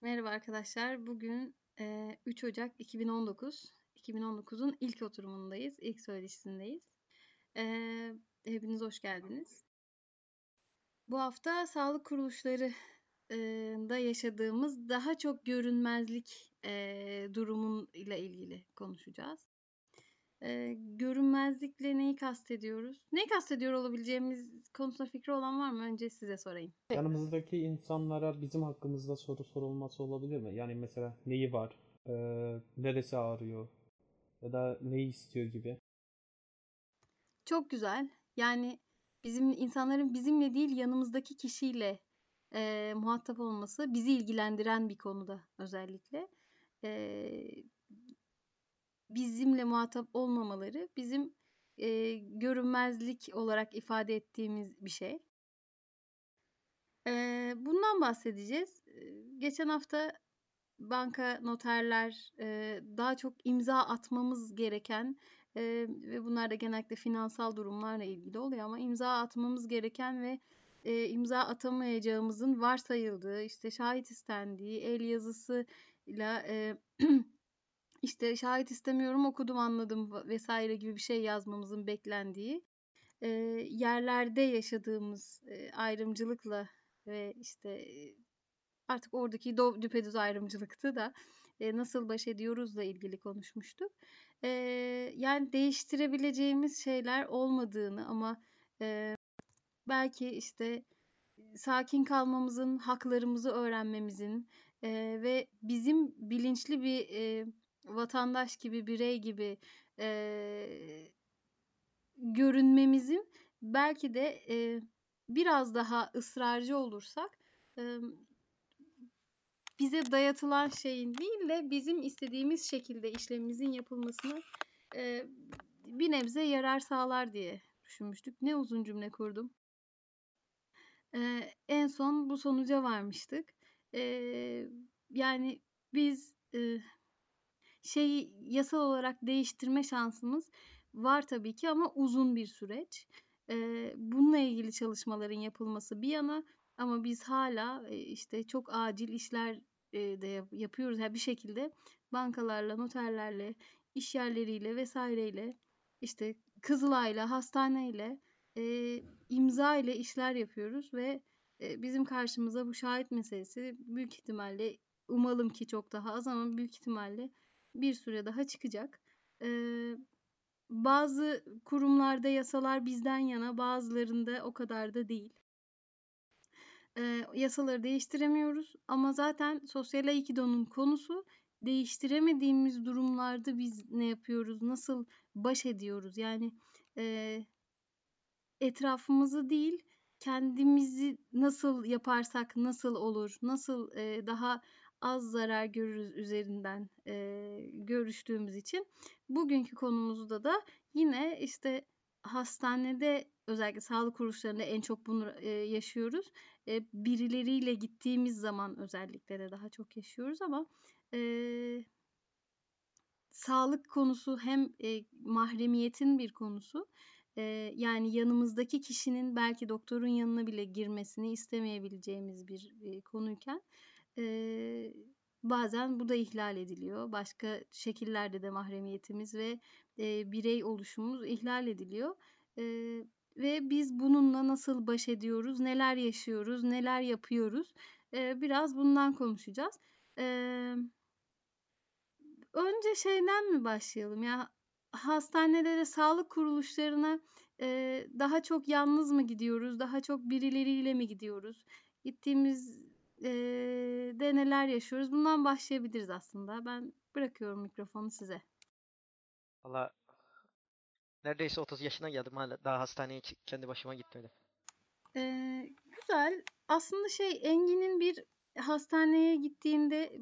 Merhaba arkadaşlar. Bugün eee, 3 Ocak 2019. 2019'un ilk oturumundayız. ilk söyleşisindeyiz. Hepiniz hoş geldiniz. Bu hafta sağlık kuruluşları da yaşadığımız daha çok görünmezlik durumun ile ilgili konuşacağız. Eee, görünmezlikle neyi kastediyoruz? Neyi kastediyor olabileceğimiz konusunda fikri olan var mı? Önce size sorayım. Yanımızdaki insanlara bizim hakkımızda soru sorulması olabilir mi? Yani mesela neyi var, e, neresi ağrıyor ya da neyi istiyor gibi. Çok güzel. Yani bizim insanların bizimle değil yanımızdaki kişiyle eee, muhatap olması bizi ilgilendiren bir konuda özellikle. Eee, bizimle muhatap olmamaları bizim eee, görünmezlik olarak ifade ettiğimiz bir şey. Eee, bundan bahsedeceğiz. Geçen hafta banka, noterler, eee, daha çok imza atmamız gereken eee, ve bunlar da genellikle finansal durumlarla ilgili oluyor ama imza atmamız gereken ve eee, imza atamayacağımızın varsayıldığı, işte şahit istendiği, el yazısıyla eee, işte şahit istemiyorum okudum anladım vesaire gibi bir şey yazmamızın beklendiği eee, yerlerde yaşadığımız eee, ayrımcılıkla ve işte artık oradaki do düpedüz ayrımcılıktı da eee, nasıl baş ediyoruzla ilgili konuşmuştuk. Eee, yani değiştirebileceğimiz şeyler olmadığını ama eee, belki işte sakin kalmamızın, haklarımızı öğrenmemizin eee, ve bizim bilinçli bir eee, vatandaş gibi, birey gibi eee, görünmemizin belki de eee, biraz daha ısrarcı olursak eee, bize dayatılan şeyin değil de bizim istediğimiz şekilde işlemimizin yapılmasına eee, bir nebze yarar sağlar diye düşünmüştük. Ne uzun cümle kurdum. Eee, en son bu sonuca varmıştık. Eee, yani biz eee, şeyi yasal olarak değiştirme şansımız var tabii ki ama uzun bir süreç. Bununla ilgili çalışmaların yapılması bir yana ama biz hala işte çok acil işler de yap- yapıyoruz. Yani bir şekilde bankalarla, noterlerle, iş yerleriyle vesaireyle işte Kızılay'la, hastaneyle e, imza ile işler yapıyoruz ve e, bizim karşımıza bu şahit meselesi büyük ihtimalle umalım ki çok daha az ama büyük ihtimalle bir süre daha çıkacak. Eee, bazı kurumlarda yasalar bizden yana, bazılarında o kadar da değil. Eee, yasaları değiştiremiyoruz ama zaten sosyal aikido'nun konusu değiştiremediğimiz durumlarda biz ne yapıyoruz, nasıl baş ediyoruz? Yani eee, etrafımızı değil, kendimizi nasıl yaparsak nasıl olur, nasıl eee, daha az zarar görürüz üzerinden eee, görüştüğümüz için bugünkü konumuzda da yine işte hastanede özellikle sağlık kuruluşlarında en çok bunu eee, yaşıyoruz. Eee, birileriyle gittiğimiz zaman özellikle de daha çok yaşıyoruz ama eee, sağlık konusu hem eee, mahremiyetin bir konusu. Eee, yani yanımızdaki kişinin belki doktorun yanına bile girmesini istemeyebileceğimiz bir eee, konuyken eee, bazen bu da ihlal ediliyor. Başka şekillerde de mahremiyetimiz ve eee, birey oluşumuz ihlal ediliyor. Eee, ve biz bununla nasıl baş ediyoruz, neler yaşıyoruz, neler yapıyoruz? Eee, biraz bundan konuşacağız. Eee, önce şeyden mi başlayalım? Ya hastanelere, sağlık kuruluşlarına eee, daha çok yalnız mı gidiyoruz, daha çok birileriyle mi gidiyoruz? Gittiğimiz eee, de neler yaşıyoruz? Bundan başlayabiliriz aslında. Ben bırakıyorum mikrofonu size. Valla neredeyse 30 yaşına geldim hala daha hastaneye kendi başıma gitmedim. Eee, güzel. Aslında şey Engin'in bir hastaneye gittiğinde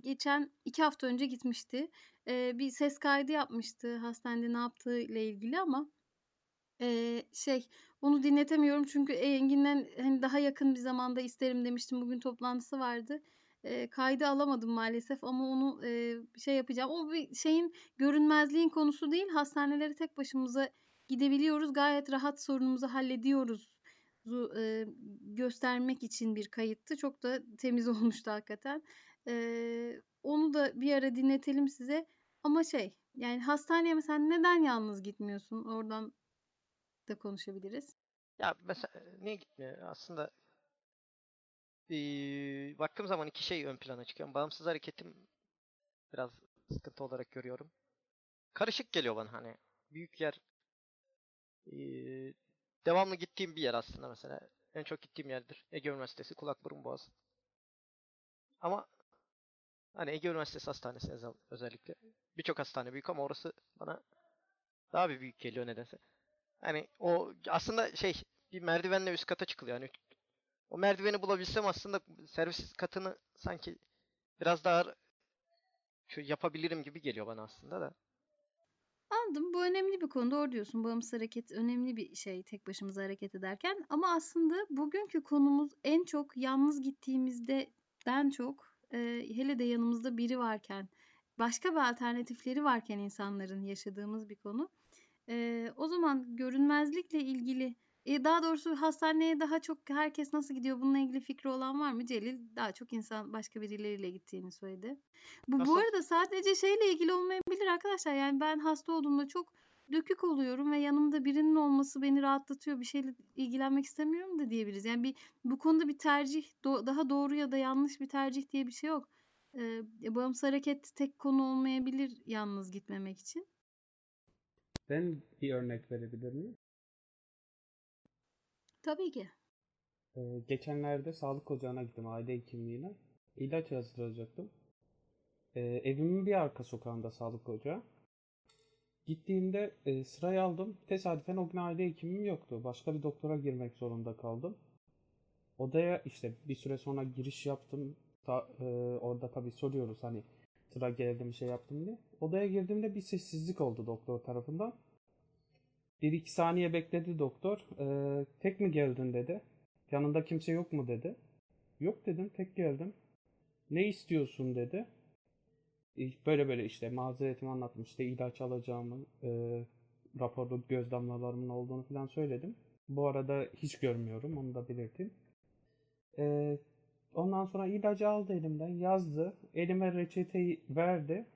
geçen iki hafta önce gitmişti. Eee, bir ses kaydı yapmıştı hastanede ne yaptığı ile ilgili ama eee, şey onu dinletemiyorum çünkü Engin'den hani daha yakın bir zamanda isterim demiştim. Bugün toplantısı vardı. Eee, kaydı alamadım maalesef ama onu eee, şey yapacağım. O bir şeyin görünmezliğin konusu değil. Hastanelere tek başımıza gidebiliyoruz. Gayet rahat sorunumuzu hallediyoruz e, göstermek için bir kayıttı. Çok da temiz olmuştu hakikaten. E, onu da bir ara dinletelim size. Ama şey yani hastaneye mesela neden yalnız gitmiyorsun? Oradan da konuşabiliriz. Ya mesela niye gitmiyor? Aslında eee, baktığım zaman iki şey ön plana çıkıyor. Bağımsız hareketim biraz sıkıntı olarak görüyorum. Karışık geliyor bana hani. Büyük yer eee, devamlı gittiğim bir yer aslında mesela. En çok gittiğim yerdir. Ege Üniversitesi Kulak Burun Boğaz. Ama hani Ege Üniversitesi Hastanesi özel- özellikle. Birçok hastane büyük ama orası bana daha bir büyük geliyor nedense. Hani o aslında şey bir merdivenle üst kata çıkılıyor. Yani o merdiveni bulabilsem aslında servis katını sanki biraz daha şu yapabilirim gibi geliyor bana aslında da. Anladım. Bu önemli bir konu. Doğru diyorsun. Bağımsız hareket önemli bir şey tek başımıza hareket ederken. Ama aslında bugünkü konumuz en çok yalnız gittiğimizden çok e, hele de yanımızda biri varken, başka bir alternatifleri varken insanların yaşadığımız bir konu. E, o zaman görünmezlikle ilgili, e, daha doğrusu hastaneye daha çok herkes nasıl gidiyor bununla ilgili fikri olan var mı? Celil daha çok insan başka birileriyle gittiğini söyledi. Bu, bu arada sadece şeyle ilgili olmayabilir arkadaşlar. Yani ben hasta olduğumda çok dökük oluyorum ve yanımda birinin olması beni rahatlatıyor. Bir şeyle ilgilenmek istemiyorum da diyebiliriz. Yani bir bu konuda bir tercih, do- daha doğru ya da yanlış bir tercih diye bir şey yok. Ee, bağımsız hareket tek konu olmayabilir yalnız gitmemek için. Ben bir örnek verebilir miyim? Tabii ki. Ee, geçenlerde sağlık ocağına gittim aile hekimliğine. İlaç yazdıracaktım. Ee, evimin bir arka sokağında sağlık ocağı. Gittiğimde e, sırayı aldım. Tesadüfen o gün aile hekimim yoktu. Başka bir doktora girmek zorunda kaldım. Odaya işte bir süre sonra giriş yaptım. Ta- e, orada tabii soruyoruz hani sıra geldi mi şey yaptım diye. Odaya girdiğimde bir sessizlik oldu doktor tarafından. Bir iki saniye bekledi doktor. Ee, tek mi geldin dedi. Yanında kimse yok mu dedi. Yok dedim tek geldim. Ne istiyorsun dedi. Böyle böyle işte mazeretimi anlattım. İşte ilaç alacağımı, e, raporda göz damlalarımın olduğunu falan söyledim. Bu arada hiç görmüyorum onu da belirteyim. E, ondan sonra ilacı aldı elimden yazdı. Elime reçeteyi verdi.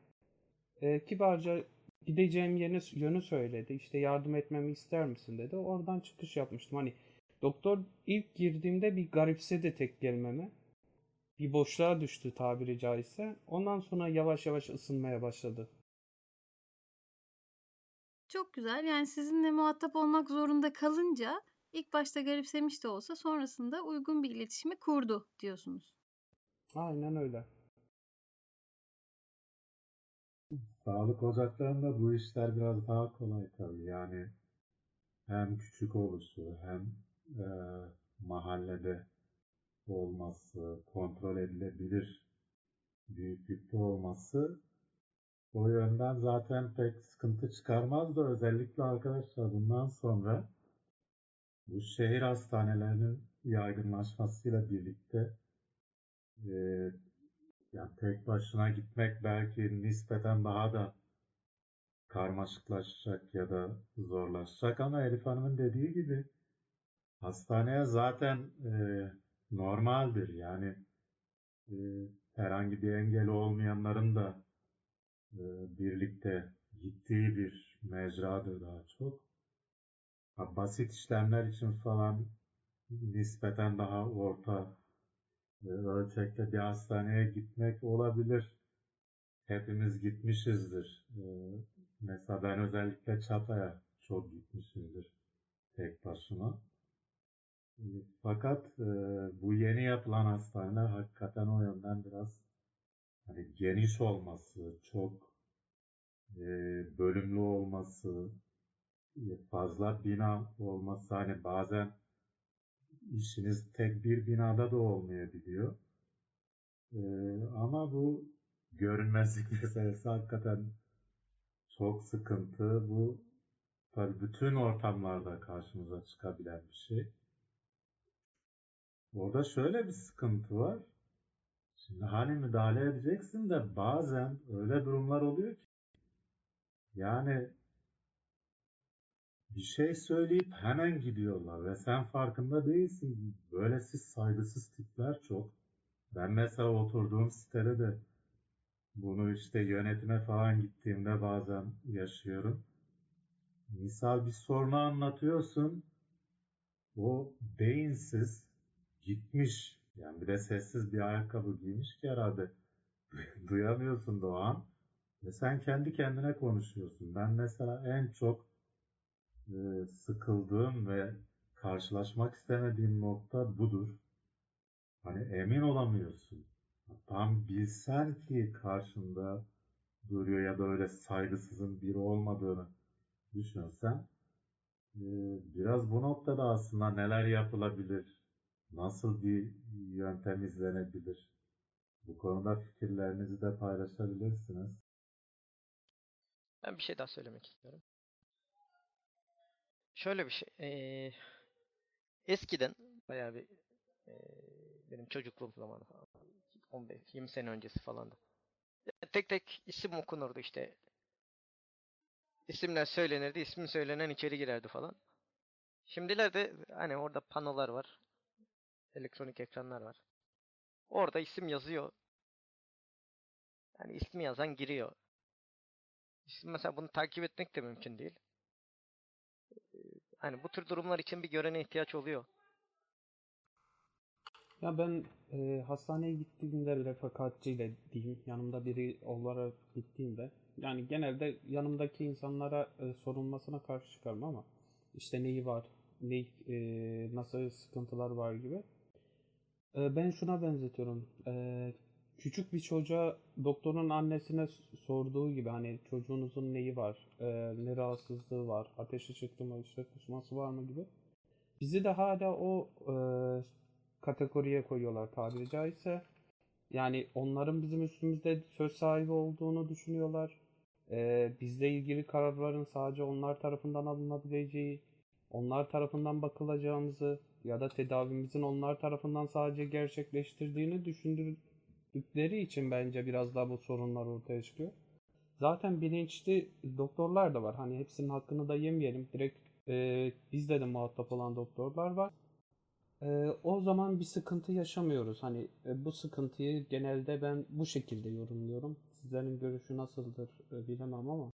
E, kibarca gideceğim yeni, yönü söyledi. İşte yardım etmemi ister misin dedi. Oradan çıkış yapmıştım. Hani doktor ilk girdiğimde bir garipsedi tek gelmeme. Bir boşluğa düştü tabiri caizse. Ondan sonra yavaş yavaş ısınmaya başladı. Çok güzel. Yani sizinle muhatap olmak zorunda kalınca ilk başta garipsemiş de olsa sonrasında uygun bir iletişimi kurdu diyorsunuz. Aynen öyle. Sağlık ocaklarında bu işler biraz daha kolay tabii. Yani hem küçük oluşu hem e, mahallede olması, kontrol edilebilir büyüklükte olması o yönden zaten pek sıkıntı çıkarmaz da özellikle arkadaşlar bundan sonra bu şehir hastanelerinin yaygınlaşmasıyla birlikte e, yani tek başına gitmek belki nispeten daha da karmaşıklaşacak ya da zorlaşacak ama Elif Hanım'ın dediği gibi hastaneye zaten e, normaldir. Yani e, herhangi bir engel olmayanların da e, birlikte gittiği bir mecradır daha çok. Basit işlemler için falan nispeten daha orta e, ölçekte bir hastaneye gitmek olabilir. Hepimiz gitmişizdir. E, mesela ben özellikle Çatay'a çok gitmişimdir tek başıma. E, Fakat bu yeni yapılan hastaneler hakikaten o yönden biraz hani geniş olması, çok bölümlü olması, fazla bina olması hani bazen işiniz tek bir binada da olmayabiliyor. E, ama bu görünmezlik meselesi hakikaten çok sıkıntı. Bu tabii bütün ortamlarda karşımıza çıkabilen bir şey. Orada şöyle bir sıkıntı var. Şimdi hani müdahale edeceksin de bazen öyle durumlar oluyor ki yani bir şey söyleyip hemen gidiyorlar ve sen farkında değilsin. Böylesi saygısız tipler çok. Ben mesela oturduğum sitede de bunu işte yönetime falan gittiğimde bazen yaşıyorum. Misal bir sorunu anlatıyorsun. O beyinsiz gitmiş. Yani bir de sessiz bir ayakkabı giymiş ki herhalde. Duyamıyorsun da o an. Ve sen kendi kendine konuşuyorsun. Ben mesela en çok e, sıkıldığım ve karşılaşmak istemediğim nokta budur. Hani emin olamıyorsun. Tam bilsen ki karşında duruyor ya da öyle saygısızın biri olmadığını düşünsen e, biraz bu noktada aslında neler yapılabilir, nasıl bir yöntem izlenebilir? Bu konuda fikirlerinizi de paylaşabilirsiniz. Ben bir şey daha söylemek istiyorum. Şöyle bir şey. eee, eskiden bayağı bir eee, benim çocukluğum zamanı falan 15-20 sene öncesi falan da. Tek tek isim okunurdu işte. İsimler söylenirdi, ismi söylenen içeri girerdi falan. Şimdilerde hani orada panolar var. Elektronik ekranlar var. Orada isim yazıyor. Yani ismi yazan giriyor. İsim mesela bunu takip etmek de mümkün değil. Hani bu tür durumlar için bir görene ihtiyaç oluyor. Ya ben e, hastaneye gittiğimde refakatçiyle diyeyim yanımda biri olarak gittiğimde yani genelde yanımdaki insanlara e, sorulmasına karşı çıkarım ama işte neyi var, ne, e, nasıl sıkıntılar var gibi. E, ben şuna benzetiyorum. E, küçük bir çocuğa doktorun annesine sorduğu gibi hani çocuğunuzun neyi var, e, ne rahatsızlığı var, ateşi çıktı mı, işte kusması var mı gibi. Bizi de hala o e, kategoriye koyuyorlar tabiri caizse. Yani onların bizim üstümüzde söz sahibi olduğunu düşünüyorlar. E, bizle ilgili kararların sadece onlar tarafından alınabileceği, onlar tarafından bakılacağımızı ya da tedavimizin onlar tarafından sadece gerçekleştirdiğini düşündürdükleri için bence biraz daha bu sorunlar ortaya çıkıyor. Zaten bilinçli doktorlar da var. Hani hepsinin hakkını da yemeyelim. Direkt e, bizle de muhatap olan doktorlar var. E, o zaman bir sıkıntı yaşamıyoruz. Hani e, bu sıkıntıyı genelde ben bu şekilde yorumluyorum. Sizlerin görüşü nasıldır e, bilemem ama.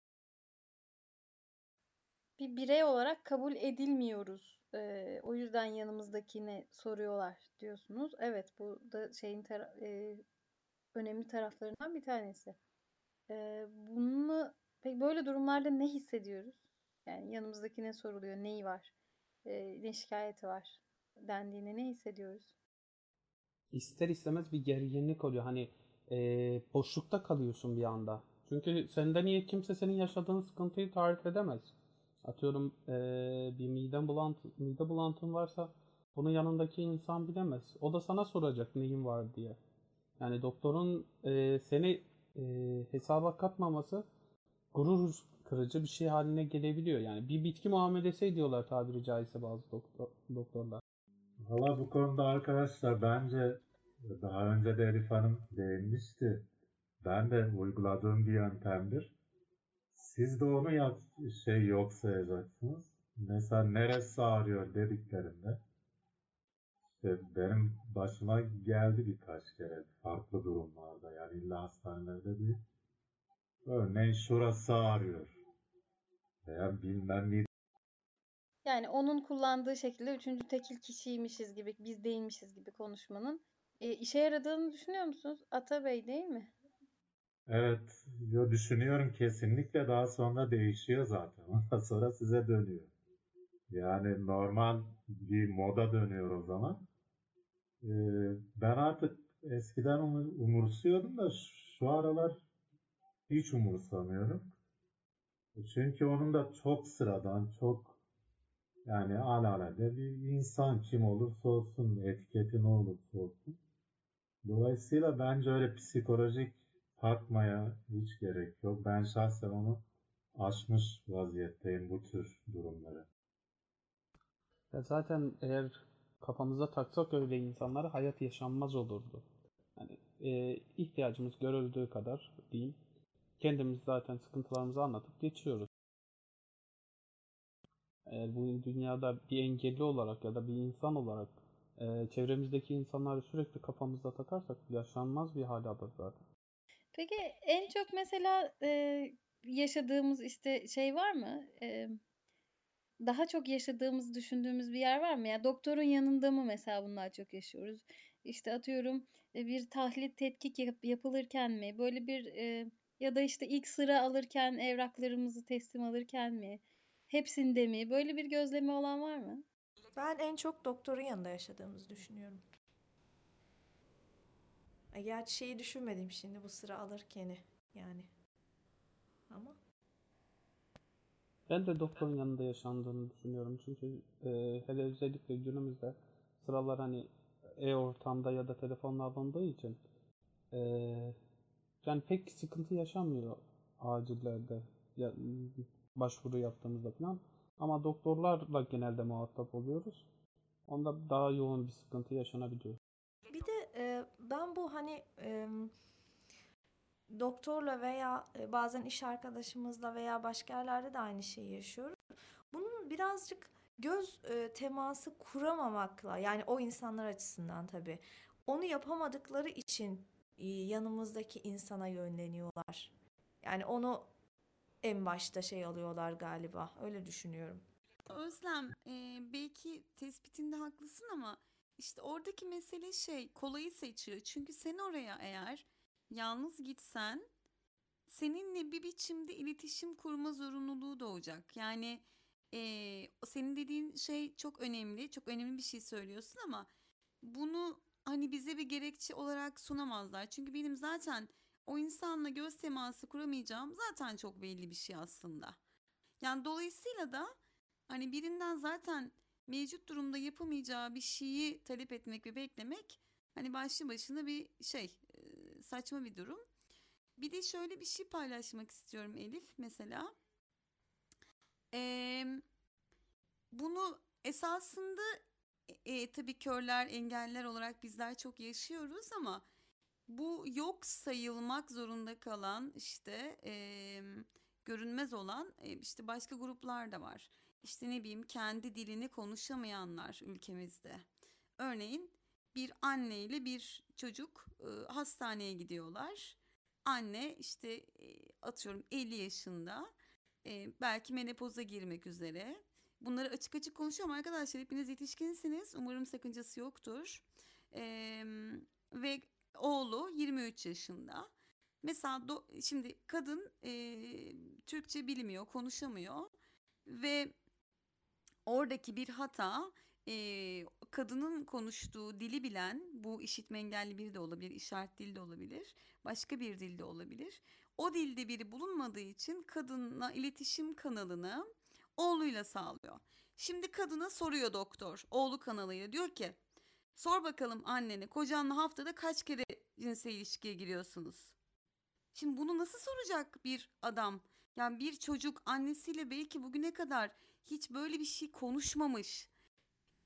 Bir birey olarak kabul edilmiyoruz. Ee, o yüzden yanımızdakine soruyorlar diyorsunuz. Evet, bu da şeyin e, önemli taraflarından bir tanesi. Ee, bunu peki böyle durumlarda ne hissediyoruz? Yani yanımızdakine soruluyor, neyi var, e, ne şikayeti var dendiğinde ne hissediyoruz? ister istemez bir gerginlik oluyor. Hani e, boşlukta kalıyorsun bir anda. Çünkü senden iyi kimse senin yaşadığın sıkıntıyı tarif edemez. Atıyorum e, bir mide bulantı, mide bulantın varsa bunu yanındaki insan bilemez. O da sana soracak neyin var diye. Yani doktorun e, seni e, hesaba katmaması gurur kırıcı bir şey haline gelebiliyor. Yani bir bitki muamelesi ediyorlar tabiri caizse bazı doktor, doktorlar. Valla bu konuda arkadaşlar bence daha önce de Elif Hanım değinmişti. Ben de uyguladığım bir yöntemdir. Siz de onu yap, şey yok sayacaksınız. Mesela neresi ağrıyor dediklerinde işte benim başıma geldi birkaç kere farklı durumlarda yani illa hastanelerde değil. Örneğin şurası ağrıyor veya bilmem ne Yani onun kullandığı şekilde üçüncü tekil kişiymişiz gibi, biz değilmişiz gibi konuşmanın e, işe yaradığını düşünüyor musunuz? Atabey değil mi? Evet, yo düşünüyorum kesinlikle daha sonra değişiyor zaten. Ondan sonra size dönüyor. Yani normal bir moda dönüyor o zaman. Ee, ben artık eskiden umu- umursuyordum da şu aralar hiç umursamıyorum. Çünkü onun da çok sıradan, çok yani alelade bir insan kim olursa olsun, etiketi ne olursa olsun. Dolayısıyla bence öyle psikolojik takmaya hiç gerek yok. Ben şahsen onu aşmış vaziyetteyim bu tür durumları. Ya zaten eğer kafamıza taksak öyle insanları hayat yaşanmaz olurdu. Yani e, ihtiyacımız görüldüğü kadar diyeyim. Kendimiz zaten sıkıntılarımızı anlatıp geçiyoruz. Eğer bu dünyada bir engelli olarak ya da bir insan olarak e, çevremizdeki insanları sürekli kafamızda takarsak yaşanmaz bir hal alır zaten. Peki en çok mesela e, yaşadığımız işte şey var mı? E, daha çok yaşadığımız, düşündüğümüz bir yer var mı? Ya doktorun yanında mı mesela bunlar çok yaşıyoruz? İşte atıyorum e, bir tahlil tetkik yap- yapılırken mi? Böyle bir e, ya da işte ilk sıra alırken evraklarımızı teslim alırken mi? Hepsinde mi? Böyle bir gözlemi olan var mı? Ben en çok doktorun yanında yaşadığımızı düşünüyorum. E, Gerçi şeyi düşünmedim şimdi bu sıra alırken yani. Ama Ben de doktorun yanında yaşandığını düşünüyorum. Çünkü e, hele özellikle günümüzde sıralar hani e-ortamda ya da telefonla alındığı için e, yani pek sıkıntı yaşanmıyor acillerde ya, başvuru yaptığımızda falan. Ama doktorlarla genelde muhatap oluyoruz. Onda daha yoğun bir sıkıntı yaşanabiliyor. bir de e, ben bu hani e, doktorla veya e, bazen iş arkadaşımızla veya başka yerlerde de aynı şeyi yaşıyoruz. Bunun birazcık göz e, teması kuramamakla yani o insanlar açısından tabii onu yapamadıkları için e, yanımızdaki insana yönleniyorlar. Yani onu en başta şey alıyorlar galiba. Öyle düşünüyorum. Özlem, e, belki tespitinde haklısın ama işte oradaki mesele şey kolayı seçiyor. Çünkü sen oraya eğer yalnız gitsen seninle bir biçimde iletişim kurma zorunluluğu doğacak. Yani e, senin dediğin şey çok önemli, çok önemli bir şey söylüyorsun ama bunu hani bize bir gerekçe olarak sunamazlar. Çünkü benim zaten o insanla göz teması kuramayacağım zaten çok belli bir şey aslında. Yani dolayısıyla da hani birinden zaten mevcut durumda yapamayacağı bir şeyi talep etmek ve beklemek hani başlı başına bir şey saçma bir durum. Bir de şöyle bir şey paylaşmak istiyorum Elif mesela. Eee, bunu esasında e, e, tabii körler, engeller olarak bizler çok yaşıyoruz ama bu yok sayılmak zorunda kalan işte eee, görünmez olan e, işte başka gruplar da var. İşte ne bileyim kendi dilini konuşamayanlar ülkemizde. Örneğin bir anne ile bir çocuk e, hastaneye gidiyorlar. Anne işte e, atıyorum 50 yaşında e, belki menopoza girmek üzere. Bunları açık açık konuşuyorum arkadaşlar. Hepiniz yetişkinsiniz. Umarım sakıncası yoktur. E, ve oğlu 23 yaşında. Mesela do- şimdi kadın e, Türkçe bilmiyor, konuşamıyor ve oradaki bir hata e, kadının konuştuğu dili bilen bu işitme engelli biri de olabilir, işaret dili de olabilir, başka bir dilde olabilir. O dilde biri bulunmadığı için kadınla iletişim kanalını oğluyla sağlıyor. Şimdi kadına soruyor doktor oğlu kanalıyla diyor ki sor bakalım annene kocanla haftada kaç kere cinsel ilişkiye giriyorsunuz? Şimdi bunu nasıl soracak bir adam? Yani bir çocuk annesiyle belki bugüne kadar hiç böyle bir şey konuşmamış.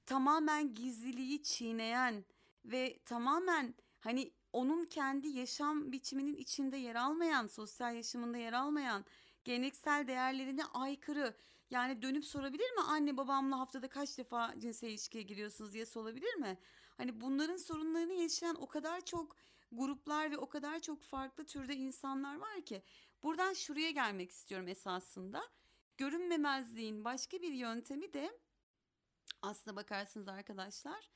Tamamen gizliliği çiğneyen ve tamamen hani onun kendi yaşam biçiminin içinde yer almayan, sosyal yaşamında yer almayan, geleneksel değerlerine aykırı. Yani dönüp sorabilir mi anne babamla haftada kaç defa cinsel ilişkiye giriyorsunuz diye sorabilir mi? Hani bunların sorunlarını yaşayan o kadar çok gruplar ve o kadar çok farklı türde insanlar var ki buradan şuraya gelmek istiyorum esasında. Görünmemezliğin başka bir yöntemi de aslına bakarsınız arkadaşlar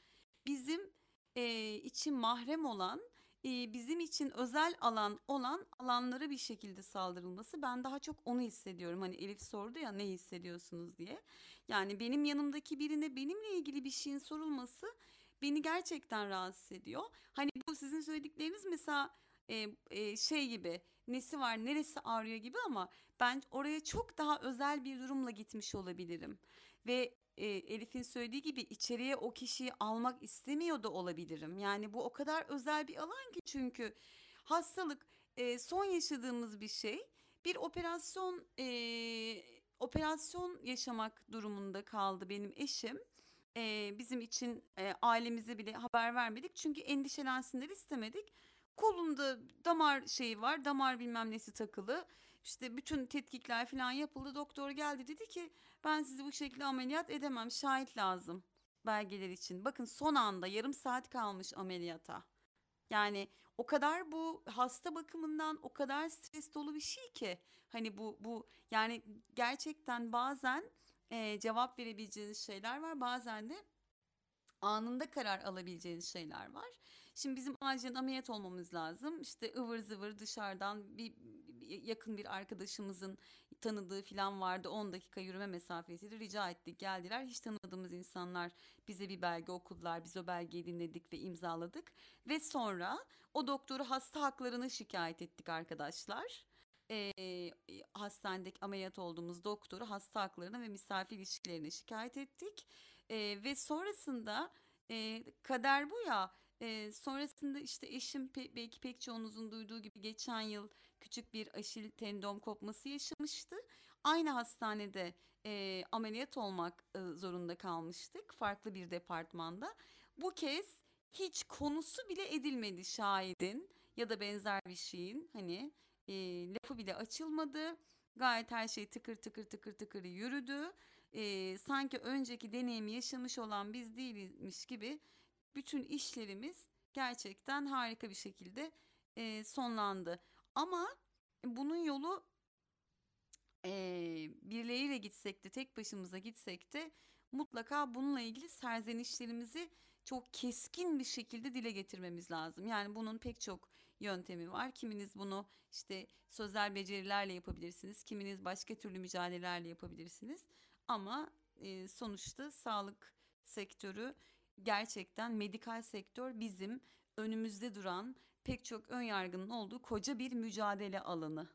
bizim e, için mahrem olan e, bizim için özel alan olan alanlara bir şekilde saldırılması ben daha çok onu hissediyorum. Hani Elif sordu ya ne hissediyorsunuz diye. Yani benim yanımdaki birine benimle ilgili bir şeyin sorulması beni gerçekten rahatsız ediyor. Hani bu sizin söyledikleriniz mesela e, e, şey gibi nesi var neresi ağrıyor gibi ama ben oraya çok daha özel bir durumla gitmiş olabilirim. Ve e, Elif'in söylediği gibi içeriye o kişiyi almak istemiyor da olabilirim. Yani bu o kadar özel bir alan ki çünkü hastalık e, son yaşadığımız bir şey. Bir operasyon e, operasyon yaşamak durumunda kaldı benim eşim. E, bizim için e, ailemize bile haber vermedik çünkü endişelensinler istemedik. Kolunda damar şeyi var, damar bilmem nesi takılı. İşte bütün tetkikler falan yapıldı. Doktor geldi dedi ki ben sizi bu şekilde ameliyat edemem. Şahit lazım belgeler için. Bakın son anda yarım saat kalmış ameliyata. Yani o kadar bu hasta bakımından o kadar stres dolu bir şey ki hani bu bu yani gerçekten bazen e, cevap verebileceğiniz şeyler var bazen de anında karar alabileceğiniz şeyler var. Şimdi bizim acilen ameliyat olmamız lazım. İşte ıvır zıvır dışarıdan bir, bir- yakın bir arkadaşımızın tanıdığı falan vardı. 10 dakika yürüme mesafesiydi. Rica ettik geldiler. Hiç tanımadığımız insanlar bize bir belge okudular. Biz o belgeyi dinledik ve imzaladık. Ve sonra o doktoru hasta haklarını şikayet ettik arkadaşlar. Ee, hastanedeki ameliyat olduğumuz doktoru hasta haklarına ve misafir ilişkilerine şikayet ettik. Ee, ve sonrasında e, kader bu ya. e, sonrasında işte eşim pe- belki pek çoğunuzun duyduğu gibi geçen yıl küçük bir aşil tendon kopması yaşamıştı. Aynı hastanede e, ameliyat olmak e, zorunda kalmıştık farklı bir departmanda. Bu kez hiç konusu bile edilmedi şahidin ya da benzer bir şeyin hani e, lafı bile açılmadı. Gayet her şey tıkır tıkır tıkır tıkır yürüdü. E, sanki önceki deneyimi yaşamış olan biz değilmiş gibi bütün işlerimiz gerçekten harika bir şekilde e, sonlandı. Ama bunun yolu e, birileriyle gitsek de tek başımıza gitsek de mutlaka bununla ilgili serzenişlerimizi çok keskin bir şekilde dile getirmemiz lazım. Yani bunun pek çok yöntemi var. Kiminiz bunu işte sözel becerilerle yapabilirsiniz. Kiminiz başka türlü mücadelelerle yapabilirsiniz. Ama e, sonuçta sağlık sektörü gerçekten medikal sektör bizim önümüzde duran pek çok ön yargının olduğu koca bir mücadele alanı.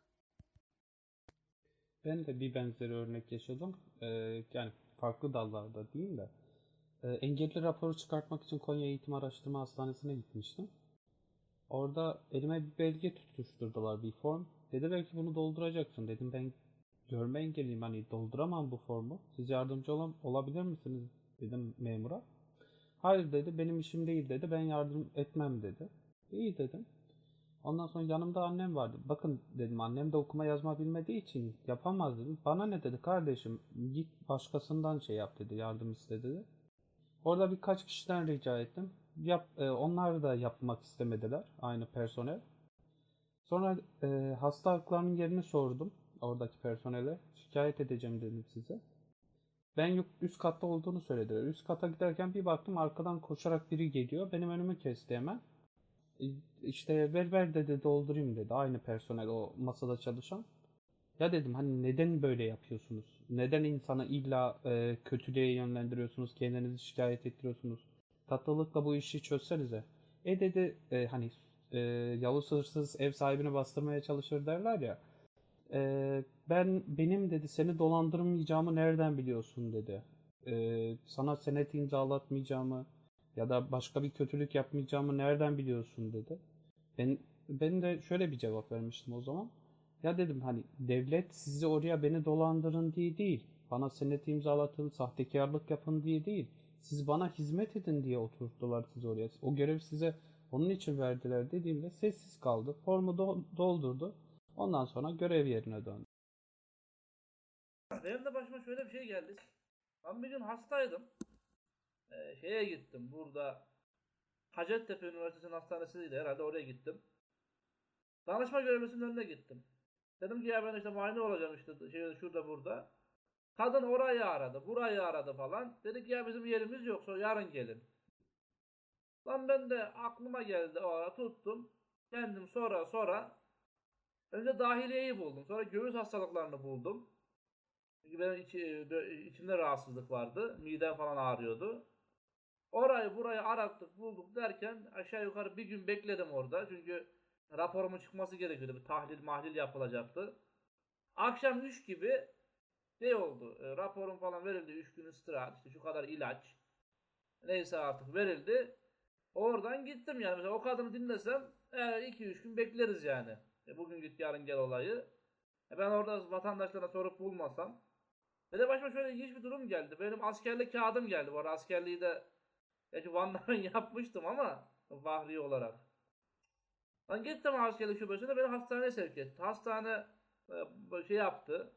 Ben de bir benzeri örnek yaşadım. Ee, yani farklı dallarda değil de. Ee, engelli raporu çıkartmak için Konya Eğitim Araştırma Hastanesi'ne gitmiştim. Orada elime bir belge tutuşturdular bir form. Dediler ki bunu dolduracaksın. Dedim ben görme engelliyim hani dolduramam bu formu. Siz yardımcı olan, olabilir misiniz dedim memura. Hayır dedi benim işim değil dedi ben yardım etmem dedi. İyi dedim. Ondan sonra yanımda annem vardı. Bakın dedim annem de okuma yazma bilmediği için yapamaz dedim. Bana ne dedi kardeşim git başkasından şey yap dedi yardım iste dedi. Orada birkaç kişiden rica ettim. Yap, e, onlar da yapmak istemediler aynı personel. Sonra e, hasta haklarının yerini sordum oradaki personele. Şikayet edeceğim dedim size. Ben üst katta olduğunu söylediler. Üst kata giderken bir baktım arkadan koşarak biri geliyor. Benim önümü kesti hemen. E, İşte ver ver dedi doldurayım dedi. Aynı personel o masada çalışan. Ya dedim hani neden böyle yapıyorsunuz? Neden insanı illa e, kötülüğe yönlendiriyorsunuz? Kendinizi şikayet ettiriyorsunuz? Tatlılıkla bu işi çözsenize. E dedi e, hani e, Yavuz hırsız ev sahibini bastırmaya çalışır derler ya. E, ben benim dedi seni dolandırmayacağımı nereden biliyorsun dedi. E, sana senet imzalatmayacağımı ya da başka bir kötülük yapmayacağımı nereden biliyorsun dedi. Ben ben de şöyle bir cevap vermiştim o zaman. Ya dedim hani devlet sizi oraya beni dolandırın diye değil. Bana senet imzalatın, sahtekarlık yapın diye değil. Siz bana hizmet edin diye oturttular sizi oraya. O görev size onun için verdiler dediğimde sessiz kaldı. Formu do- doldurdu. Ondan sonra görev yerine döndü. Benim de başıma şöyle bir şey geldi. Ben bir gün hastaydım. Ee, şeye gittim. Burada Hacettepe Üniversitesi'nin hastanesiydi herhalde oraya gittim. Danışma görevlisinin önüne gittim. Dedim ki ya ben işte muayene olacağım işte şey, şurada burada. Kadın orayı aradı, burayı aradı falan. Dedi ki ya bizim yerimiz yok, sonra yarın gelin. Lan ben de aklıma geldi o ara tuttum. Kendim sonra sonra önce dahiliyeyi buldum. Sonra göğüs hastalıklarını buldum. Çünkü benim içi, içimde rahatsızlık vardı. Midem falan ağrıyordu. Orayı burayı arattık bulduk derken aşağı yukarı bir gün bekledim orada. Çünkü raporumun çıkması gerekiyordu. Bir tahlil mahlil yapılacaktı. Akşam 3 gibi şey oldu. E, raporum falan verildi. 3 gün istirahat. işte şu kadar ilaç. Neyse artık verildi. Oradan gittim yani. Mesela o kadını dinlesem 2-3 gün bekleriz yani. E, bugün git yarın gel olayı. E, ben orada vatandaşlara sorup bulmasam. Ve de başıma şöyle ilginç bir durum geldi. Benim askerlik kağıdım geldi. Bu arada askerliği de Gerçi Van'da ben yapmıştım ama Fahri olarak. Ben gittim askerlik şubesine beni hastaneye sevk etti. Hastane e, şey yaptı.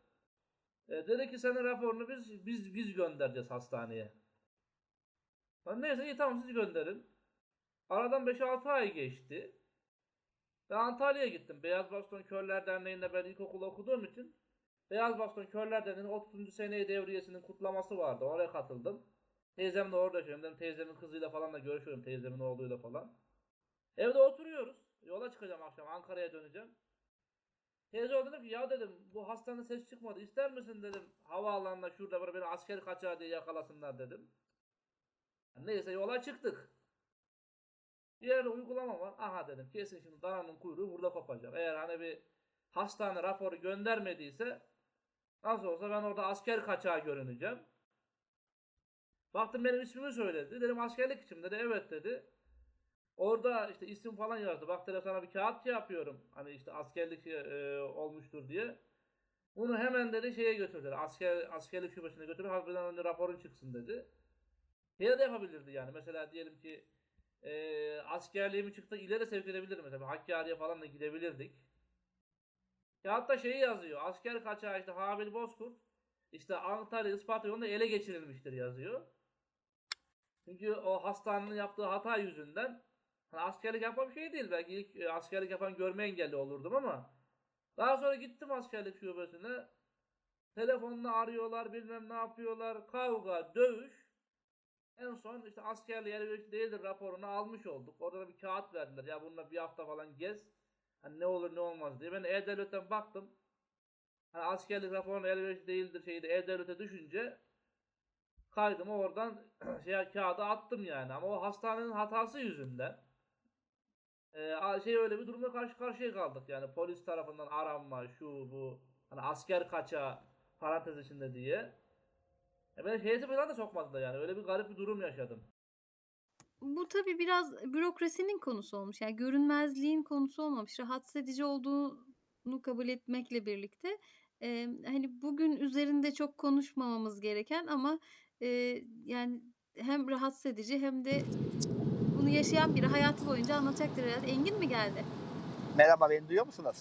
E, dedi ki senin raporunu biz biz biz göndereceğiz hastaneye. Ben neyse iyi tamam siz gönderin. Aradan 5-6 ay geçti. Ben Antalya'ya gittim. Beyaz Baston Körler Derneği'nde ben ilkokul okuduğum için Beyaz Baston Körler Derneği'nin 30. seneyi devriyesinin kutlaması vardı. Oraya katıldım. Teyzem de orada yaşıyorum. Dedim teyzemin kızıyla falan da görüşüyorum. Teyzemin oğluyla falan. Evde oturuyoruz. Yola çıkacağım akşam. Ankara'ya döneceğim. Teyze o dedim ki ya dedim bu hastanın ses çıkmadı. İster misin dedim havaalanında şurada böyle beni asker kaçağı diye yakalasınlar dedim. Neyse yola çıktık. Bir yerde uygulama var. Aha dedim kesin şimdi dananın kuyruğu burada kopacak. Eğer hani bir hastane raporu göndermediyse nasıl olsa ben orada asker kaçağı görüneceğim. Baktım benim ismimi söyledi. Dedim askerlik için dedi. Evet dedi. Orada işte isim falan yazdı. Bak dedim sana bir kağıt şey yapıyorum. Hani işte askerlik e, olmuştur diye. Bunu hemen dedi şeye götürdü. Asker, askerlik şubesine götürdü. Harbiden önce raporun çıksın dedi. Yine de yapabilirdi yani. Mesela diyelim ki e, askerliğimi çıktı ileri sevk edebilirdim. Mesela Hakkari'ye falan da gidebilirdik. Ya hatta şeyi yazıyor. Asker kaçağı işte Habil Bozkurt işte Antalya Isparta yolunda ele geçirilmiştir yazıyor. Çünkü o hastanenin yaptığı hata yüzünden hani askerlik bir şey değil. Belki ilk e, askerlik yapan görme engelli olurdum ama daha sonra gittim askerlik şubesine. Telefonla arıyorlar bilmem ne yapıyorlar. Kavga, dövüş. En son işte askerliğe elverişli değildir raporunu almış olduk. Orada da bir kağıt verdiler. Ya bununla bir hafta falan gez. Hani ne olur ne olmaz diye. Ben E-Devlet'ten baktım. Hani askerlik raporuna elverişli değildir şeyi de E-Devlet'e düşünce kaydımı oradan şey kağıda attım yani. Ama o hastanenin hatası yüzünden e, şey öyle bir durumda karşı karşıya kaldık. Yani polis tarafından aranma, şu bu hani asker kaça parantez içinde diye. E ben heyeti falan da sokmadılar yani. Öyle bir garip bir durum yaşadım. Bu tabii biraz bürokrasinin konusu olmuş. Yani görünmezliğin konusu olmamış. Rahatsız edici olduğunu kabul etmekle birlikte e, hani bugün üzerinde çok konuşmamamız gereken ama e, yani hem rahatsız edici hem de bunu yaşayan biri hayatı boyunca anlatacaktır herhalde. Engin mi geldi? Merhaba beni duyuyor musunuz?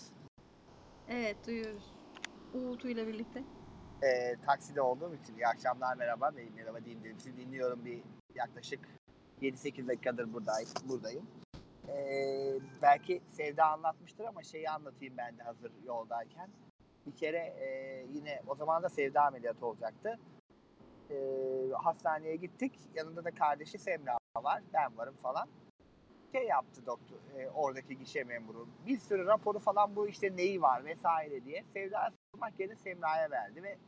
Evet duyuyoruz. Uğultuyla birlikte. Ee, takside olduğum için iyi akşamlar merhaba. Bey, merhaba diyeyim dedim. Sizi dinliyorum bir yaklaşık 7-8 dakikadır buradayım. buradayım. Ee, belki Sevda anlatmıştır ama şeyi anlatayım ben de hazır yoldayken. Bir kere e, yine o zaman da Sevda ameliyatı olacaktı. E, hastaneye gittik. Yanında da kardeşi Semra var. Ben varım falan. Şey yaptı doktor, e, oradaki gişe memuru. Bir sürü raporu falan bu işte neyi var vesaire diye. Sevda sormak yerine Semra'ya verdi ve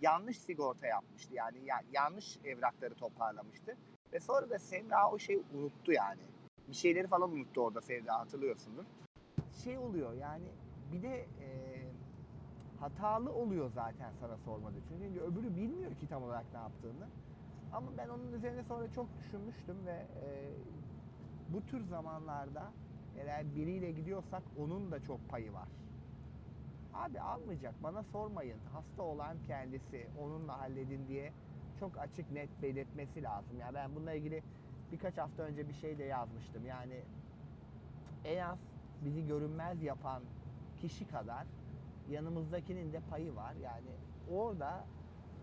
yanlış sigorta yapmıştı. Yani ya, yanlış evrakları toparlamıştı. Ve sonra da Semra o şeyi unuttu yani. Bir şeyleri falan unuttu orada Sevda hatırlıyorsundur. Şey oluyor yani bir de e, hatalı oluyor zaten sana sormadı. Çünkü öbürü bilmiyor ki tam olarak ne yaptığını. Ama ben onun üzerine sonra çok düşünmüştüm ve e, bu tür zamanlarda eğer biriyle gidiyorsak onun da çok payı var. Abi almayacak bana sormayın. Hasta olan kendisi onunla halledin diye çok açık net belirtmesi lazım. Yani ben bununla ilgili birkaç hafta önce bir şey de yazmıştım. Yani en az bizi görünmez yapan kişi kadar yanımızdakinin de payı var. Yani orada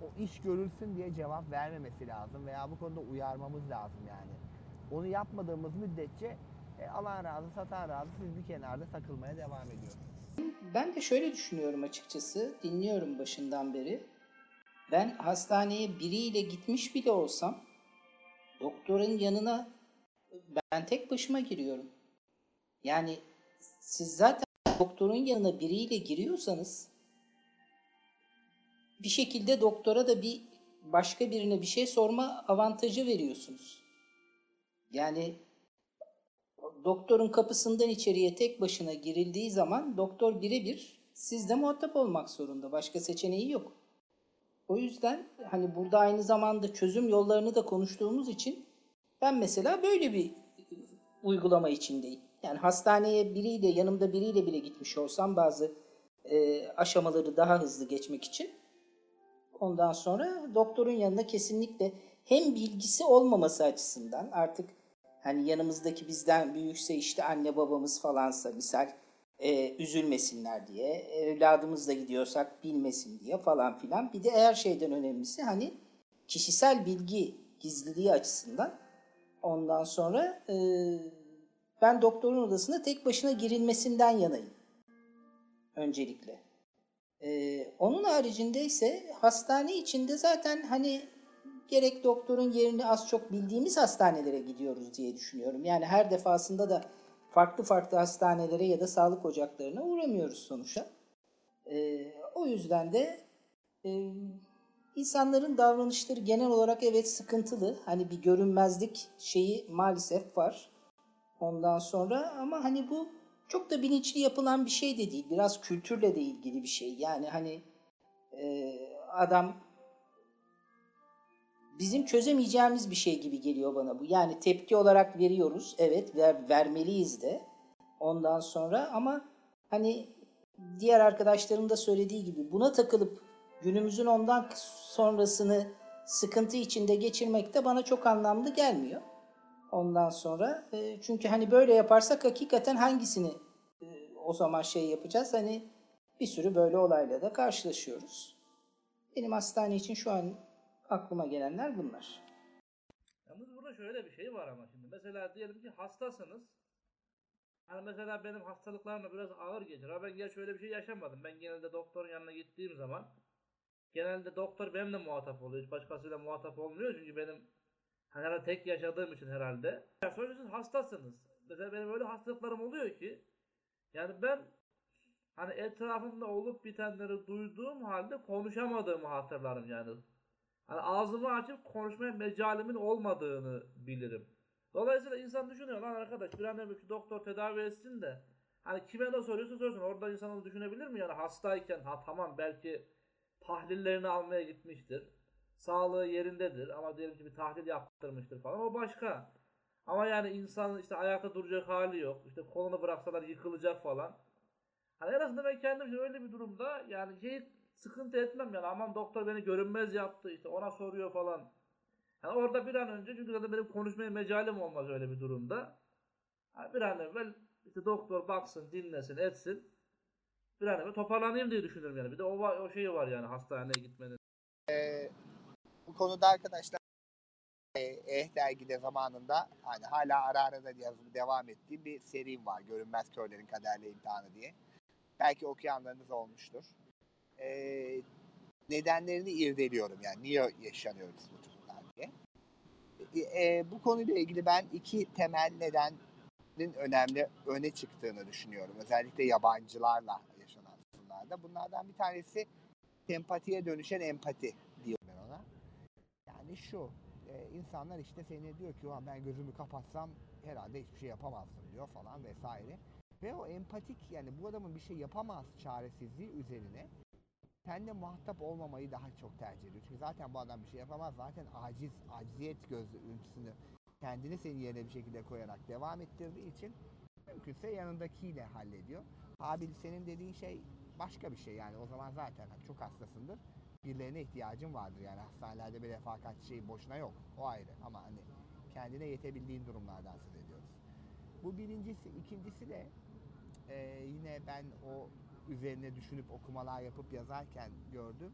o iş görülsün diye cevap vermemesi lazım veya bu konuda uyarmamız lazım yani. Onu yapmadığımız müddetçe e, alan razı, satan razı siz bir kenarda takılmaya devam ediyorsunuz. Ben de şöyle düşünüyorum açıkçası. Dinliyorum başından beri. Ben hastaneye biriyle gitmiş bile olsam doktorun yanına ben tek başıma giriyorum. Yani siz zaten doktorun yanına biriyle giriyorsanız bir şekilde doktora da bir başka birine bir şey sorma avantajı veriyorsunuz. Yani doktorun kapısından içeriye tek başına girildiği zaman doktor birebir sizle muhatap olmak zorunda. Başka seçeneği yok. O yüzden hani burada aynı zamanda çözüm yollarını da konuştuğumuz için ben mesela böyle bir uygulama içindeyim. Yani hastaneye biriyle yanımda biriyle bile gitmiş olsam bazı e, aşamaları daha hızlı geçmek için ondan sonra doktorun yanına kesinlikle hem bilgisi olmaması açısından artık hani yanımızdaki bizden büyükse işte anne babamız falansa misal Ee, üzülmesinler diye, evladımızla gidiyorsak bilmesin diye falan filan. Bir de her şeyden önemlisi hani kişisel bilgi gizliliği açısından ondan sonra e, ben doktorun odasına tek başına girilmesinden yanayım öncelikle. Ee, onun haricinde ise hastane içinde zaten hani gerek doktorun yerini az çok bildiğimiz hastanelere gidiyoruz diye düşünüyorum. Yani her defasında da farklı farklı hastanelere ya da sağlık ocaklarına uğramıyoruz sonuçta. Ee, o yüzden de e, insanların davranışları genel olarak evet sıkıntılı. Hani bir görünmezlik şeyi maalesef var. Ondan sonra ama hani bu çok da bilinçli yapılan bir şey de değil. Biraz kültürle de ilgili bir şey. Yani hani e, adam bizim çözemeyeceğimiz bir şey gibi geliyor bana bu. Yani tepki olarak veriyoruz. Evet ver, vermeliyiz de. Ondan sonra ama hani diğer arkadaşlarım da söylediği gibi buna takılıp günümüzün ondan sonrasını sıkıntı içinde geçirmek de bana çok anlamlı gelmiyor. Ondan sonra e, çünkü hani böyle yaparsak hakikaten hangisini e, o zaman şey yapacağız? Hani bir sürü böyle olayla da karşılaşıyoruz. Benim hastane için şu an aklıma gelenler bunlar. Yalnız burada şöyle bir şey var ama şimdi. Mesela diyelim ki hastasınız. Hani mesela benim hastalıklarım da biraz ağır geçer. Ama ben gel şöyle bir şey yaşamadım. Ben genelde doktorun yanına gittiğim zaman genelde doktor benimle muhatap oluyor. Hiç başkasıyla muhatap olmuyor. Çünkü benim herhalde tek yaşadığım için herhalde. Ya sonuçta siz hastasınız. Mesela benim öyle hastalıklarım oluyor ki yani ben hani etrafımda olup bitenleri duyduğum halde konuşamadığımı hatırlarım yani. Hani ağzımı açıp konuşmaya mecalimin olmadığını bilirim. Dolayısıyla insan düşünüyor lan arkadaş bir an şu doktor tedavi etsin de hani kime ne soruyorsa sorsun orada insan onu düşünebilir mi yani hastayken ha tamam belki tahlillerini almaya gitmiştir. Sağlığı yerindedir ama diyelim ki bir tahlil yaptırmıştır falan o başka. Ama yani insanın işte ayakta duracak hali yok. İşte kolunu bıraksalar yıkılacak falan. Hani en azından ben kendim öyle bir durumda yani şey sıkıntı etmem yani aman doktor beni görünmez yaptı işte ona soruyor falan. Yani orada bir an önce çünkü zaten benim konuşmaya mecalim olmaz öyle bir durumda. Yani bir an evvel işte doktor baksın dinlesin etsin. Bir an evvel toparlanayım diye düşünürüm yani. Bir de o, o şeyi var yani hastaneye gitmenin. Ee, konuda arkadaşlar e, Eh dergide zamanında hani hala ara ara da yazımı devam ettiği bir serim var. Görünmez Körlerin Kaderle İmtihanı diye. Belki okuyanlarınız olmuştur. Ee, nedenlerini irdeliyorum yani niye yaşanıyoruz bu durumlar diye. E, e, bu konuyla ilgili ben iki temel nedenin önemli öne çıktığını düşünüyorum. Özellikle yabancılarla yaşanan sorunlarda. Bunlardan bir tanesi sempatiye dönüşen empati. Yani şu, e, insanlar işte seni diyor ki "Ulan ben gözümü kapatsam herhalde hiçbir şey yapamazsın diyor falan vesaire. Ve o empatik yani bu adamın bir şey yapamaz çaresizliği üzerine seninle muhatap olmamayı daha çok tercih ediyor. Çünkü zaten bu adam bir şey yapamaz. Zaten aciz, acziyet gözüntüsünü kendini senin yerine bir şekilde koyarak devam ettirdiği için mümkünse yanındakiyle hallediyor. Abi senin dediğin şey başka bir şey yani o zaman zaten çok hastasındır. Birilerine ihtiyacın vardır yani hastanelerde bir refakatçi şey boşuna yok. O ayrı ama hani kendine yetebildiğin durumlardan söz ediyoruz. Bu birincisi. ikincisi de e, yine ben o üzerine düşünüp okumalar yapıp yazarken gördüm.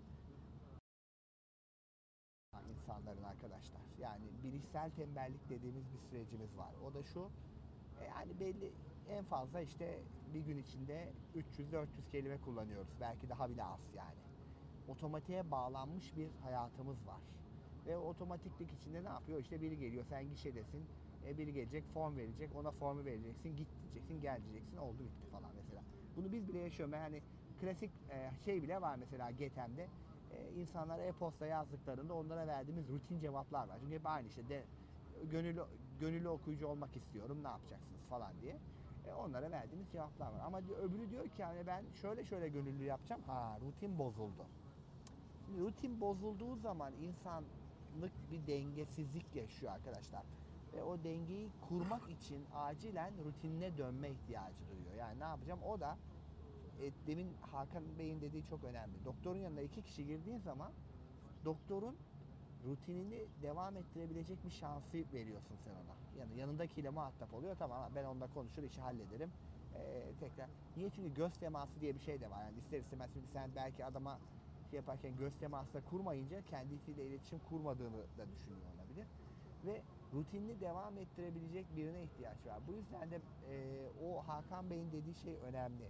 insanların arkadaşlar. Yani bilişsel tembellik dediğimiz bir sürecimiz var. O da şu. e, Yani belli en fazla işte bir gün içinde 300-400 kelime kullanıyoruz. Belki daha bile az yani. Otomatiğe bağlanmış bir hayatımız var. Ve otomatiklik içinde ne yapıyor? İşte biri geliyor, sen gişedesin. E, biri gelecek, form verecek, ona formu vereceksin, git diyeceksin, gel diyeceksin, oldu bitti falan mesela. Bunu biz bile yaşıyoruz. Yani klasik e, şey bile var mesela GTM'de. İnsanlara e-posta yazdıklarında onlara verdiğimiz rutin cevaplar var. Çünkü hep aynı işte de, gönüllü, gönüllü okuyucu olmak istiyorum ne yapacaksınız falan diye. E, onlara verdiğimiz cevaplar var. Ama öbürü diyor ki yani ben şöyle şöyle gönüllü yapacağım. Ha rutin bozuldu. Rutin bozulduğu zaman insanlık bir dengesizlik yaşıyor arkadaşlar. Ve o dengeyi kurmak için acilen rutinine dönme ihtiyacı duyuyor. Yani ne yapacağım? O da e, demin Hakan Bey'in dediği çok önemli. Doktorun yanına iki kişi girdiğin zaman doktorun rutinini devam ettirebilecek bir şansı veriyorsun sen ona. Yani yanındakiyle muhatap oluyor. Tamam ben onunla konuşur işi hallederim. Ee, tekrar. Niye? Çünkü göz teması diye bir şey de var. Yani ister istemez şimdi sen belki adama şey yaparken göz teması da kurmayınca kendisiyle iletişim kurmadığını da düşünüyor olabilir. Ve rutinini devam ettirebilecek birine ihtiyaç var. Bu yüzden de e, o Hakan Bey'in dediği şey önemli.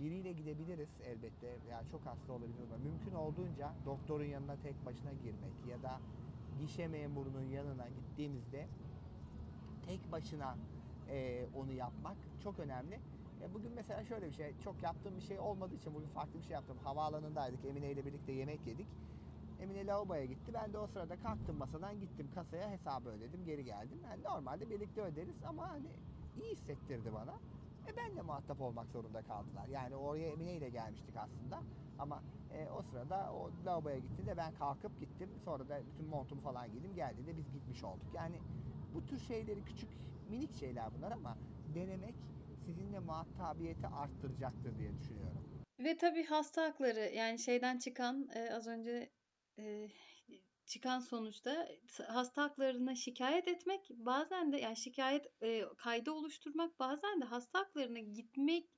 Biriyle gidebiliriz elbette. Yani çok hasta olabilir ama mümkün olduğunca doktorun yanına tek başına girmek ya da gişe memurunun yanına gittiğimizde tek başına e, onu yapmak çok önemli. E, bugün mesela şöyle bir şey, çok yaptığım bir şey olmadığı için bugün farklı bir şey yaptım. Havaalanındaydık, Emine ile birlikte yemek yedik. Emine lavaboya gitti. Ben de o sırada kalktım masadan gittim kasaya hesabı ödedim geri geldim. Yani normalde birlikte öderiz ama hani iyi hissettirdi bana. E ben de muhatap olmak zorunda kaldılar. Yani oraya Emine ile gelmiştik aslında. Ama e, o sırada o lavaboya gitti de ben kalkıp gittim. Sonra da bütün montumu falan giydim. Geldiğinde biz gitmiş olduk. Yani bu tür şeyleri küçük minik şeyler bunlar ama denemek sizinle muhatabiyeti arttıracaktır diye düşünüyorum. Ve tabii hasta hakları yani şeyden çıkan e, az önce e, çıkan sonuçta hasta haklarına şikayet etmek bazen de yani şikayet e, kaydı oluşturmak bazen de hasta haklarına gitmek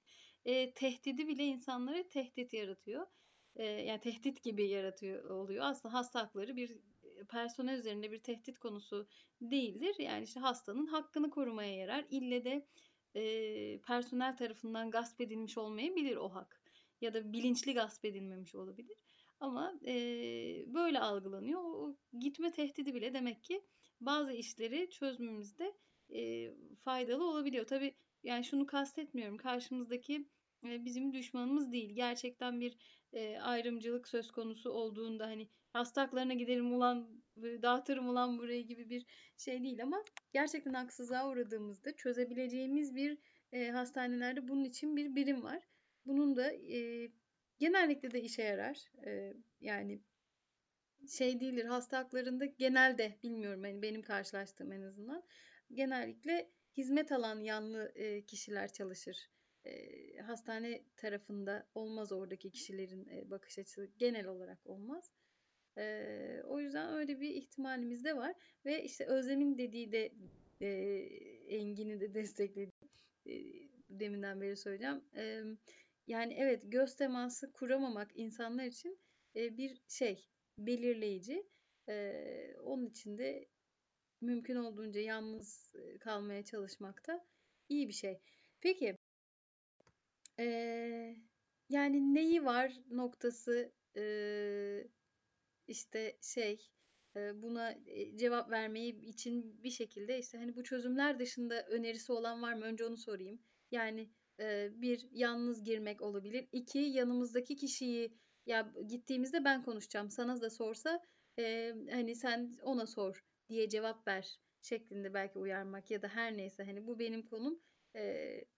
e, tehdidi bile insanlara tehdit yaratıyor. E, yani tehdit gibi yaratıyor oluyor. Aslında hasta hakları bir personel üzerinde bir tehdit konusu değildir. Yani işte hastanın hakkını korumaya yarar. İlle de e, personel tarafından gasp edilmiş olmayabilir o hak. Ya da bilinçli gasp edilmemiş olabilir. Ama e, böyle algılanıyor. O gitme tehdidi bile demek ki bazı işleri çözmemizde e, faydalı olabiliyor. Tabii yani şunu kastetmiyorum. Karşımızdaki e, bizim düşmanımız değil. Gerçekten bir e, ayrımcılık söz konusu olduğunda hani hasta gidelim ulan dağıtırım ulan burayı gibi bir şey değil ama gerçekten haksızlığa uğradığımızda çözebileceğimiz bir e, hastanelerde bunun için bir birim var. Bunun da e, genellikle de işe yarar. E, yani şey değildir hasta haklarında genelde bilmiyorum hani benim karşılaştığım en azından genellikle hizmet alan yanlı e, kişiler çalışır. E, hastane tarafında olmaz oradaki kişilerin e, bakış açısı genel olarak olmaz. E, o yüzden öyle bir ihtimalimiz de var ve işte Özlem'in dediği de e, Engin'i de destekledi. E, deminden beri söyleyeceğim. E, yani evet göz teması kuramamak insanlar için e, bir şey belirleyici. E, onun için de mümkün olduğunca yalnız kalmaya çalışmak da iyi bir şey. Peki e, yani neyi var noktası e, işte şey buna cevap vermeyi için bir şekilde işte hani bu çözümler dışında önerisi olan var mı? Önce onu sorayım. Yani bir yalnız girmek olabilir. İki yanımızdaki kişiyi ya gittiğimizde ben konuşacağım. Sana da sorsa hani sen ona sor diye cevap ver şeklinde belki uyarmak ya da her neyse hani bu benim konum.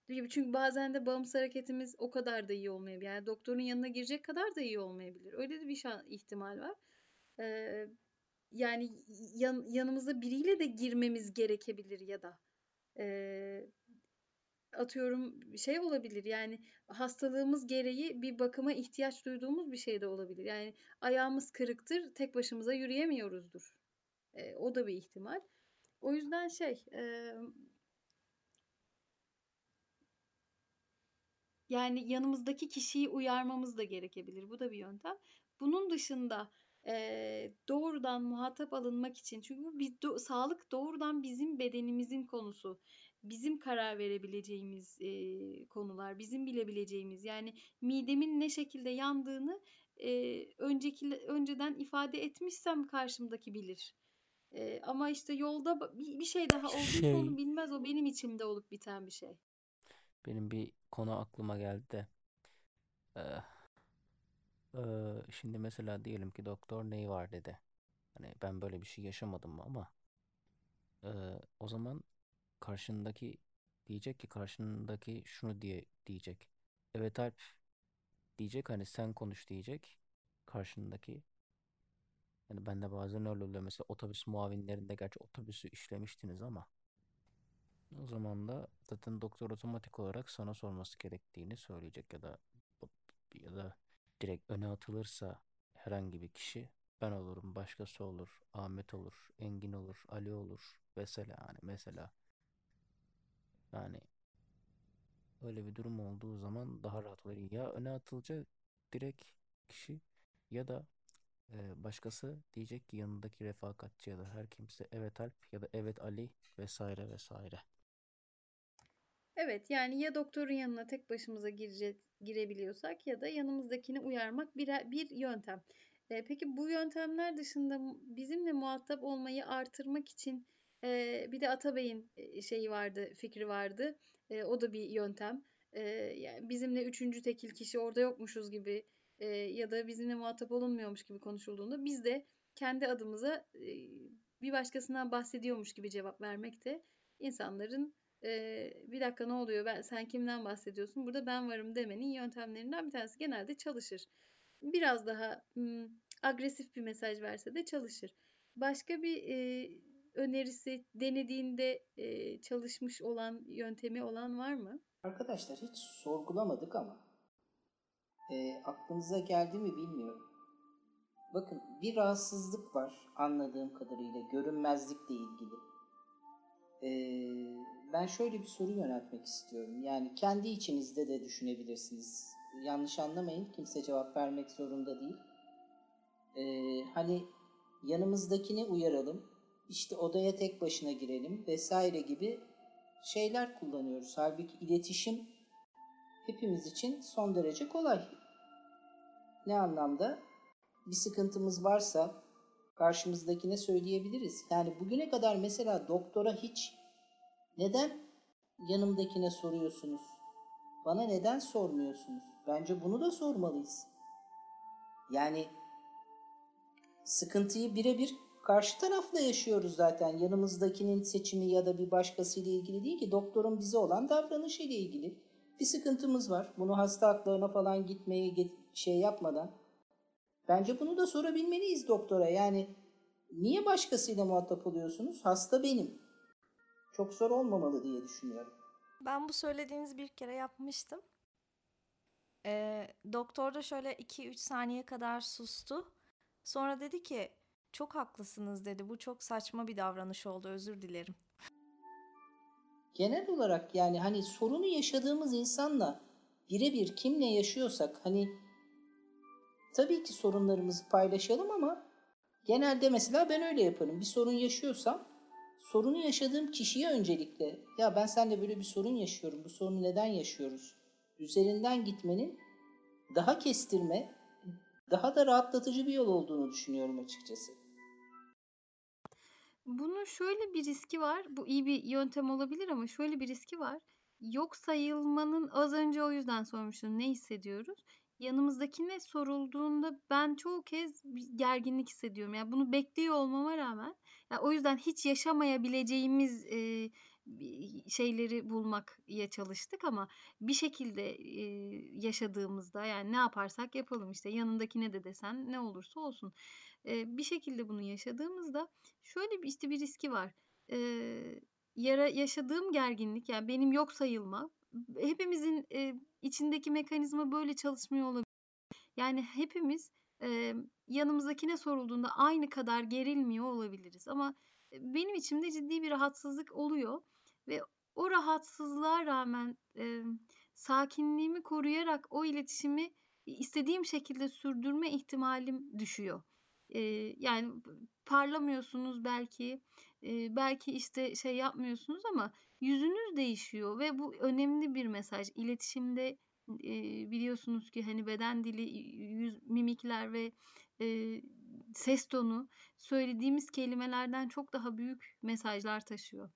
Çünkü bazen de bağımsız hareketimiz o kadar da iyi olmayabilir. Yani doktorun yanına girecek kadar da iyi olmayabilir. Öyle de bir ihtimal var. E, yani yan, yanımızda biriyle de girmemiz gerekebilir ya da. E, atıyorum şey olabilir yani hastalığımız gereği bir bakıma ihtiyaç duyduğumuz bir şey de olabilir. Yani ayağımız kırıktır tek başımıza yürüyemiyoruzdur. E, o da bir ihtimal. O yüzden şey e, yani yanımızdaki kişiyi uyarmamız da gerekebilir. Bu da bir yöntem. Bunun dışında e, doğrudan muhatap alınmak için çünkü bu bir do- sağlık doğrudan bizim bedenimizin konusu bizim karar verebileceğimiz e, konular, bizim bilebileceğimiz yani midemin ne şekilde yandığını e, önceki önceden ifade etmişsem karşımdaki bilir. E, ama işte yolda bir, bir şey daha olduysa şey, onu bilmez o benim içimde olup biten bir şey. Benim bir konu aklıma geldi de. Ee, e, şimdi mesela diyelim ki doktor neyi var dedi. Hani ben böyle bir şey yaşamadım ama e, o zaman karşındaki diyecek ki karşındaki şunu diye diyecek. Evet Alp diyecek hani sen konuş diyecek karşındaki. Yani ben de bazen öyle oluyor. Mesela otobüs muavinlerinde gerçi otobüsü işlemiştiniz ama o zaman da zaten doktor otomatik olarak sana sorması gerektiğini söyleyecek ya da ya da direkt öne atılırsa herhangi bir kişi ben olurum, başkası olur, Ahmet olur, Engin olur, Ali olur mesela hani mesela yani öyle bir durum olduğu zaman daha rahat oluyor. Ya öne atılacak direkt kişi ya da e, başkası diyecek ki yanındaki refakatçi ya da her kimse evet Alp ya da evet Ali vesaire vesaire. Evet yani ya doktorun yanına tek başımıza girebiliyorsak ya da yanımızdakini uyarmak bir, bir yöntem. E, peki bu yöntemler dışında bizimle muhatap olmayı artırmak için e, bir de Atabey'in şeyi vardı, fikri vardı. E, o da bir yöntem. E, yani bizimle üçüncü tekil kişi orada yokmuşuz gibi e, ya da bizimle muhatap olunmuyormuş gibi konuşulduğunda biz de kendi adımıza e, bir başkasından bahsediyormuş gibi cevap vermek de insanların e, bir dakika ne oluyor ben sen kimden bahsediyorsun burada ben varım demenin yöntemlerinden bir tanesi genelde çalışır. Biraz daha m, agresif bir mesaj verse de çalışır. Başka bir e, önerisi denediğinde e, çalışmış olan yöntemi olan var mı? Arkadaşlar hiç sorgulamadık ama e, aklınıza geldi mi bilmiyorum. Bakın bir rahatsızlık var anladığım kadarıyla görünmezlikle ilgili. Ben şöyle bir soru yöneltmek istiyorum. Yani kendi içinizde de düşünebilirsiniz. Yanlış anlamayın kimse cevap vermek zorunda değil. E, hani yanımızdakini uyaralım, işte odaya tek başına girelim vesaire gibi şeyler kullanıyoruz. Halbuki iletişim hepimiz için son derece kolay. Ne anlamda? Bir sıkıntımız varsa karşımızdakine söyleyebiliriz. Yani bugüne kadar mesela doktora hiç neden yanımdakine soruyorsunuz? Bana neden sormuyorsunuz? Bence bunu da sormalıyız. Yani sıkıntıyı birebir karşı tarafla yaşıyoruz zaten. Yanımızdakinin seçimi ya da bir başkasıyla ilgili değil ki doktorun bize olan davranışı ile ilgili. Bir sıkıntımız var. Bunu hasta haklarına falan gitmeye şey yapmadan. Bence bunu da sorabilmeliyiz doktora. Yani niye başkasıyla muhatap oluyorsunuz? Hasta benim. Çok zor olmamalı diye düşünüyorum. Ben bu söylediğiniz bir kere yapmıştım. Ee, doktor da şöyle 2-3 saniye kadar sustu. Sonra dedi ki çok haklısınız dedi. Bu çok saçma bir davranış oldu. Özür dilerim. Genel olarak yani hani sorunu yaşadığımız insanla birebir kimle yaşıyorsak hani tabii ki sorunlarımızı paylaşalım ama genelde mesela ben öyle yaparım. Bir sorun yaşıyorsam sorunu yaşadığım kişiye öncelikle ya ben seninle böyle bir sorun yaşıyorum. Bu sorunu neden yaşıyoruz? Üzerinden gitmenin daha kestirme, daha da rahatlatıcı bir yol olduğunu düşünüyorum açıkçası. Bunun şöyle bir riski var. Bu iyi bir yöntem olabilir ama şöyle bir riski var. Yok sayılmanın az önce o yüzden sormuştum. Ne hissediyoruz? Yanımızdakine sorulduğunda ben çoğu kez gerginlik hissediyorum. Yani bunu bekliyor olmama rağmen yani o yüzden hiç yaşamayabileceğimiz e, şeyleri bulmakya çalıştık ama bir şekilde e, yaşadığımızda yani ne yaparsak yapalım işte yanındakine de desen ne olursa olsun e, bir şekilde bunu yaşadığımızda şöyle bir işte bir riski var. E, yara yaşadığım gerginlik yani benim yok sayılma hepimizin e, içindeki mekanizma böyle çalışmıyor olabilir. Yani hepimiz e, yanımızdakine sorulduğunda aynı kadar gerilmiyor olabiliriz ama benim içimde ciddi bir rahatsızlık oluyor ve o rahatsızlığa rağmen e, sakinliğimi koruyarak o iletişimi istediğim şekilde sürdürme ihtimalim düşüyor. E, yani parlamıyorsunuz belki, e, belki işte şey yapmıyorsunuz ama yüzünüz değişiyor ve bu önemli bir mesaj. İletişimde e, biliyorsunuz ki hani beden dili, yüz mimikler ve e, ses tonu söylediğimiz kelimelerden çok daha büyük mesajlar taşıyor.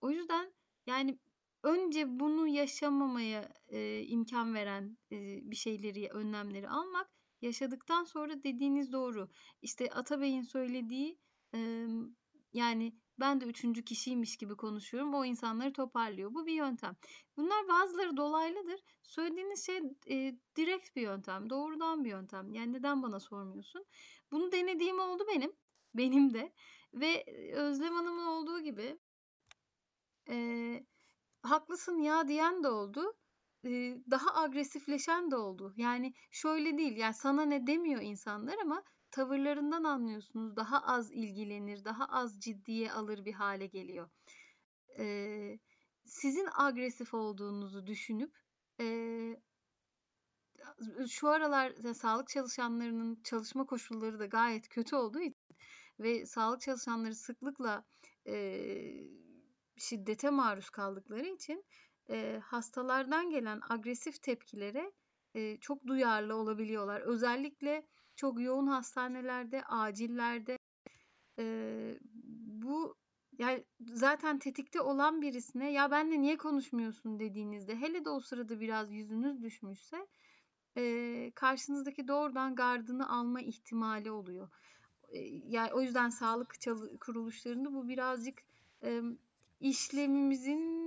O yüzden yani önce bunu yaşamamaya e, imkan veren e, bir şeyleri, önlemleri almak, yaşadıktan sonra dediğiniz doğru. İşte Atabey'in söylediği e, yani ben de üçüncü kişiymiş gibi konuşuyorum. O insanları toparlıyor. Bu bir yöntem. Bunlar bazıları dolaylıdır. Söylediğiniz şey e, direkt bir yöntem. Doğrudan bir yöntem. Yani neden bana sormuyorsun? Bunu denediğim oldu benim. Benim de. Ve Özlem Hanım'ın olduğu gibi e, haklısın ya diyen de oldu. E, daha agresifleşen de oldu. Yani şöyle değil. Yani sana ne demiyor insanlar ama tavırlarından anlıyorsunuz. Daha az ilgilenir, daha az ciddiye alır bir hale geliyor. Ee, sizin agresif olduğunuzu düşünüp eee, şu aralar ya sağlık çalışanlarının çalışma koşulları da gayet kötü olduğu için ve sağlık çalışanları sıklıkla eee, şiddete maruz kaldıkları için eee, hastalardan gelen agresif tepkilere eee, çok duyarlı olabiliyorlar. Özellikle çok yoğun hastanelerde, acillerde eee, bu yani zaten tetikte olan birisine ya benle niye konuşmuyorsun dediğinizde hele de o sırada biraz yüzünüz düşmüşse eee, karşınızdaki doğrudan gardını alma ihtimali oluyor. Eee, yani o yüzden sağlık kuruluşlarında bu birazcık em, işlemimizin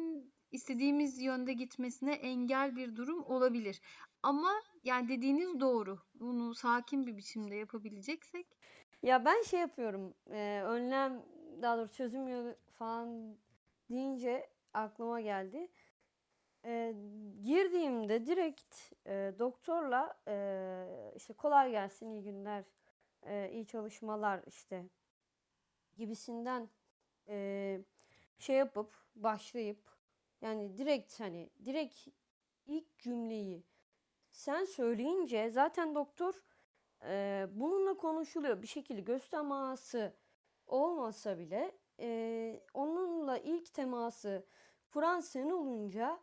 istediğimiz yönde gitmesine engel bir durum olabilir. Ama yani dediğiniz doğru. Bunu sakin bir biçimde yapabileceksek Ya ben şey yapıyorum. e, önlem daha doğrusu çözüm yolu falan deyince aklıma geldi. E, girdiğimde direkt e, doktorla e, işte kolay gelsin, iyi günler, e, iyi çalışmalar işte gibisinden e, şey yapıp başlayıp yani direkt hani direkt ilk cümleyi sen söyleyince zaten doktor e, bununla konuşuluyor bir şekilde göz teması olmasa bile e, onunla ilk teması kuran sen olunca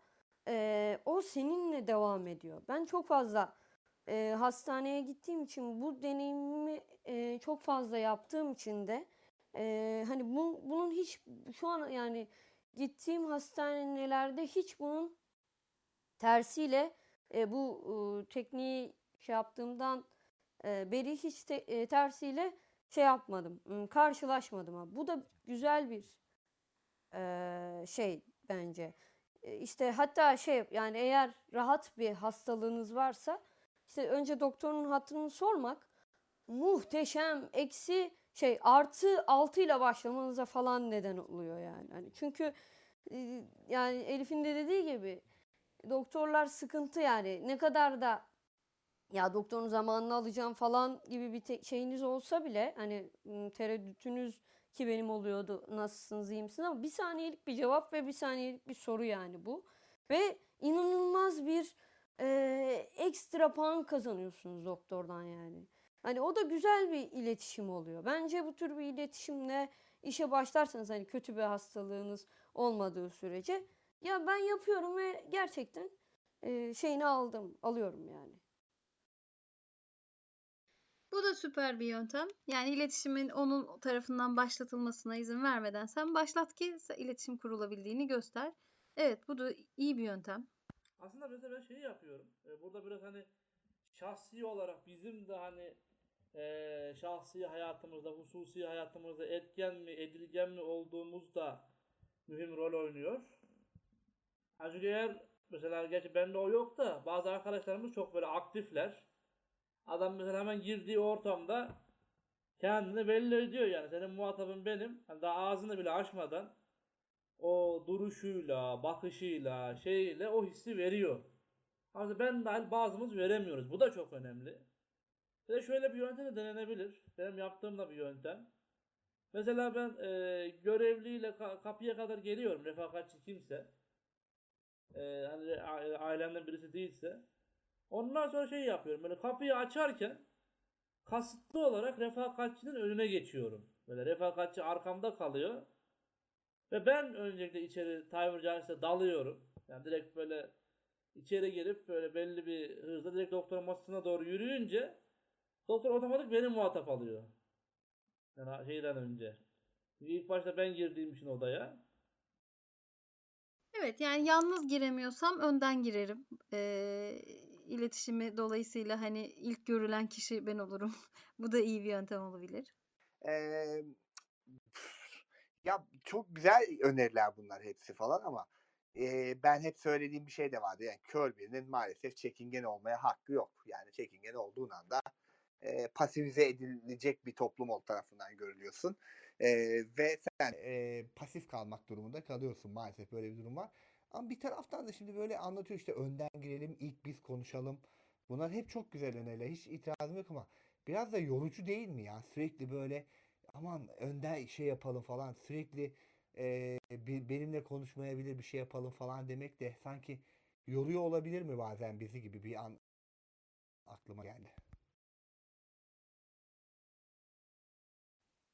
e, o seninle devam ediyor. Ben çok fazla e, hastaneye gittiğim için bu deneyimimi e, çok fazla yaptığım için de e, hani bu, bunun hiç şu an yani gittiğim hastanelerde hiç bunun tersiyle e, bu e, tekniği şey yaptığımdan e, beri hiç te- e, tersiyle şey yapmadım, karşılaşmadım. Bu da güzel bir e, şey bence. E, işte hatta şey yani eğer rahat bir hastalığınız varsa işte önce doktorun hattını sormak muhteşem eksi şey artı altı ile başlamanıza falan neden oluyor yani. Hani çünkü e, yani Elif'in de dediği gibi doktorlar sıkıntı yani ne kadar da ya doktorun zamanını alacağım falan gibi bir şeyiniz olsa bile hani tereddütünüz ki benim oluyordu nasılsınız iyi misiniz ama bir saniyelik bir cevap ve bir saniyelik bir soru yani bu ve inanılmaz bir e, ekstra puan kazanıyorsunuz doktordan yani. Hani o da güzel bir iletişim oluyor. Bence bu tür bir iletişimle işe başlarsanız hani kötü bir hastalığınız olmadığı sürece ya ben yapıyorum ve gerçekten e, şeyini aldım, alıyorum yani. Bu da süper bir yöntem. Yani iletişimin onun tarafından başlatılmasına izin vermeden sen başlat ki iletişim kurulabildiğini göster. Evet, bu da iyi bir yöntem. Aslında mesela ben şeyi yapıyorum. E, burada biraz hani şahsi olarak bizim de hani e, şahsi hayatımızda, hususi hayatımızda etken mi, edilgen mi olduğumuz da mühim rol oynuyor. Ha çünkü eğer mesela gerçi bende o yok da bazı arkadaşlarımız çok böyle aktifler. Adam mesela hemen girdiği ortamda kendini belli ediyor yani. Senin muhatabın benim. Hani daha ağzını bile açmadan o duruşuyla, bakışıyla, şeyle o hissi veriyor. Ama ben dahil bazımız veremiyoruz. Bu da çok önemli. De şöyle bir yöntem de denenebilir. Benim yaptığım da bir yöntem. Mesela ben e, görevliyle ka- kapıya kadar geliyorum refakatçi kimse. E, hani a- ailemden birisi değilse. Ondan sonra şey yapıyorum. Böyle kapıyı açarken kasıtlı olarak refakatçinin önüne geçiyorum. Böyle refakatçi arkamda kalıyor. Ve ben öncelikle içeri tabiri caizse dalıyorum. Yani direkt böyle içeri girip böyle belli bir hızla direkt doktorun masasına doğru yürüyünce doktor otomatik beni muhatap alıyor. Yani şeyden önce. Çünkü ilk başta ben girdiğim için odaya. Evet, yani yalnız giremiyorsam önden girerim. Ee, iletişimi dolayısıyla hani ilk görülen kişi ben olurum. Bu da iyi bir yöntem olabilir. Ee, ya çok güzel öneriler bunlar hepsi falan ama e, ben hep söylediğim bir şey de vardı. Yani kör birinin maalesef çekingen olmaya hakkı yok. Yani çekingen olduğun anda e, pasifize edilecek bir toplum ol tarafından görülüyorsun. E, ve sen e, pasif kalmak durumunda kalıyorsun maalesef böyle bir durum var. Ama bir taraftan da şimdi böyle anlatıyor işte önden girelim ilk biz konuşalım. Bunlar hep çok güzel öneriler. Hiç itirazım yok ama biraz da yorucu değil mi ya? Sürekli böyle aman önden şey yapalım falan sürekli e, benimle konuşmayabilir bir şey yapalım falan demek de sanki yoruyor olabilir mi bazen bizi gibi bir an aklıma geldi.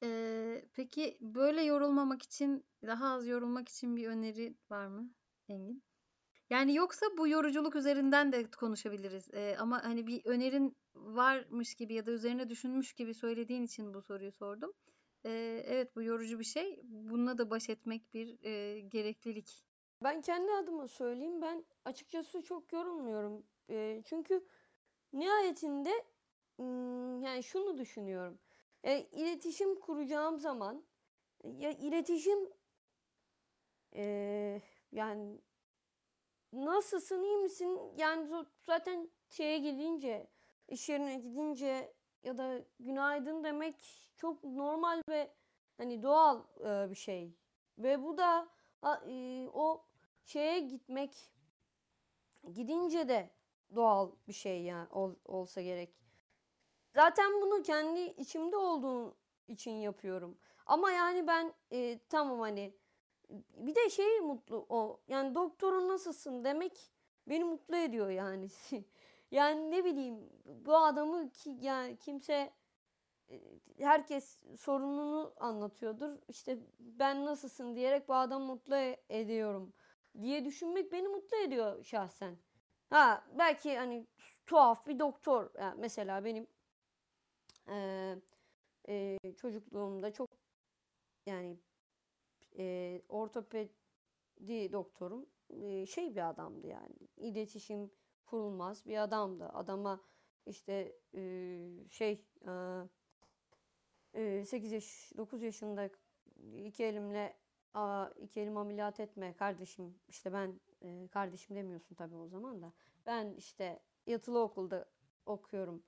Ee, peki böyle yorulmamak için, daha az yorulmak için bir öneri var mı Engin? Yani yoksa bu yoruculuk üzerinden de konuşabiliriz. Ee, ama hani bir önerin varmış gibi ya da üzerine düşünmüş gibi söylediğin için bu soruyu sordum. Ee, evet bu yorucu bir şey. Bununla da baş etmek bir e, gereklilik. Ben kendi adıma söyleyeyim. Ben açıkçası çok yorulmuyorum. Eee, çünkü nihayetinde yani şunu düşünüyorum. E, iletişim kuracağım zaman ya iletişim eee, yani nasılsın iyi misin yani zaten şeye gidince iş yerine gidince ya da günaydın demek çok normal ve hani doğal e, bir şey ve bu da e, o şeye gitmek gidince de doğal bir şey yani ol- olsa gerek. Zaten bunu kendi içimde olduğum için yapıyorum. Ama yani ben e, tamam hani bir de şey mutlu o yani doktorun nasılsın demek beni mutlu ediyor yani. Yani ne bileyim bu adamı ki yani kimse e, herkes sorununu anlatıyordur. İşte ben nasılsın diyerek bu adamı mutlu e- ediyorum diye düşünmek beni mutlu ediyor şahsen. Ha belki hani tuhaf bir doktor yani mesela benim eee, eee, çocukluğumda çok yani eee ortopedi doktorum eee, şey bir adamdı yani iletişim kurulmaz bir adamdı. Adama işte eee, şey eee 8 yaş 9 yaşında iki elimle aa, iki elim ameliyat etme kardeşim işte ben eee, kardeşim demiyorsun tabii o zaman da ben işte yatılı okulda okuyorum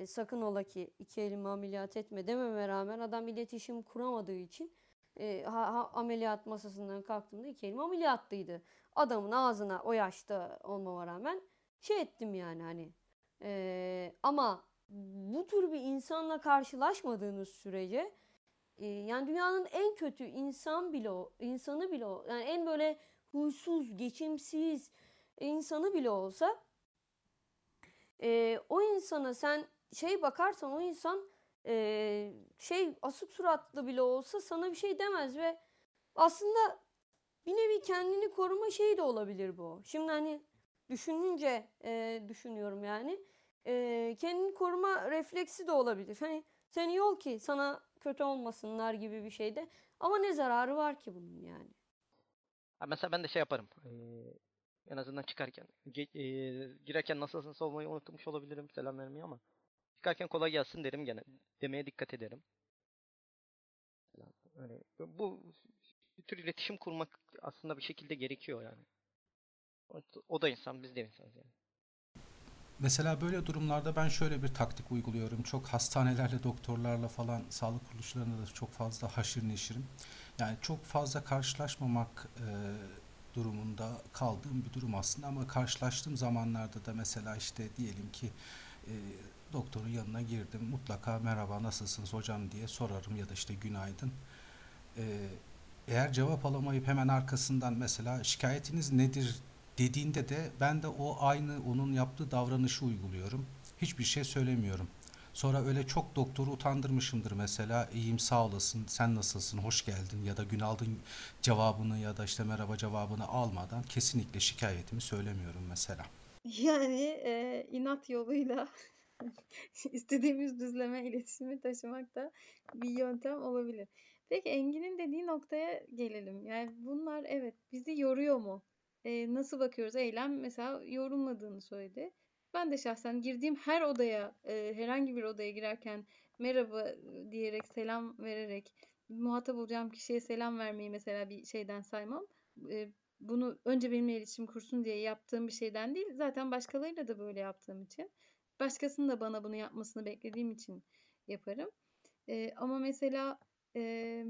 e, sakın ola ki iki elimi ameliyat etme dememe rağmen adam iletişim kuramadığı için e, ha- ha- ameliyat masasından kalktığımda iki elim ameliyatlıydı. Adamın ağzına o yaşta olmama rağmen şey ettim yani hani. E, ama bu tür bir insanla karşılaşmadığınız sürece e, yani dünyanın en kötü insan bile o, insanı bile o, yani en böyle huysuz, geçimsiz insanı bile olsa e, o insana sen şey bakarsan o insan e, şey asık suratlı bile olsa sana bir şey demez ve aslında bir nevi kendini koruma şeyi de olabilir bu. Şimdi hani düşününce e, düşünüyorum yani e, kendini koruma refleksi de olabilir. Hani sen iyi ol ki sana kötü olmasınlar gibi bir şeyde ama ne zararı var ki bunun yani. Mesela ben de şey yaparım. eee, en azından çıkarken. Ge- eee, girerken nasılsın sormayı unutmuş olabilirim selam vermeyi ama çıkarken kolay gelsin derim gene. Demeye dikkat ederim. Öyle. Bu bir tür iletişim kurmak aslında bir şekilde gerekiyor yani. O, o da insan, biz de insanız yani. Mesela böyle durumlarda ben şöyle bir taktik uyguluyorum. Çok hastanelerle, doktorlarla falan, sağlık kuruluşlarında da çok fazla haşır neşirim. Yani çok fazla karşılaşmamak e, durumunda kaldığım bir durum aslında ama karşılaştığım zamanlarda da mesela işte diyelim ki e, doktorun yanına girdim. Mutlaka merhaba nasılsınız hocam diye sorarım ya da işte günaydın. E, eğer cevap alamayıp hemen arkasından mesela şikayetiniz nedir dediğinde de ben de o aynı onun yaptığı davranışı uyguluyorum. Hiçbir şey söylemiyorum. Sonra öyle çok doktoru utandırmışımdır mesela. İyiyim sağ olasın, sen nasılsın, hoş geldin ya da günaydın cevabını ya da işte merhaba cevabını almadan kesinlikle şikayetimi söylemiyorum mesela. Yani e, inat yoluyla istediğimiz düzleme iletişimi taşımak da bir yöntem olabilir. Peki Engin'in dediği noktaya gelelim. Yani bunlar evet bizi yoruyor mu? E, nasıl bakıyoruz? Eylem mesela yorulmadığını söyledi. Ben de şahsen girdiğim her odaya, e, herhangi bir odaya girerken merhaba e, diyerek, selam vererek muhatap olacağım kişiye selam vermeyi mesela bir şeyden saymam. E, bunu önce benimle iletişim kursun diye yaptığım bir şeyden değil. Zaten başkalarıyla da böyle yaptığım için. Başkasının da bana bunu yapmasını beklediğim için yaparım. E, ama mesela e,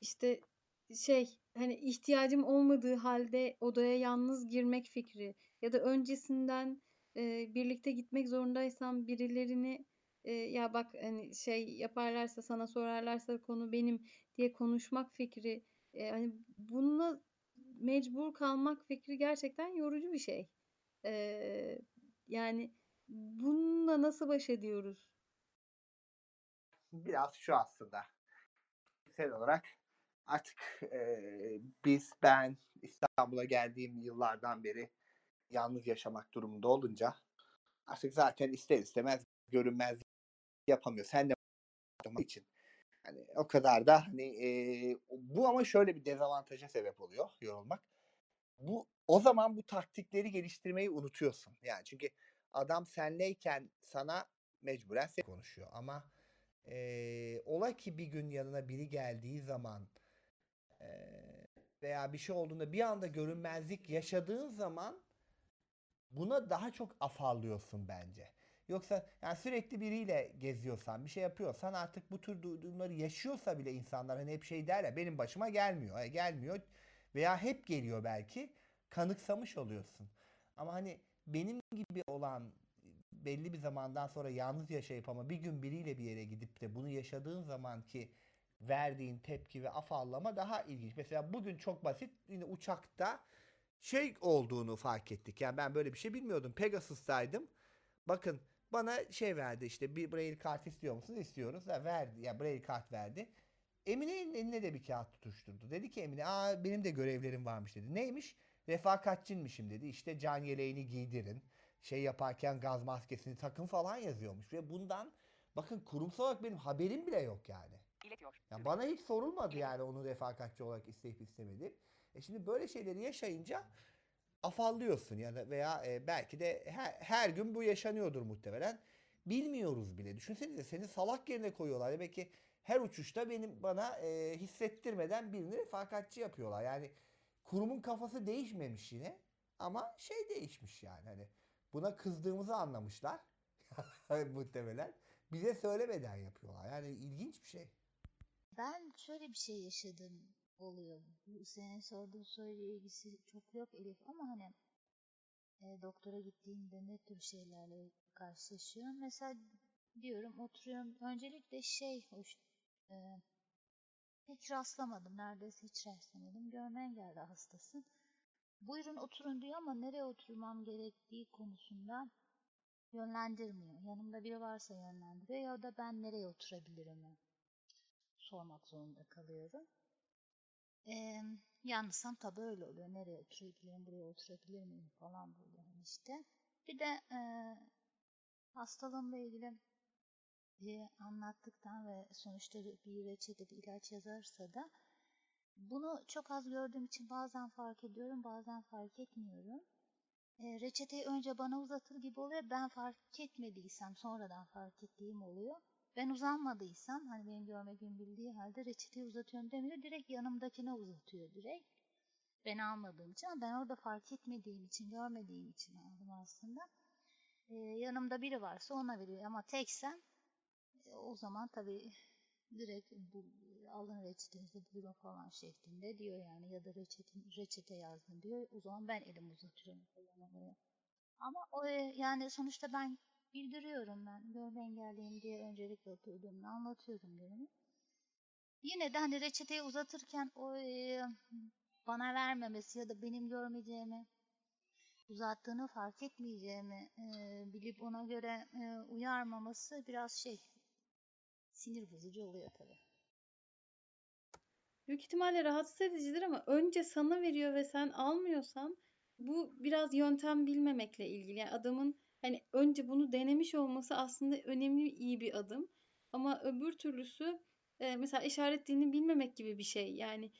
işte şey hani ihtiyacım olmadığı halde odaya yalnız girmek fikri ya da öncesinden e, birlikte gitmek zorundaysam birilerini e, ya bak hani şey yaparlarsa sana sorarlarsa konu benim diye konuşmak fikri e, hani bununla mecbur kalmak fikri gerçekten yorucu bir şey. E, yani bununla nasıl baş ediyoruz? Biraz şu aslında. Kişisel olarak artık e, biz ben İstanbul'a geldiğim yıllardan beri yalnız yaşamak durumunda olunca artık zaten ister istemez görünmez yapamıyor. Sen de için. Hani o kadar da hani e, bu ama şöyle bir dezavantaja sebep oluyor yorulmak. Bu o zaman bu taktikleri geliştirmeyi unutuyorsun. Yani çünkü adam senleyken sana mecburen sen konuşuyor ama e, ola ki bir gün yanına biri geldiği zaman e, veya bir şey olduğunda bir anda görünmezlik yaşadığın zaman buna daha çok afallıyorsun bence. Yoksa yani sürekli biriyle geziyorsan, bir şey yapıyorsan artık bu tür durumları yaşıyorsa bile insanlar hani hep şey der ya benim başıma gelmiyor. E, gelmiyor veya hep geliyor belki. Kanıksamış oluyorsun. Ama hani benim gibi olan belli bir zamandan sonra yalnız yaşayıp ama bir gün biriyle bir yere gidip de bunu yaşadığın zaman ki verdiğin tepki ve afallama daha ilginç. Mesela bugün çok basit yine uçakta şey olduğunu fark ettik. Yani ben böyle bir şey bilmiyordum. Pegasus'taydım. Bakın bana şey verdi işte bir braille kart istiyor musunuz? İstiyoruz. Ha, verdi. Ya yani braille kart verdi. Emine'nin eline de bir kağıt tutuşturdu. Dedi ki Emine aa benim de görevlerim varmış dedi. Neymiş? Refakatçinmişim dedi. İşte can yeleğini giydirin. Şey yaparken gaz maskesini takın falan yazıyormuş. Ve bundan bakın kurumsal olarak benim haberim bile yok yani. Yani bana hiç sorulmadı yani onu refakatçi olarak isteyip istemediğim. E şimdi böyle şeyleri yaşayınca afallıyorsun ya da veya e, belki de her, her gün bu yaşanıyordur muhtemelen. Bilmiyoruz bile. Düşünsenize seni salak yerine koyuyorlar. Demek ki her uçuşta benim bana e, hissettirmeden birini refakatçi yapıyorlar. Yani kurumun kafası değişmemiş yine ama şey değişmiş yani hani buna kızdığımızı anlamışlar muhtemelen. Bize söylemeden yapıyorlar. Yani ilginç bir şey. Ben şöyle bir şey yaşadım oluyor. Senin sorduğun soruyla ilgisi çok yok Elif ama hani e, doktora gittiğimde ne tür şeylerle karşılaşıyorum. Mesela diyorum oturuyorum. Öncelikle şey hoş e, hiç rastlamadım. Neredeyse hiç rastlamadım. Görmen geldi hastasın. Buyurun oturun diyor ama nereye oturmam gerektiği konusunda yönlendirmiyor. Yanımda biri varsa yönlendiriyor ya da ben nereye oturabilirim sormak zorunda kalıyorum. Ee, yalnızsam tabii öyle oluyor. Nereye oturabilirim, buraya oturabilir miyim falan böyle hani işte. Bir de e, hastalığımla ilgili bir anlattıktan ve sonuçta bir reçete bir ilaç yazarsa da bunu çok az gördüğüm için bazen fark ediyorum, bazen fark etmiyorum. E, reçeteyi önce bana uzatır gibi oluyor. Ben fark etmediysem sonradan fark ettiğim oluyor. Ben uzanmadıysam hani benim görmediğim bildiği halde reçeteyi uzatıyorum demiyor. Direkt yanımdakine uzatıyor direkt. Ben almadığım için ama ben orada fark etmediğim için, görmediğim için aldım aslında. Ee, yanımda biri varsa ona veriyor ama teksem e, o zaman tabii direkt bu alın reçetenizi buyurun falan şeklinde diyor yani ya da reçete, reçete yazdım diyor. O zaman ben elimi uzatıyorum falan Ama o e, yani sonuçta ben bildiriyorum ben. Görme engelliyim diye öncelikle oturduğumda anlatıyorum durumu. Yine de hani reçeteyi uzatırken o e, bana vermemesi ya da benim görmeyeceğimi uzattığını fark etmeyeceğimi e, bilip ona göre e, uyarmaması biraz şey sinir bozucu oluyor tabii. Büyük ihtimalle rahatsız edicidir ama önce sana veriyor ve sen almıyorsan bu biraz yöntem bilmemekle ilgili. Yani adamın hani önce bunu denemiş olması aslında önemli iyi bir adım. Ama öbür türlüsü e, mesela işaret dilini bilmemek gibi bir şey. Yani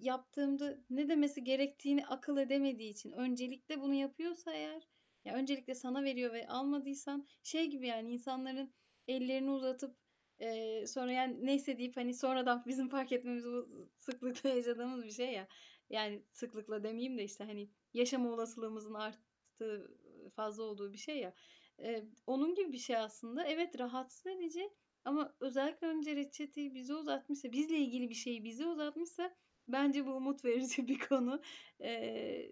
yaptığımda ne demesi gerektiğini akıl edemediği için öncelikle bunu yapıyorsa eğer ya öncelikle sana veriyor ve almadıysan şey gibi yani insanların ellerini uzatıp e, sonra yani neyse deyip hani sonradan bizim fark etmemiz bu sıklıkla yaşadığımız bir şey ya. Yani sıklıkla demeyeyim de işte hani yaşama olasılığımızın arttığı fazla olduğu bir şey ya. E, onun gibi bir şey aslında. Evet rahatsız edici ama özellikle önce reçeteyi bize uzatmışsa, bizle ilgili bir şeyi bize uzatmışsa bence bu umut verici bir konu. E,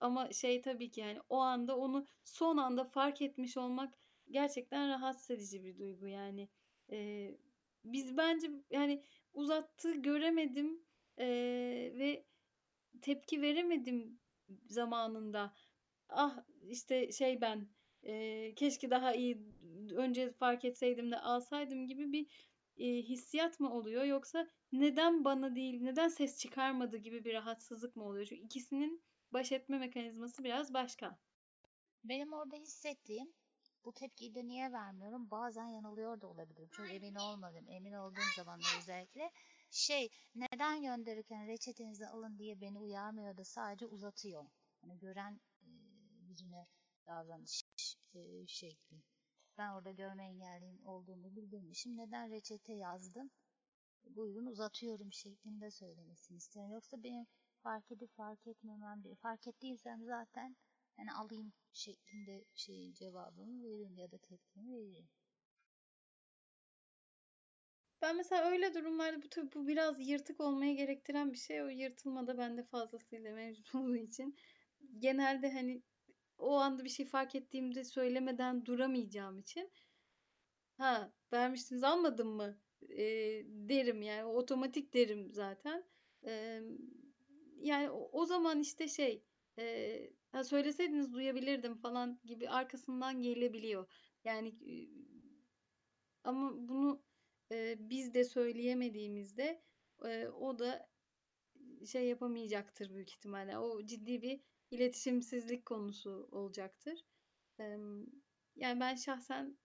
ama şey tabii ki yani o anda onu son anda fark etmiş olmak gerçekten rahatsız edici bir duygu yani. Eee, biz bence yani uzattığı göremedim eee, ve tepki veremedim zamanında. Ah işte şey ben eee, keşke daha iyi önce fark etseydim de alsaydım gibi bir eee, hissiyat mı oluyor yoksa neden bana değil neden ses çıkarmadı gibi bir rahatsızlık mı oluyor? Çünkü ikisinin baş etme mekanizması biraz başka. Benim orada hissettiğim bu tepkiyi de niye vermiyorum? Bazen yanılıyor da olabilirim. Çok emin olmadım. Emin olduğum zamanlar özellikle şey neden gönderirken reçetenizi alın diye beni uyarmıyor da sadece uzatıyor. Hani gören e, birine davranış e, şekli. Ben orada görme engelliyim olduğumu bildirmişim. Neden reçete yazdım? Buyurun uzatıyorum şeklinde söylemesini isterim. Yoksa benim fark edip fark etmemem değil. Fark ettiysem zaten hani alayım şeklinde şey cevabımı veririm ya da tepkimi veririm. Ben mesela öyle durumlarda bu tabii bu biraz yırtık olmayı gerektiren bir şey. O yırtılma da bende fazlasıyla mevcut olduğu için genelde hani o anda bir şey fark ettiğimde söylemeden duramayacağım için ha vermiştiniz almadım mı Eee, derim yani otomatik derim zaten. Eee, yani o, o zaman işte şey ha söyleseydiniz duyabilirdim falan gibi arkasından gelebiliyor. Yani ama bunu eee, biz de söyleyemediğimizde eee, o da şey yapamayacaktır büyük ihtimalle. O ciddi bir iletişimsizlik konusu olacaktır. Emm, yani ben şahsen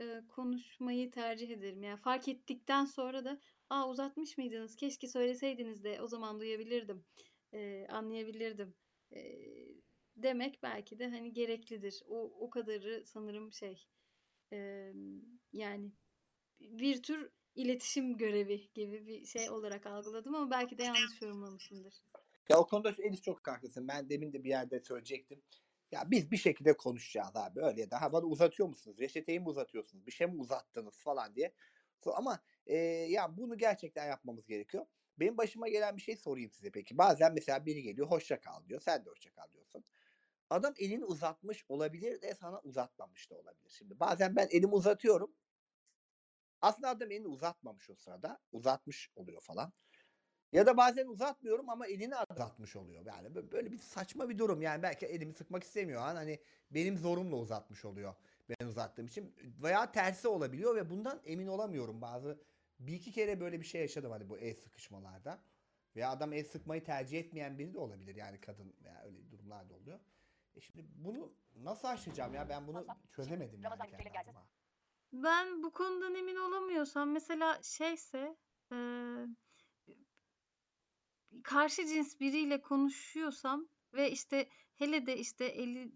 eee, konuşmayı tercih ederim. Yani fark ettikten sonra da aa uzatmış mıydınız? Keşke söyleseydiniz de o zaman duyabilirdim, eee, anlayabilirdim eee, demek belki de hani gereklidir. O, o kadarı sanırım şey emm, yani bir tür iletişim görevi gibi bir şey olarak algıladım ama belki de yanlış yorumlamışımdır. Ya o konuda Elis çok haklısın. Ben demin de bir yerde söyleyecektim. Ya biz bir şekilde konuşacağız abi öyle ya da ha bana uzatıyor musunuz? Reçeteyi mi uzatıyorsunuz? Bir şey mi uzattınız falan diye. Ama e, ya bunu gerçekten yapmamız gerekiyor. Benim başıma gelen bir şey sorayım size peki. Bazen mesela biri geliyor hoşça kal diyor. Sen de hoşça kal diyorsun. Adam elini uzatmış olabilir de sana uzatmamış da olabilir. Şimdi bazen ben elimi uzatıyorum. Aslında adam elini uzatmamış o sırada. Uzatmış oluyor falan. Ya da bazen uzatmıyorum ama elini uzatmış oluyor. Yani bö- böyle bir saçma bir durum. Yani belki elimi sıkmak istemiyor an hani benim zorumla uzatmış oluyor. Ben uzattığım için veya tersi olabiliyor ve bundan emin olamıyorum. Bazı bir iki kere böyle bir şey yaşadım hani bu el sıkışmalarda. Veya adam el sıkmayı tercih etmeyen biri de olabilir. Yani kadın veya öyle durumlar da oluyor. E şimdi bunu nasıl aşacağım ya? Ben bunu çözemedim yani kendi adıma. Ben bu konudan emin olamıyorsam mesela şeyse eee, karşı cins biriyle konuşuyorsam ve işte hele de işte eli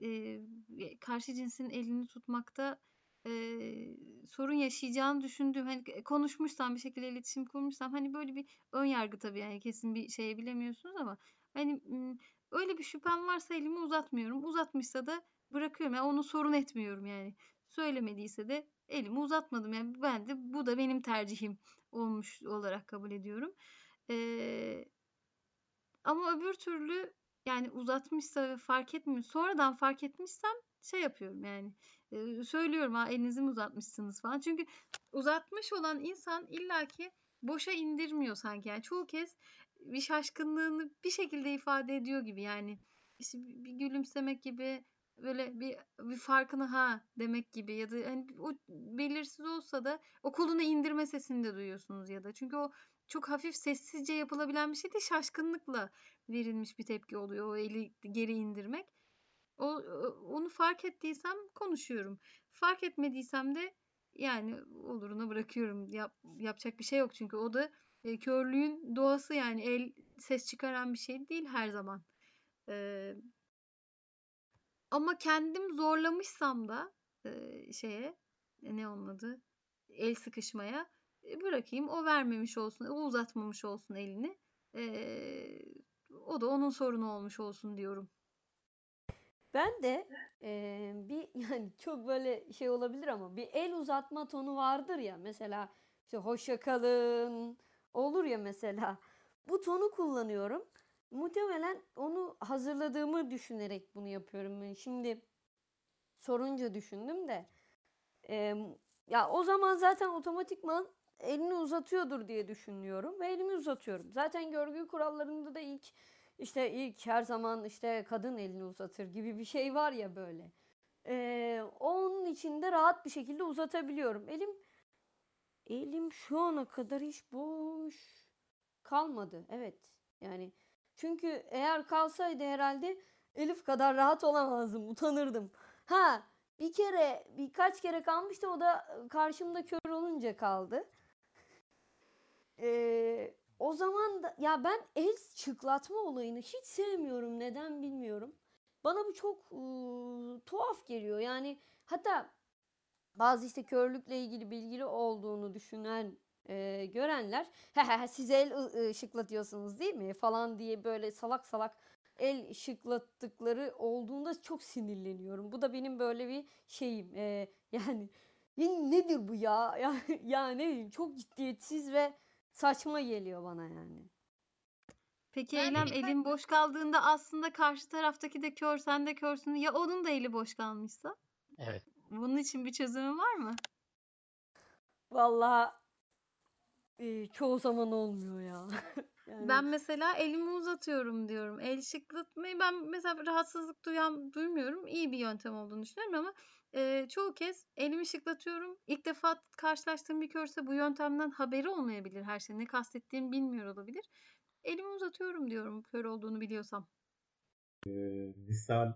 eee, karşı cinsin elini tutmakta eee, sorun yaşayacağını düşündüğüm hani konuşmuşsam bir şekilde iletişim kurmuşsam hani böyle bir ön yargı tabii yani kesin bir şey bilemiyorsunuz ama hani m, öyle bir şüphem varsa elimi uzatmıyorum. Uzatmışsa da bırakıyorum. Yani onu sorun etmiyorum yani. Söylemediyse de elimi uzatmadım. Yani ben de bu da benim tercihim olmuş olarak kabul ediyorum. Eee, ama öbür türlü yani uzatmışsa ve fark etmiyor. Sonradan fark etmişsem şey yapıyorum yani eee, söylüyorum ha elinizi mi uzatmışsınız falan. Çünkü uzatmış olan insan illaki boşa indirmiyor sanki. Yani çoğu kez bir şaşkınlığını bir şekilde ifade ediyor gibi yani işte bir gülümsemek gibi böyle bir bir farkını ha demek gibi ya da hani o belirsiz olsa da o kolunu indirme sesini de duyuyorsunuz ya da çünkü o çok hafif sessizce yapılabilen bir şey değil şaşkınlıkla verilmiş bir tepki oluyor o eli geri indirmek. O- onu fark ettiysem konuşuyorum. Fark etmediysem de yani oluruna bırakıyorum. Yap, yapacak bir şey yok çünkü o da e, körlüğün doğası yani el ses çıkaran bir şey değil her zaman. Ee, ama kendim zorlamışsam da e, şeye e, ne onun adı el sıkışmaya e, bırakayım o vermemiş olsun o uzatmamış olsun elini Ee, o da onun sorunu olmuş olsun diyorum. Ben de eee, bir yani çok böyle şey olabilir ama bir el uzatma tonu vardır ya mesela işte hoşça kalın olur ya mesela bu tonu kullanıyorum. Muhtemelen onu hazırladığımı düşünerek bunu yapıyorum. Ben Şimdi sorunca düşündüm de. Ee, ya o zaman zaten otomatikman elini uzatıyordur diye düşünüyorum ve elimi uzatıyorum. Zaten görgü kurallarında da ilk işte ilk her zaman işte kadın elini uzatır gibi bir şey var ya böyle. Ee, onun içinde rahat bir şekilde uzatabiliyorum. Elim elim şu ana kadar hiç boş kalmadı. Evet. Yani çünkü eğer kalsaydı herhalde Elif kadar rahat olamazdım. Utanırdım. Ha bir kere birkaç kere kalmıştı o da karşımda kör olunca kaldı. Ee, o zaman da ya ben el çıklatma olayını hiç sevmiyorum. Neden bilmiyorum. Bana bu çok ıı, tuhaf geliyor. Yani hatta bazı işte körlükle ilgili bilgili olduğunu düşünen e, görenler siz el ı- şıklatıyorsunuz değil mi falan diye böyle salak salak el şıklattıkları olduğunda çok sinirleniyorum. Bu da benim böyle bir şeyim. E, yani ya nedir bu ya? Ya, ya ne bileyim çok ciddiyetsiz ve saçma geliyor bana yani. Peki Eylem elin boş kaldığında aslında karşı taraftaki de kör sen de körsün ya onun da eli boş kalmışsa? Evet. Bunun için bir çözümü var mı? Vallahi e, çoğu zaman olmuyor ya. yani Ben mesela elimi uzatıyorum diyorum. El şıklatmayı ben mesela rahatsızlık duyan duymuyorum. İyi bir yöntem olduğunu düşünüyorum ama e, çoğu kez elimi şıklatıyorum. İlk defa karşılaştığım bir körse bu yöntemden haberi olmayabilir her şey. Ne kastettiğimi bilmiyor olabilir. Elimi uzatıyorum diyorum kör olduğunu biliyorsam. misal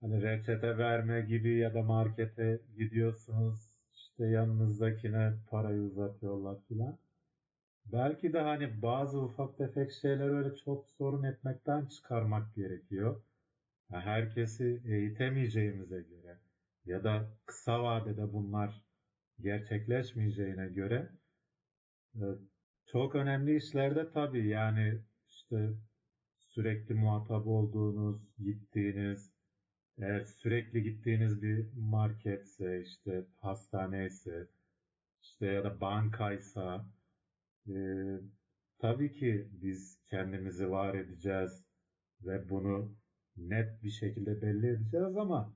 hani reçete verme gibi ya da markete gidiyorsunuz işte yanınızdakine parayı uzatıyorlar filan. Belki de hani bazı ufak tefek şeyler öyle çok sorun etmekten çıkarmak gerekiyor. Herkesi eğitemeyeceğimize göre ya da kısa vadede bunlar gerçekleşmeyeceğine göre e, çok önemli işlerde tabii yani işte sürekli muhatap olduğunuz, gittiğiniz, eğer sürekli gittiğiniz bir marketse, işte hastaneyse, işte ya da bankaysa, e, tabii ki biz kendimizi var edeceğiz ve bunu net bir şekilde belli edeceğiz ama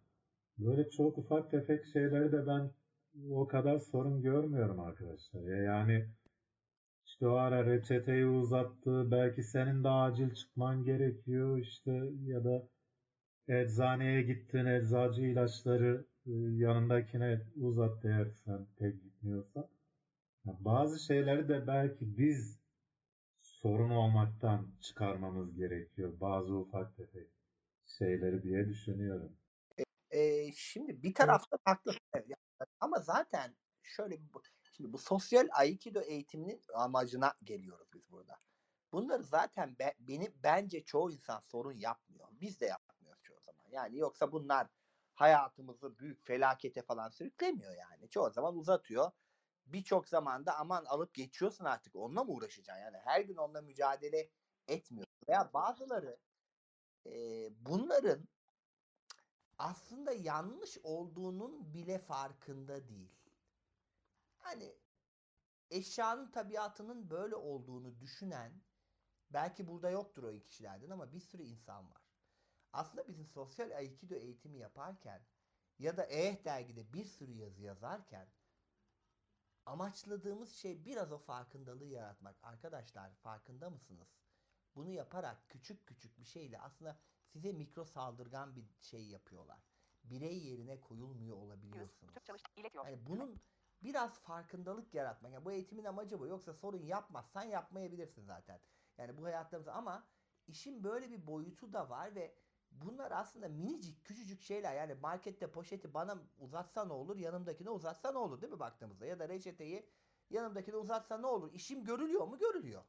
böyle çok ufak tefek şeyleri de ben o kadar sorun görmüyorum arkadaşlar. Ya Yani işte o ara reçeteyi uzattı. Belki senin de acil çıkman gerekiyor işte ya da eczaneye gittin eczacı ilaçları e, yanındakine uzat eğer sen pek gitmiyorsan. Bazı şeyleri de belki biz sorun olmaktan çıkarmamız gerekiyor. Bazı ufak tefek şeyleri diye düşünüyorum. Ee, şimdi bir. Evet, yani ama zaten şöyle bir- şimdi bu sosyal aikido eğitiminin amacına geliyoruz biz burada. Bunları zaten be- beni bence çoğu insan sorun yapmıyor. Biz de yapmıyoruz. Yani yoksa bunlar hayatımızı büyük felakete falan sürüklemiyor yani. Çoğu zaman uzatıyor. Birçok zamanda aman alıp geçiyorsun artık onunla mı uğraşacaksın? Yani her gün onunla mücadele etmiyorsun. Veya bazıları e, bunların aslında yanlış olduğunun bile farkında değil. Hani eşyanın tabiatının böyle olduğunu düşünen belki burada yoktur o kişilerden ama bir sürü insan var. Aslında bizim sosyal aikido eğitimi yaparken ya da EH dergide bir sürü yazı yazarken amaçladığımız şey biraz o farkındalığı yaratmak. Arkadaşlar farkında mısınız? Bunu yaparak küçük küçük bir şeyle aslında size mikro saldırgan bir şey yapıyorlar. Birey yerine koyulmuyor olabiliyorsunuz. Yani bunun biraz farkındalık yaratmak. Yani bu eğitimin amacı bu. Yoksa sorun yapmazsan yapmayabilirsin zaten. Yani bu hayatlarımızda ama işin böyle bir boyutu da var ve bunlar aslında minicik küçücük şeyler. Yani markette poşeti bana uzatsa ne olur, yanımdakine uzatsa ne olur değil mi baktığımızda? Ya da reçeteyi yanımdakine uzatsa ne olur? İşim görülüyor mu? Görülüyor.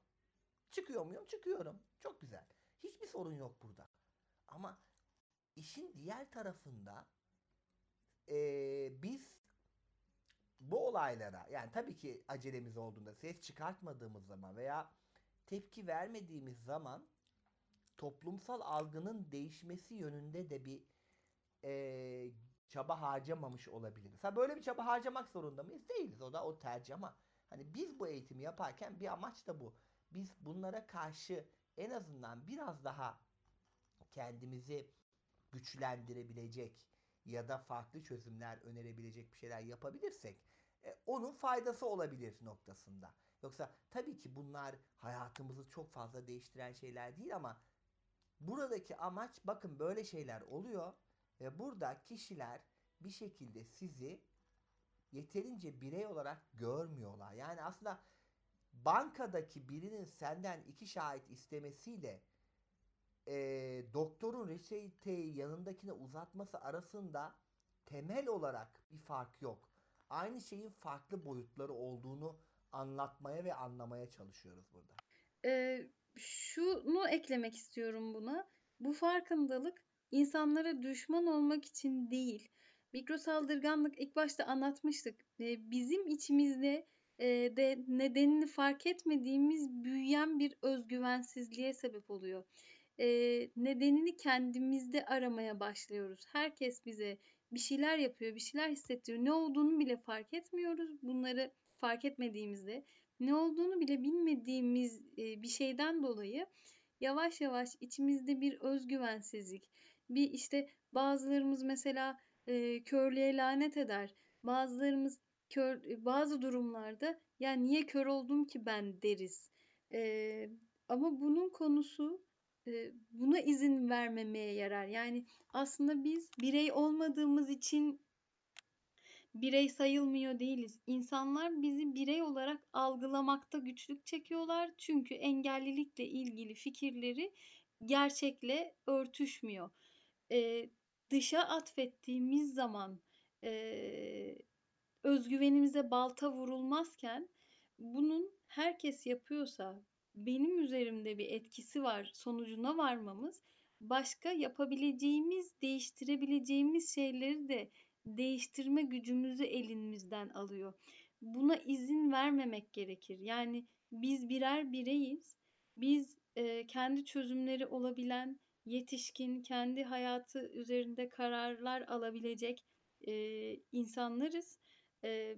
Çıkıyor muyum? Çıkıyorum. Çok güzel. Hiçbir sorun yok burada. Ama işin diğer tarafında eee, biz bu olaylara yani tabii ki acelemiz olduğunda ses çıkartmadığımız zaman veya tepki vermediğimiz zaman toplumsal algının değişmesi yönünde de bir eee, çaba harcamamış olabiliriz. Ha böyle bir çaba harcamak zorunda mıyız? Değiliz. O da o tercih ama hani biz bu eğitimi yaparken bir amaç da bu. Biz bunlara karşı en azından biraz daha kendimizi güçlendirebilecek, ya da farklı çözümler önerebilecek bir şeyler yapabilirsek e, onun faydası olabilir noktasında. Yoksa tabii ki bunlar hayatımızı çok fazla değiştiren şeyler değil ama buradaki amaç bakın böyle şeyler oluyor ve burada kişiler bir şekilde sizi yeterince birey olarak görmüyorlar. Yani aslında bankadaki birinin senden iki şahit istemesiyle e, doktorun reçeteyi yanındakine uzatması arasında temel olarak bir fark yok. Aynı şeyin farklı boyutları olduğunu anlatmaya ve anlamaya çalışıyoruz burada. Ee, şunu eklemek istiyorum buna. Bu farkındalık insanlara düşman olmak için değil. Mikrosaldırganlık ilk başta anlatmıştık. Ee, bizim içimizde e, de nedenini fark etmediğimiz büyüyen bir özgüvensizliğe sebep oluyor. Ee, nedenini kendimizde aramaya başlıyoruz. Herkes bize bir şeyler yapıyor, bir şeyler hissettiriyor. Ne olduğunu bile fark etmiyoruz. Bunları fark etmediğimizde ne olduğunu bile bilmediğimiz e, bir şeyden dolayı yavaş yavaş içimizde bir özgüvensizlik, bir işte bazılarımız mesela e, körlüğe lanet eder. Bazılarımız kör bazı durumlarda ya niye kör oldum ki ben deriz. E, ama bunun konusu e, buna izin vermemeye yarar. Yani aslında biz birey olmadığımız için birey sayılmıyor değiliz. İnsanlar bizi birey olarak algılamakta güçlük çekiyorlar. Çünkü engellilikle ilgili fikirleri gerçekle örtüşmüyor. Ee, dışa atfettiğimiz zaman e, özgüvenimize balta vurulmazken bunun herkes yapıyorsa benim üzerimde bir etkisi var sonucuna varmamız başka yapabileceğimiz, değiştirebileceğimiz şeyleri de değiştirme gücümüzü elimizden alıyor. Buna izin vermemek gerekir. Yani biz birer bireyiz. Biz e, kendi çözümleri olabilen, yetişkin, kendi hayatı üzerinde kararlar alabilecek e, insanlarız. E,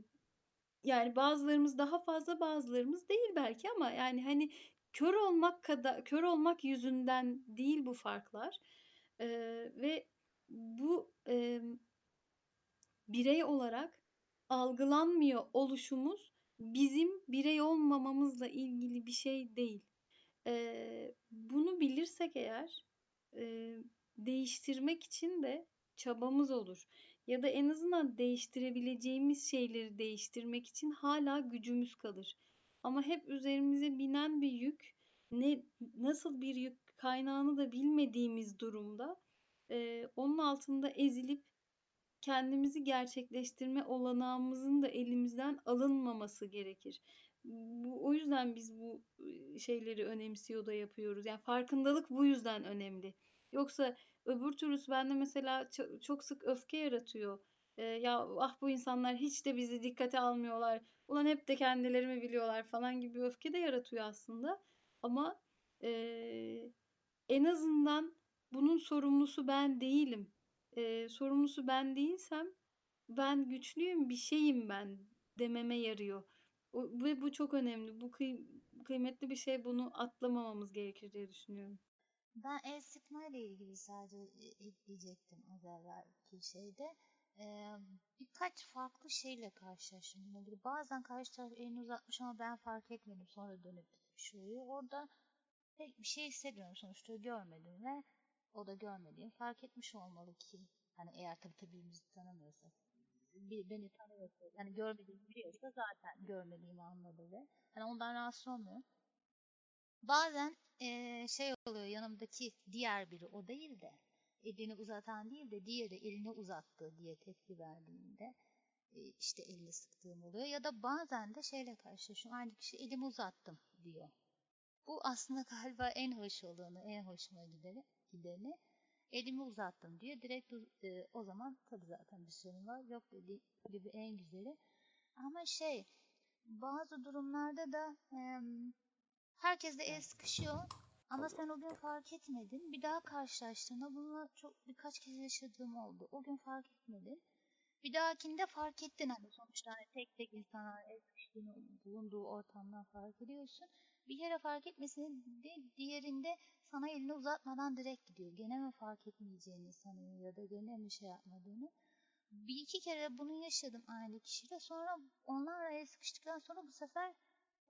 yani bazılarımız daha fazla, bazılarımız değil belki ama yani hani kör olmak kadar kör olmak yüzünden değil bu farklar. E, ve bu e, birey olarak algılanmıyor oluşumuz bizim birey olmamamızla ilgili bir şey değil. Ee, bunu bilirsek eğer e, değiştirmek için de çabamız olur. Ya da en azından değiştirebileceğimiz şeyleri değiştirmek için hala gücümüz kalır. Ama hep üzerimize binen bir yük, ne nasıl bir yük kaynağını da bilmediğimiz durumda e, onun altında ezilip kendimizi gerçekleştirme olanağımızın da elimizden alınmaması gerekir. Bu, o yüzden biz bu şeyleri önemsiyor da yapıyoruz. Yani farkındalık bu yüzden önemli. Yoksa öbür türlüsü bende mesela çok, çok sık öfke yaratıyor. Ee, ya ah bu insanlar hiç de bizi dikkate almıyorlar. Ulan hep de kendileri mi biliyorlar falan gibi öfke de yaratıyor aslında. Ama e, en azından bunun sorumlusu ben değilim e, sorumlusu ben değilsem ben güçlüyüm bir şeyim ben dememe yarıyor. O, ve bu çok önemli. Bu kıy, kıymetli bir şey. Bunu atlamamamız gerekir diye düşünüyorum. Ben el sıkma ile ilgili sadece ekleyecektim az evvelki şeyde. Ee, birkaç farklı şeyle karşılaştım. ilgili. Bazen karşı taraf elini uzatmış ama ben fark etmedim. Sonra dönüp bir. Orada pek bir şey hissetmiyorum sonuçta görmedim ve o da görmediğim fark etmiş olmalı ki hani eğer tabii tabii tanımıyorsak bir, beni tanıyorsa yani görmediğimi biliyorsa zaten görmediğimi anladı ve hani ondan rahatsız olmuyorum. Bazen ee, şey oluyor yanımdaki diğer biri o değil de elini uzatan değil de diğeri elini uzattı diye tepki verdiğinde e, işte elini sıktığım oluyor ya da bazen de şeyle karşılaşıyorum aynı kişi elimi uzattım diyor. Bu aslında galiba en hoş olanı, en hoşuma gideni gideni elimi uzattım diyor. Direkt e, o zaman tabii zaten bir sorun var. Yok dediği gibi en güzeli. Ama şey bazı durumlarda da e, herkes de el sıkışıyor. Ama sen o gün fark etmedin. Bir daha karşılaştığında bunu çok birkaç kez yaşadığım oldu. O gün fark etmedin. Bir dahakinde fark ettin hani sonuçta hani tek tek insanlar el sıkıştığını bulunduğu ortamdan fark ediyorsun. bir kere fark etmesini de diğerinde sana elini uzatmadan direkt gidiyor. Gene mi fark etmeyeceğini sanıyor ya da gene mi şey yapmadığını. Bir iki kere bunu yaşadım aynı kişiyle. Sonra onlar araya sıkıştıktan sonra bu sefer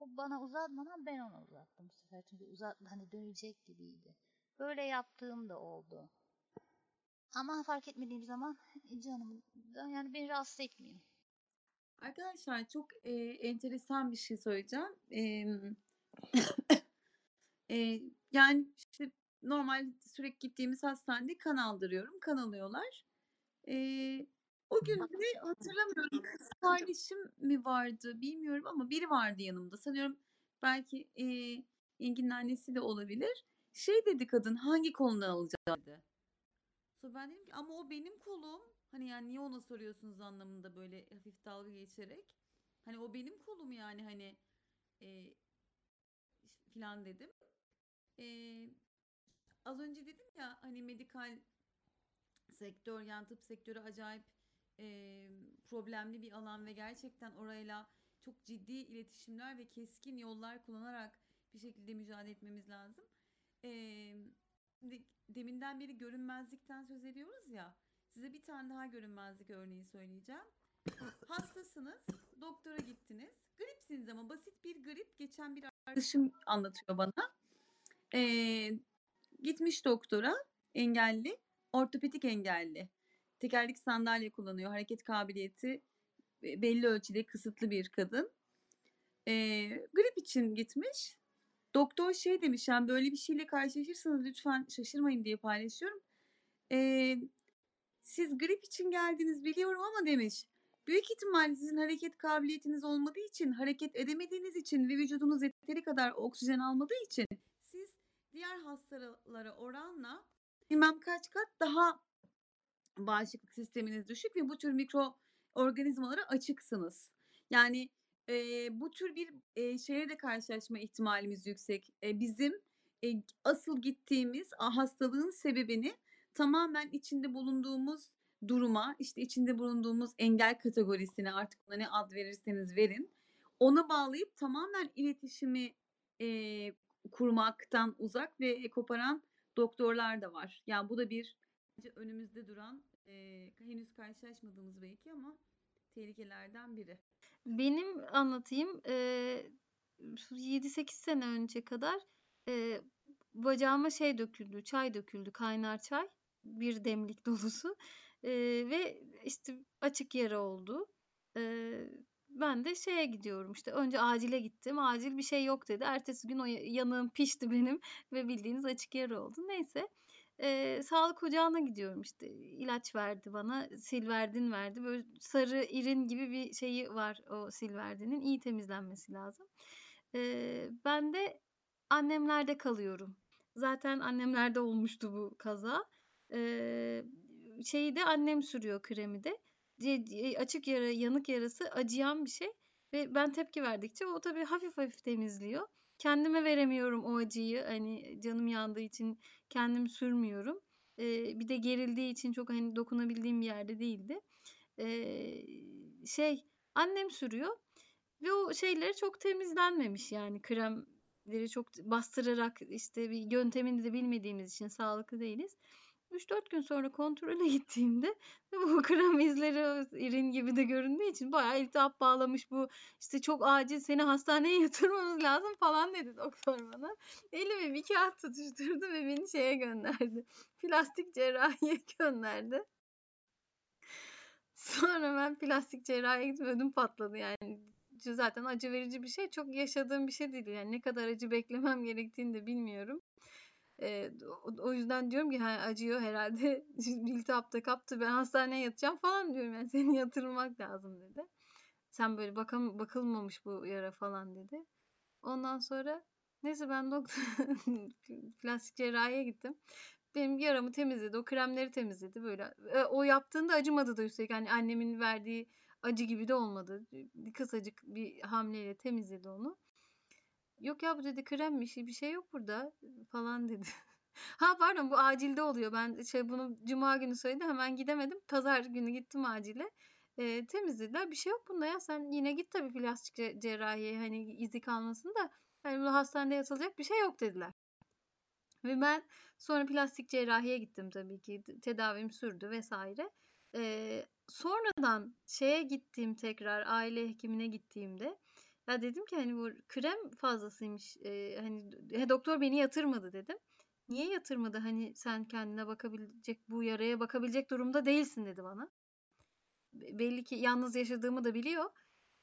o bana uzatmadan ben ona uzattım bu sefer. Çünkü uzat hani dönecek gibiydi. Böyle yaptığım da oldu. Ama fark etmediğim zaman canım da yani beni rahatsız etmiyor. Arkadaşlar çok e, enteresan bir şey söyleyeceğim. E, e, yani işte normal sürekli gittiğimiz hastanede kan aldırıyorum. Kan alıyorlar. E, o gün de hatırlamıyorum kız kardeşim mi vardı bilmiyorum ama biri vardı yanımda. Sanıyorum belki e, Engin'in annesi de olabilir. Şey dedi kadın hangi kolundan alacağım dedi. Sonra ben dedim ki ama o benim kolum. Hani yani niye ona soruyorsunuz anlamında böyle hafif dalga geçerek. Hani o benim kolum yani hani e, filan dedim. E, az önce dedim ya hani medikal sektör yani tıp sektörü acayip e, problemli bir alan ve gerçekten orayla çok ciddi iletişimler ve keskin yollar kullanarak bir şekilde mücadele etmemiz lazım. E, şimdi deminden beri görünmezlikten söz ediyoruz ya. Size bir tane daha görünmezlik örneği söyleyeceğim. Hastasınız, doktora gittiniz. Gripsiniz ama basit bir grip. Geçen bir arkadaşım anlatıyor bana. Ee, gitmiş doktora, engelli, ortopedik engelli. Tekerlek sandalye kullanıyor. Hareket kabiliyeti belli ölçüde kısıtlı bir kadın. Ee, grip için gitmiş. Doktor şey demiş yani böyle bir şeyle karşılaşırsanız lütfen şaşırmayın diye paylaşıyorum. Ee, siz grip için geldiniz biliyorum ama demiş. Büyük ihtimal sizin hareket kabiliyetiniz olmadığı için, hareket edemediğiniz için ve vücudunuz yeteri kadar oksijen almadığı için siz diğer hastalara oranla bilmem kaç kat daha bağışıklık sisteminiz düşük ve bu tür mikro organizmalara açıksınız. Yani e, bu tür bir e, şeye de karşılaşma ihtimalimiz yüksek. E, bizim e, asıl gittiğimiz hastalığın sebebini tamamen içinde bulunduğumuz duruma, işte içinde bulunduğumuz engel kategorisine artık ona ne ad verirseniz verin. Ona bağlayıp tamamen iletişimi e, kurmaktan uzak ve koparan doktorlar da var. Yani bu da bir önümüzde duran e, henüz karşılaşmadığımız belki ama tehlikelerden biri. Benim anlatayım e, 7-8 sene önce kadar e, bacağıma şey döküldü, çay döküldü, kaynar çay. Bir demlik dolusu. E, ve işte açık yara oldu. E, ben de şeye gidiyorum işte önce acile gittim. Acil bir şey yok dedi. Ertesi gün o yanığım pişti benim ve bildiğiniz açık yara oldu. Neyse e, sağlık ocağına gidiyorum işte ilaç verdi bana silverdin verdi böyle sarı irin gibi bir şeyi var o silverdinin iyi temizlenmesi lazım. E, ben de annemlerde kalıyorum. Zaten annemlerde olmuştu bu kaza. E, şeyi de annem sürüyor kremi de. Açık yara, yanık yarası acıyan bir şey ve ben tepki verdikçe o tabii hafif hafif temizliyor. Kendime veremiyorum o acıyı. Hani canım yandığı için kendim sürmüyorum. Ee, bir de gerildiği için çok hani dokunabildiğim bir yerde değildi. Ee, şey annem sürüyor ve o şeyleri çok temizlenmemiş yani kremleri çok bastırarak işte bir yöntemini de bilmediğimiz için sağlıklı değiliz. 3-4 gün sonra kontrole gittiğimde bu krem izleri irin gibi de göründüğü için bayağı iltihap bağlamış bu işte çok acil seni hastaneye yatırmamız lazım falan dedi doktor bana. Elime bir kağıt tutuşturdu ve beni şeye gönderdi. Plastik cerrahiye gönderdi. Sonra ben plastik cerrahiye gittim ödüm patladı yani. Zaten acı verici bir şey. Çok yaşadığım bir şey değil. Yani ne kadar acı beklemem gerektiğini de bilmiyorum. E, o, yüzden diyorum ki hani acıyor herhalde iltihapta kaptı ben hastaneye yatacağım falan diyorum yani seni yatırmak lazım dedi. Sen böyle bakam bakılmamış bu yara falan dedi. Ondan sonra neyse ben doktor plastik cerrahiye gittim. Benim yaramı temizledi. O kremleri temizledi böyle. E, o yaptığında acımadı da üstelik. Hani annemin verdiği acı gibi de olmadı. Kısacık bir hamleyle temizledi onu. Yok ya bu dedi kremmiş bir şey yok burada falan dedi. ha pardon bu acilde oluyor. Ben şey bunu cuma günü söyledi hemen gidemedim. Pazar günü gittim acile. E, temizlediler. Bir şey yok bunda ya. Sen yine git tabii plastik cerrahiye hani izi kalmasın da Hani bu hastanede yatılacak bir şey yok dediler. Ve ben sonra plastik cerrahiye gittim tabii ki. Tedavim sürdü vesaire. Ee, sonradan şeye gittiğim tekrar aile hekimine gittiğimde ya dedim ki hani bu krem fazlasıymış. Ee, hani he, doktor beni yatırmadı dedim. Niye yatırmadı? Hani sen kendine bakabilecek bu yaraya bakabilecek durumda değilsin dedi bana. Be- Belli ki yalnız yaşadığımı da biliyor.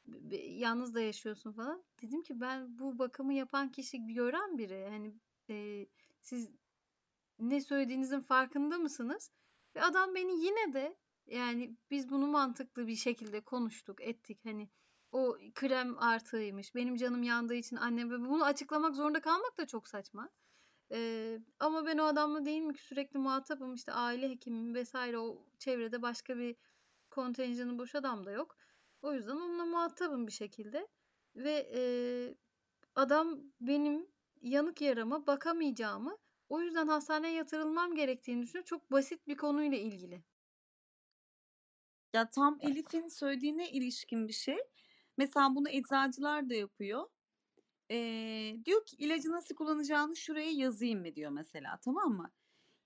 Be- Yalnız da yaşıyorsun falan. Dedim ki ben bu bakımı yapan kişi gören biri. Hani e, siz ne söylediğinizin farkında mısınız? Ve adam beni yine de yani biz bunu mantıklı bir şekilde konuştuk, ettik. Hani o krem artığıymış. Benim canım yandığı için annem ve bunu açıklamak zorunda kalmak da çok saçma. Ee, ama ben o adamla değil mi ki sürekli muhatapım işte aile hekimim vesaire o çevrede başka bir kontenjanı boş adam da yok. O yüzden onunla muhatabım bir şekilde ve e, adam benim yanık yarama bakamayacağımı o yüzden hastaneye yatırılmam gerektiğini düşünüyor. Çok basit bir konuyla ilgili. Ya tam Elif'in söylediğine ilişkin bir şey. Mesela bunu eczacılar da yapıyor. Ee, diyor ki ilacı nasıl kullanacağını şuraya yazayım mı diyor mesela tamam mı?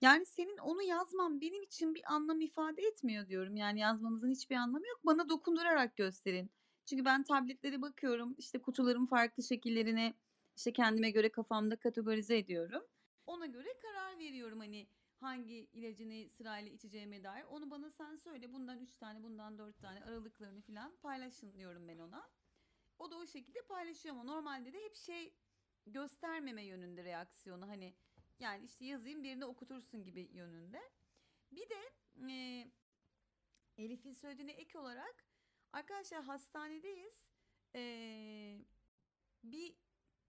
Yani senin onu yazman benim için bir anlam ifade etmiyor diyorum. Yani yazmanızın hiçbir anlamı yok. Bana dokundurarak gösterin. Çünkü ben tabletlere bakıyorum. işte kutuların farklı şekillerini işte kendime göre kafamda kategorize ediyorum. Ona göre karar veriyorum hani hangi ilacını sırayla içeceğime dair. Onu bana sen söyle. Bundan 3 tane, bundan 4 tane aralıklarını falan paylaşın diyorum ben ona. O da o şekilde paylaşıyor ama normalde de hep şey göstermeme yönünde reaksiyonu hani yani işte yazayım birine okutursun gibi yönünde. Bir de e, Elif'in söylediğine ek olarak arkadaşlar hastanedeyiz. E, bir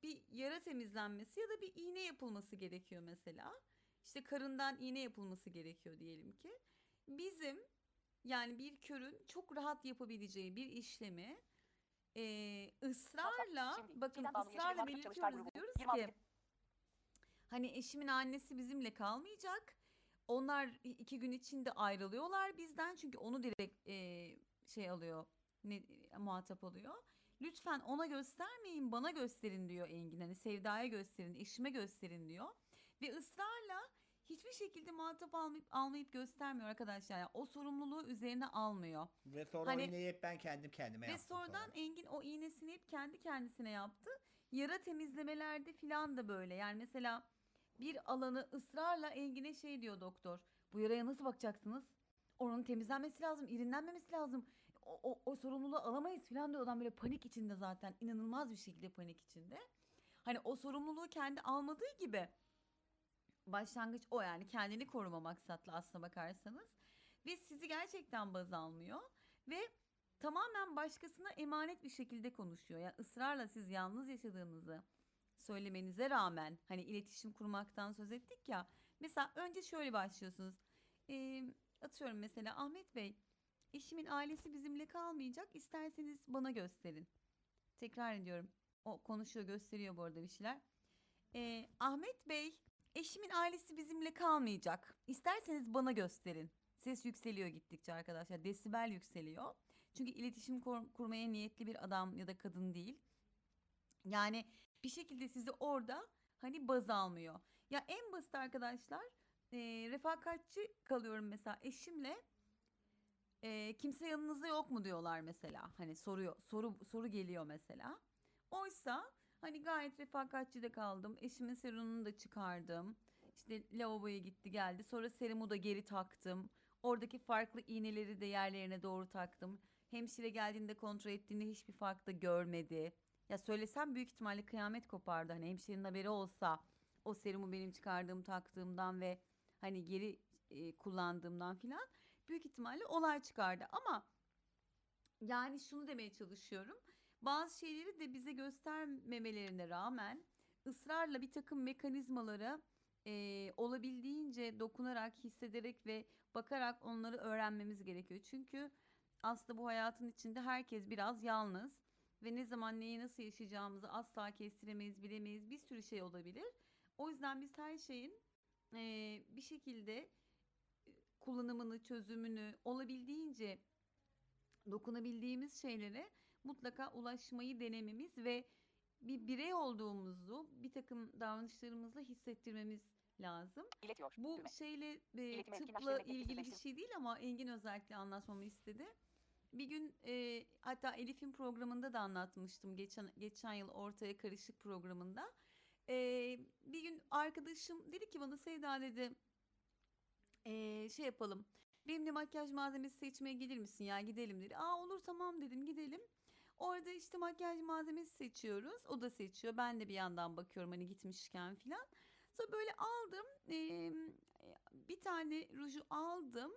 bir yara temizlenmesi ya da bir iğne yapılması gerekiyor mesela. İşte karından iğne yapılması gerekiyor diyelim ki. Bizim yani bir körün çok rahat yapabileceği bir işlemi e, ısrarla bakın ısrarla belirtiyoruz diyoruz ki hani eşimin annesi bizimle kalmayacak. Onlar iki gün içinde ayrılıyorlar bizden çünkü onu direkt e, şey alıyor ne muhatap alıyor. Lütfen ona göstermeyin bana gösterin diyor Engin. Hani Sevda'ya gösterin, eşime gösterin diyor. Ve ısrarla hiçbir şekilde muhatap almayıp, almayıp göstermiyor arkadaşlar. Yani o sorumluluğu üzerine almıyor. Ve sonra Hani- iğneyi hep ben kendim kendime Ve yaptım sonradan sonra. Engin o iğnesini hep kendi kendisine yaptı. Yara temizlemelerde filan da böyle. Yani mesela bir alanı ısrarla Engin'e şey diyor doktor. Bu yaraya nasıl bakacaksınız? Onun temizlenmesi lazım, irinlenmemesi lazım. O, o, o sorumluluğu alamayız filan diyor adam böyle panik içinde zaten. inanılmaz bir şekilde panik içinde. Hani o sorumluluğu kendi almadığı gibi başlangıç o yani kendini koruma maksatlı aslına bakarsanız. Ve sizi gerçekten baz almıyor. Ve tamamen başkasına emanet bir şekilde konuşuyor. Yani ısrarla siz yalnız yaşadığınızı söylemenize rağmen hani iletişim kurmaktan söz ettik ya. Mesela önce şöyle başlıyorsunuz. Ee, atıyorum mesela Ahmet Bey eşimin ailesi bizimle kalmayacak isterseniz bana gösterin. Tekrar ediyorum. O konuşuyor gösteriyor bu arada bir şeyler. Ee, Ahmet Bey eşimin ailesi bizimle kalmayacak. İsterseniz bana gösterin. Ses yükseliyor gittikçe arkadaşlar. Desibel yükseliyor. Çünkü iletişim kur- kurmaya niyetli bir adam ya da kadın değil. Yani bir şekilde sizi orada hani baz almıyor. Ya en basit arkadaşlar e, refakatçi kalıyorum mesela eşimle e, kimse yanınızda yok mu diyorlar mesela. Hani soruyor soru soru geliyor mesela. Oysa hani gayet refakatçi de kaldım. Eşimin serumunu da çıkardım. İşte lavaboya gitti geldi. Sonra serumu da geri taktım. Oradaki farklı iğneleri de yerlerine doğru taktım. Hemşire geldiğinde kontrol ettiğinde hiçbir fark da görmedi. Ya söylesem büyük ihtimalle kıyamet kopardı. Hani hemşirenin haberi olsa o serumu benim çıkardığım taktığımdan ve hani geri e, kullandığımdan filan büyük ihtimalle olay çıkardı. Ama yani şunu demeye çalışıyorum. Bazı şeyleri de bize göstermemelerine rağmen ısrarla bir takım mekanizmalara e, olabildiğince dokunarak, hissederek ve bakarak onları öğrenmemiz gerekiyor. Çünkü aslında bu hayatın içinde herkes biraz yalnız ve ne zaman neyi nasıl yaşayacağımızı asla kestiremeyiz, bilemeyiz. Bir sürü şey olabilir. O yüzden biz her şeyin e, bir şekilde kullanımını, çözümünü olabildiğince dokunabildiğimiz şeylere mutlaka ulaşmayı denememiz ve bir birey olduğumuzu bir takım davranışlarımızla hissettirmemiz lazım. İletiyor. Bu Düğme. şeyle e, tıpla ilgili bir şey değil ama Engin özellikle anlatmamı istedi. Bir gün e, hatta Elif'in programında da anlatmıştım geçen geçen yıl ortaya karışık programında. E, bir gün arkadaşım dedi ki bana Sevda dedi e, şey yapalım. Benimle makyaj malzemesi seçmeye gelir misin ya gidelim dedi. Aa olur tamam dedim gidelim. Orada işte makyaj malzemesi seçiyoruz. O da seçiyor. Ben de bir yandan bakıyorum hani gitmişken filan. Sonra böyle aldım. eee, bir tane ruju aldım.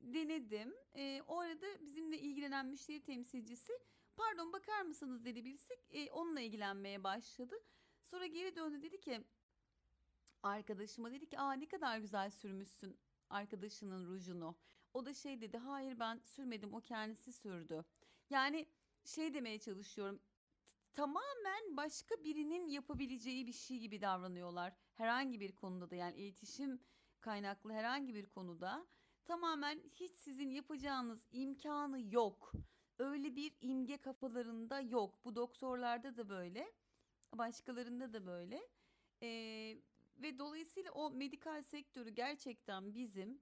Denedim. Eee, o arada bizimle ilgilenen müşteri temsilcisi pardon bakar mısınız dedi birisi. Eee, onunla ilgilenmeye başladı. Sonra geri döndü dedi ki arkadaşıma dedi ki aa ne kadar güzel sürmüşsün arkadaşının rujunu. O da şey dedi hayır ben sürmedim o kendisi sürdü. Yani şey demeye çalışıyorum tamamen başka birinin yapabileceği bir şey gibi davranıyorlar. Herhangi bir konuda da yani iletişim kaynaklı herhangi bir konuda tamamen hiç sizin yapacağınız imkanı yok. Öyle bir imge kafalarında yok. Bu doktorlarda da böyle, başkalarında da böyle. Ee, ve dolayısıyla o medikal sektörü gerçekten bizim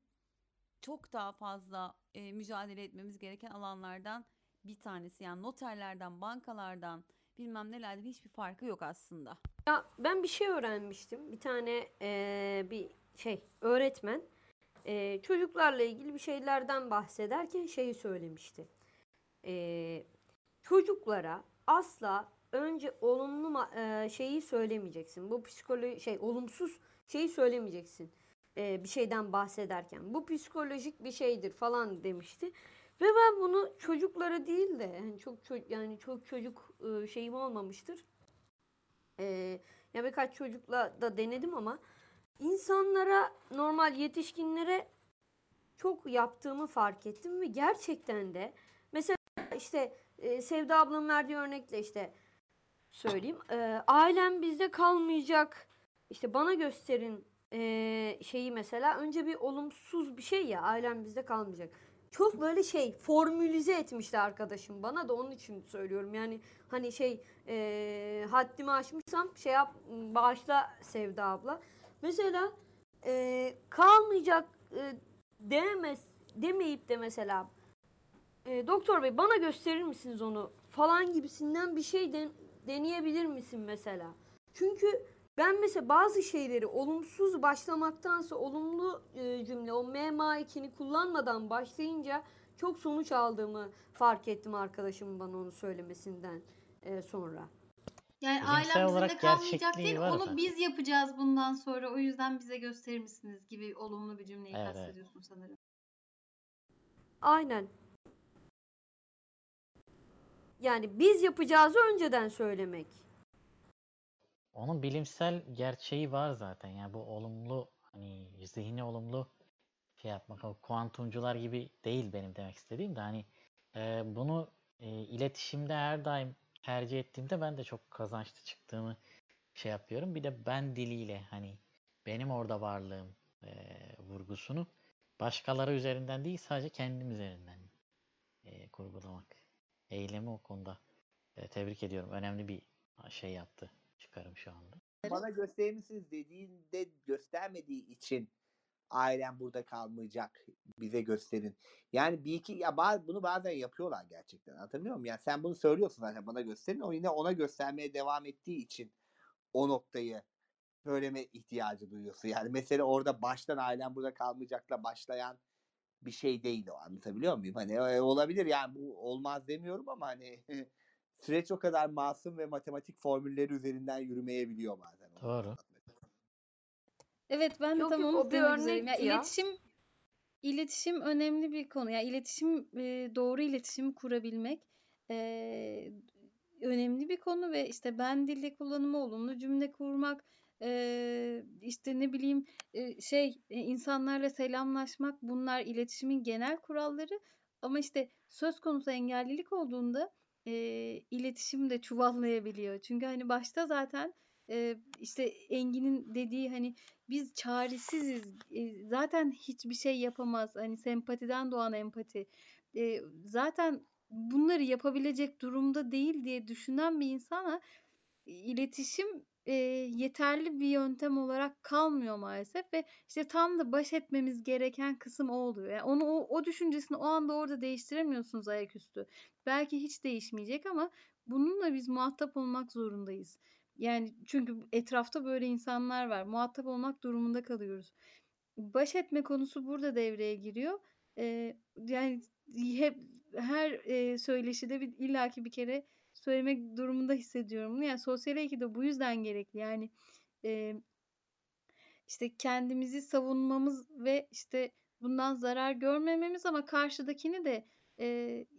çok daha fazla e, mücadele etmemiz gereken alanlardan bir tanesi. Yani noterlerden, bankalardan, bilmem nelerden hiçbir farkı yok aslında. Ya ben bir şey öğrenmiştim. Bir tane eee, bir şey öğretmen eee, çocuklarla ilgili bir şeylerden bahsederken şeyi söylemişti. Eee, çocuklara asla önce olumlu eee, şeyi söylemeyeceksin. Bu psikoloji şey olumsuz şeyi söylemeyeceksin. Eee, bir şeyden bahsederken. Bu psikolojik bir şeydir falan demişti. Ve ben bunu çocuklara değil de yani çok ço- yani çok çocuk şeyim olmamıştır. Eee ya birkaç çocukla da denedim ama insanlara normal yetişkinlere çok yaptığımı fark ettim ve gerçekten de mesela işte e, Sevda ablamın verdiği örnekle işte söyleyeyim. E, ailem bizde kalmayacak. İşte bana gösterin e, şeyi mesela önce bir olumsuz bir şey ya ailem bizde kalmayacak. Çok böyle şey formülize etmişti arkadaşım bana da onun için söylüyorum. Yani hani şey e, haddimi aşmışsam şey yap bağışla Sevda abla. Mesela e, kalmayacak e, demez demeyip de mesela e, doktor bey bana gösterir misiniz onu falan gibisinden bir şey den- deneyebilir misin mesela? Çünkü ben mesela bazı şeyleri olumsuz başlamaktansa olumlu e, cümle o MMA2'ni kullanmadan başlayınca çok sonuç aldığımı fark ettim arkadaşımın bana onu söylemesinden e, sonra. Yani Bilimsel ailem bizimle olarak kalmayacak değil, onu zaten. biz yapacağız bundan sonra. O yüzden bize gösterir misiniz gibi olumlu bir cümleyi Evet, evet. kastediyorsun sanırım. Aynen. Yani biz yapacağızı önceden söylemek. Onun bilimsel gerçeği var zaten. Yani bu olumlu hani zihni olumlu şey yapmak. O kuantumcular gibi değil benim demek istediğim de hani e, bunu e, iletişimde her daim tercih ettiğimde ben de çok kazançlı çıktığımı şey yapıyorum. Bir de ben diliyle hani benim orada varlığım e, vurgusunu başkaları üzerinden değil sadece kendim üzerinden e, kurgulamak. Eylemi o konuda e, tebrik ediyorum. Önemli bir şey yaptı. Çıkarım şu anda. Bana gösterir misiniz dediğinde göstermediği için ailem burada kalmayacak bize gösterin. Yani bir iki ya ba- bunu bazen yapıyorlar gerçekten anlatabiliyor muyum? Yani sen bunu söylüyorsun zaten bana gösterin o yine ona göstermeye devam ettiği için o noktayı söyleme ihtiyacı duyuyorsun. Yani mesela orada baştan ailem burada kalmayacakla başlayan bir şey değil o anlatabiliyor muyum? Hani e, olabilir yani bu olmaz demiyorum ama hani süreç o kadar masum ve matematik formülleri üzerinden yürümeyebiliyor bazen. Doğru. Evet ben de Yok tam yok onu o bir demek üzereyim. Ya ya. iletişim iletişim önemli bir konu. Ya iletişim e, doğru iletişimi kurabilmek e, önemli bir konu ve işte ben dili kullanımı, olumlu cümle kurmak, e, işte ne bileyim e, şey e, insanlarla selamlaşmak bunlar iletişimin genel kuralları. Ama işte söz konusu engellilik olduğunda e, iletişim de çuvallayabiliyor. Çünkü hani başta zaten e, işte Engin'in dediği hani biz çaresiziz. E, zaten hiçbir şey yapamaz. Hani sempatiden doğan empati. E, zaten bunları yapabilecek durumda değil diye düşünen bir insana iletişim e, yeterli bir yöntem olarak kalmıyor maalesef ve işte tam da baş etmemiz gereken kısım o oluyor. Yani onu o, o düşüncesini o anda orada değiştiremiyorsunuz ayaküstü. Belki hiç değişmeyecek ama bununla biz muhatap olmak zorundayız. Yani çünkü etrafta böyle insanlar var. Muhatap olmak durumunda kalıyoruz. Baş etme konusu burada devreye giriyor. Ee, yani hep her e, söyleşide bir illaki bir kere söylemek durumunda hissediyorum. Yani sosyal eki de bu yüzden gerekli. Yani e, işte kendimizi savunmamız ve işte bundan zarar görmememiz ama karşıdakini de e,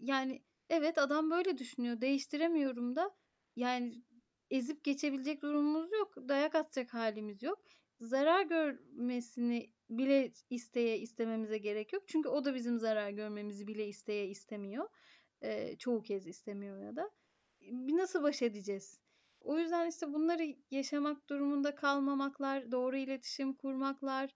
yani evet adam böyle düşünüyor değiştiremiyorum da yani ezip geçebilecek durumumuz yok. Dayak atacak halimiz yok. Zarar görmesini bile isteye istememize gerek yok. Çünkü o da bizim zarar görmemizi bile isteye istemiyor. E, çoğu kez istemiyor ya da. Nasıl baş edeceğiz? O yüzden işte bunları yaşamak durumunda kalmamaklar, doğru iletişim kurmaklar,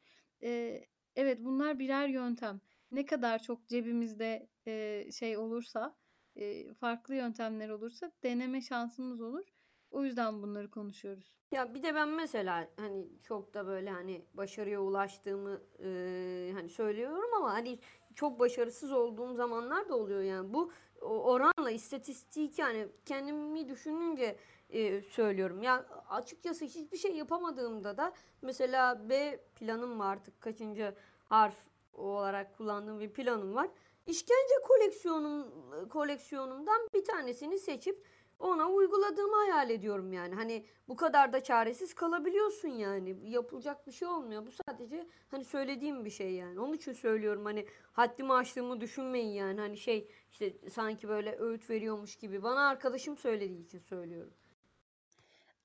e, evet bunlar birer yöntem. Ne kadar çok cebimizde e, şey olursa, e, farklı yöntemler olursa deneme şansımız olur. O yüzden bunları konuşuyoruz. Ya bir de ben mesela hani çok da böyle hani başarıya ulaştığımı e, hani söylüyorum ama hani çok başarısız olduğum zamanlar da oluyor yani bu oranla istatistik yani kendimi düşününce e, söylüyorum. Ya açıkçası hiçbir şey yapamadığımda da mesela B planım var artık kaçıncı harf olarak kullandığım bir planım var. İşkence koleksiyonum koleksiyonumdan bir tanesini seçip ona uyguladığımı hayal ediyorum yani. Hani bu kadar da çaresiz kalabiliyorsun yani. Yapılacak bir şey olmuyor. Bu sadece hani söylediğim bir şey yani. Onun için söylüyorum hani haddimi aştığımı düşünmeyin yani. Hani şey işte sanki böyle öğüt veriyormuş gibi. Bana arkadaşım söylediği için söylüyorum.